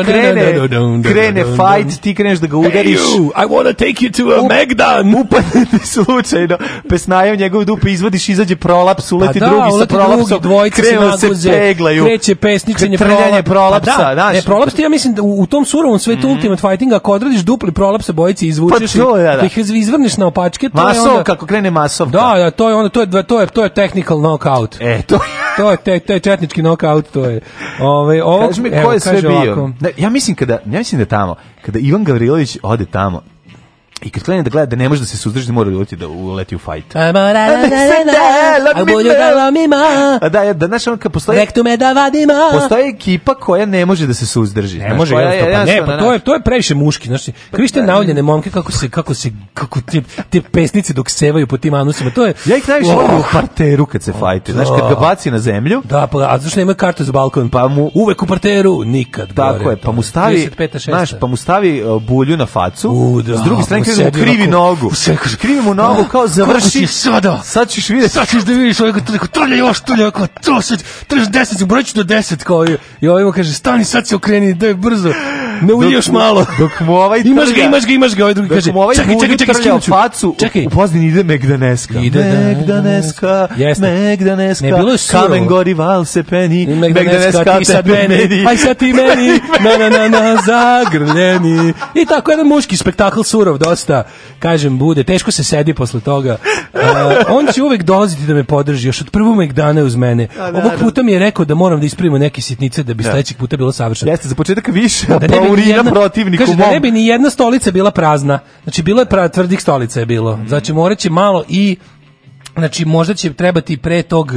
i krene, krene fight, ti kreneš da ga udariš. Hey you, I wanna take you to a up, Megdan! Upadne slučajno, pesnaje u njegovu dupe, izvadiš, izađe prolaps, uleti pa da, drugi sa prolapsom, krenu se, se peglaju. Kreće pesničenje prolapsa. prolapsa. Pa da, ne, prolaps ti ja mislim da u, u tom surovom svetu mm -hmm. Ultimate Fightinga, ako odradiš dupli prolaps, bojice izvučeš pa to, da, da, da. ih izvrneš na opa mačke, to masov, je onda... kako krene masov. Da, da, to je onda, to je, to je, to je technical knockout. E, to je... to je te, te četnički knockout, to je. Ovaj ovo, Kaži mi ko je sve bio. Da, ja mislim kada, ja mislim da tamo, kada Ivan Gavrilović ode tamo, I kad krene da gleda da ne može da se suzdrži, mora da uleti da uleti u fajt. A da, da, da, znaš, on kad postoji... Nek tu me da vadima. Postoji ekipa koja ne može da se suzdrži. Ne može, jednostavno, pa ne, pa to je, to je previše muški, znaš, kad da. vi ste nauljene momke, kako se, kako se, kako te, te pesnice dok sevaju po tim anusima, to je... Ja ih najviše volim u oh. parteru kad se fajte, znaš, kad ga da. baci na zemlju. Da, pa, a zašto nema kartu za balkon? Pa mu... Uvek u parteru, nikad. Tako je, pa mu stavi, znaš, pa mu stavi uh, bulju na facu, da, s druge strane on kažem, da krivi nogu. Sve, kaže, krivi mu nogu, da. kao završi. sada? Sad ćeš vidjeti. Sad ćeš da vidiš ovako, toliko, trlja još, trlja, Kao to sad, trljaš deset, broću do deset, kao, i, i ovaj kaže, stani, sad se okreni, daj brzo. Ne uji malo. Dok mu ovaj trlja, imaš ga, imaš ga, imaš ga, ovaj drugi kaže. Mu ovaj čekaj, čekaj, čekaj, čekaj, facu. Čekaj. U pozadini ide Megdaneska. Ide Megdaneska. Jeste. Megdaneska. Ne bilo je Kamen gori val se peni. Megdaneska ti sad meni. Aj sad ti meni. Na na na na zagrljeni. I tako jedan muški spektakl surov dosta. Kažem bude teško se sedi posle toga. Uh, on će uvek dolaziti da me podrži još od prvog Megdana uz mene. Ovog puta mi je rekao da moram da ispravimo neke sitnice da bi da. sledećeg puta bilo savršeno. Jeste za početak više. Da ne bi urina protivniku kaže, mom. da ne bi ni jedna stolica bila prazna. Znači bilo je pra, tvrdih stolica je bilo. Znači moraće malo i Znači, možda će trebati pre tog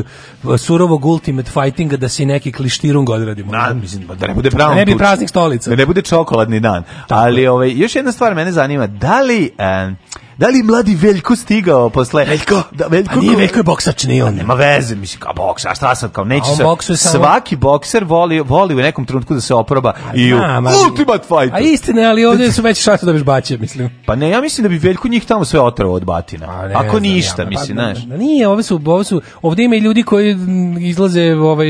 surovog ultimate fightinga da se neki klištirung odradimo. Na, mislim, pa da ne bude Da ne bi praznih stolica. Da ne bude čokoladni dan. Tako. Ali ovaj, još jedna stvar mene zanima. Da li... E, Da li mladi Veljko stigao posle? Veljko? Da, Veljko pa nije Veljko je boksač, ni on. Nema veze, mislim, kao boksa, a šta sad, kao neće se... Sa... Svaki bokser voli, voli u nekom trenutku da se oproba i u znam, ultimate fight. A istina, ali ovdje su veće šanse da biš baće, mislim. Pa ne, ja mislim da bi Veljko njih tamo sve otrao od batina. A ne, Ako ništa, ja, pa mislim, da, znaš. Pa, nije, ove su, ove su, ovdje ima i ljudi koji izlaze, ovaj,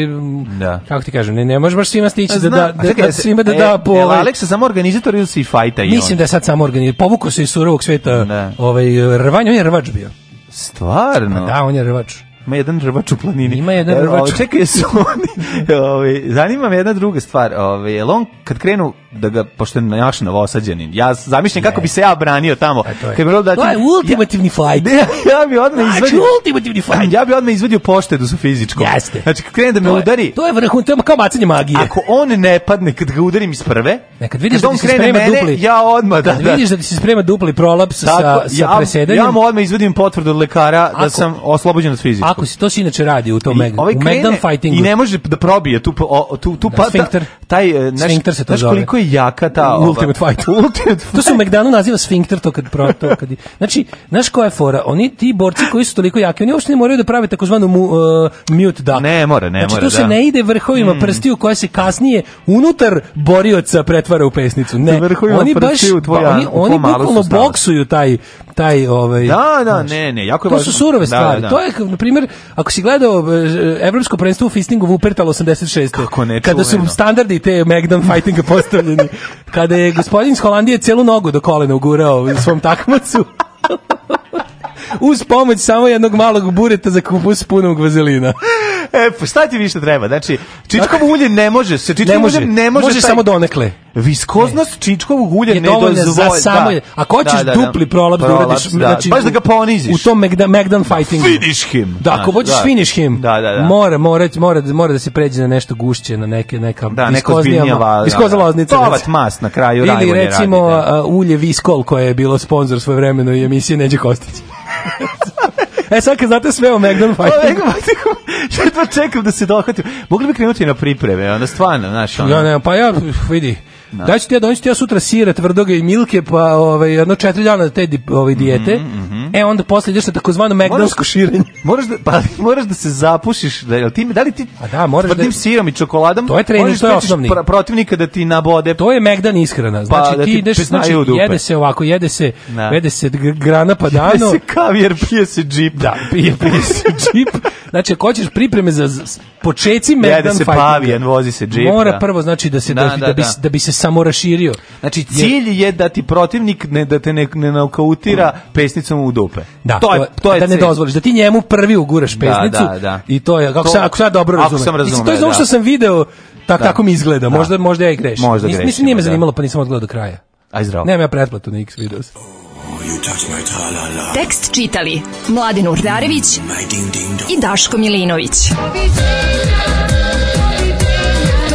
da. kako ti kažem, ne, ne možeš baš svima stići da, da, da, da, svima da e, da e, po... Aleksa samo organizator ili si i fajta i Mislim da sad samo organizator. Povuko se iz surovog sveta da ovaj, rvanje, on je rvač bio. Stvarno? da, on je rvač. Ima jedan rvač u planini. Ima jedan rvač. Ovo, čekaj, su oni, ovaj, zanima me jedna druga stvar. Ovaj, jel on kad krenu da ga, pošto je još novosađenin, ja zamišljam kako bi se ja branio tamo. E, to je, da to je ultimativni ja, fight. Ne, ja bi odmah znači, izvadio... ultimativni fight. Ja bi odmah izvadio poštedu sa fizičkom. Jeste. Znači, kad krene da me to je, To je vrhun, to je kao bacanje magije. Ako on ne padne kad ga udarim iz prve, ne, kad vidiš kad da on krene mene, dupli, ja odmah... Da, da, vidiš da ti se sprema dupli prolaps tako, sa, sa ja, presedanjem... Ja mu odmah izvadim potvrdu od lekara da ako, da sam oslobođen od fizike. Tako se to se inače radi u tom Meg, ovaj u Megdan fightingu. I ne može da probije tu o, tu tu da, pa ta, taj e, naš sfinkter se to zove. koliko je jaka ta Ultimate Fight. Ultimate to su Megdanu naziva sfinkter to kad pro to kad. Znači, znaš koja je fora? Oni ti borci koji su toliko jaki, oni uopšte ne moraju da prave takozvanu mu, uh, mute da. Ne, mora, ne znači, mora. Znači, tu se da. ne ide vrhovima mm. prstiju koja se kasnije unutar borioca pretvara u pesnicu. Ne, oni baš, pa, oni, oni bukvalno boksuju taj taj ovaj Da, da, znaš, ne, ne, jako je To su surove da, stvari. Da, da, To je na primjer, ako si gledao e, evropsko prvenstvo u fistingu u Upertal 86. Kako ne, kada su standardi te Megdan fightinga postavljeni, kada je gospodin iz Holandije celu nogu do kolena ugurao u svom takmacu. uz pomoć samo jednog malog bureta za kupus punog vazelina. E, pa šta ti više treba? Znači, čičkovo ulje ne može, se čičkovo ne može, ne može, može taj... samo donekle. Viskoznost ne. čičkovog ulja je ne dozvoljava. Za samo, da. Ako hoćeš da, da, dupli prolaps, prolaps da uradiš, da. znači, baš da ga poniziš. U tom Magdan, Magdan da, fightingu. Finish him. Da, ako da, hoćeš da. finish him, da, da, da. Mora, mora, mora, mora da se pređe na nešto gušće, na neke, neka da, viskoznija, neko viskozna da, loznica. Tovat mas na kraju Ili recimo radi, da. ulje Viskol koje je bilo sponsor svoje vremeno i emisije Neđe Kostić. E sad kad znate sve o Magnum Fightingu. Šta čekam da se dohvatim. Mogli bi krenuti na pripreme, onda stvarno, znaš, ono. Ja ne, pa ja vidi. Da. da ću ti ja donesti da ja sutra sira, tvrdoga i milke, pa ovaj, jedno četiri dana te ovaj, mhm, dijete. Mm -hmm. E, onda posle ideš na takozvano megdansko širenje. Moraš da, pa, moraš da se zapušiš. Da, jel ti, da li ti A da, moraš da- tvrdim da, sirom i čokoladom to je trening, to je da osnovni. Pra, protivnika da ti nabode? To je megdan ishrana. Pa, znači, pa, da ti, ideš, znači, jede se ovako, jede se, da. jede se grana pa dano. Jede se kavijer, pije se džip. Da, pije, pije se džip. Znači, ako hoćeš pripreme za početci megdan fightinga. Jede se pavijan, vozi se džip. Mora prvo, znači, da, se, da, da, da, bi, da bi se samo raširio. Znači cilj je, da ti protivnik ne da te ne, ne naukautira mm. pesnicom u dupe. Da, to je, to je da cilj. ne dozvoliš da ti njemu prvi uguraš da, pesnicu. Da, da, da. I to je kako se ako sad dobro razumem. Ako sam razumem. To je zato što da. sam video tak, tako da. mi izgleda. Možda možda ja i grešim. Možda grešim. Mislim nije me zanimalo pa nisam odgledao do kraja. Aj zdravo. Nemam ja pretplatu na X videos. Tekst čitali Mladin Urdarević i Daško Milinović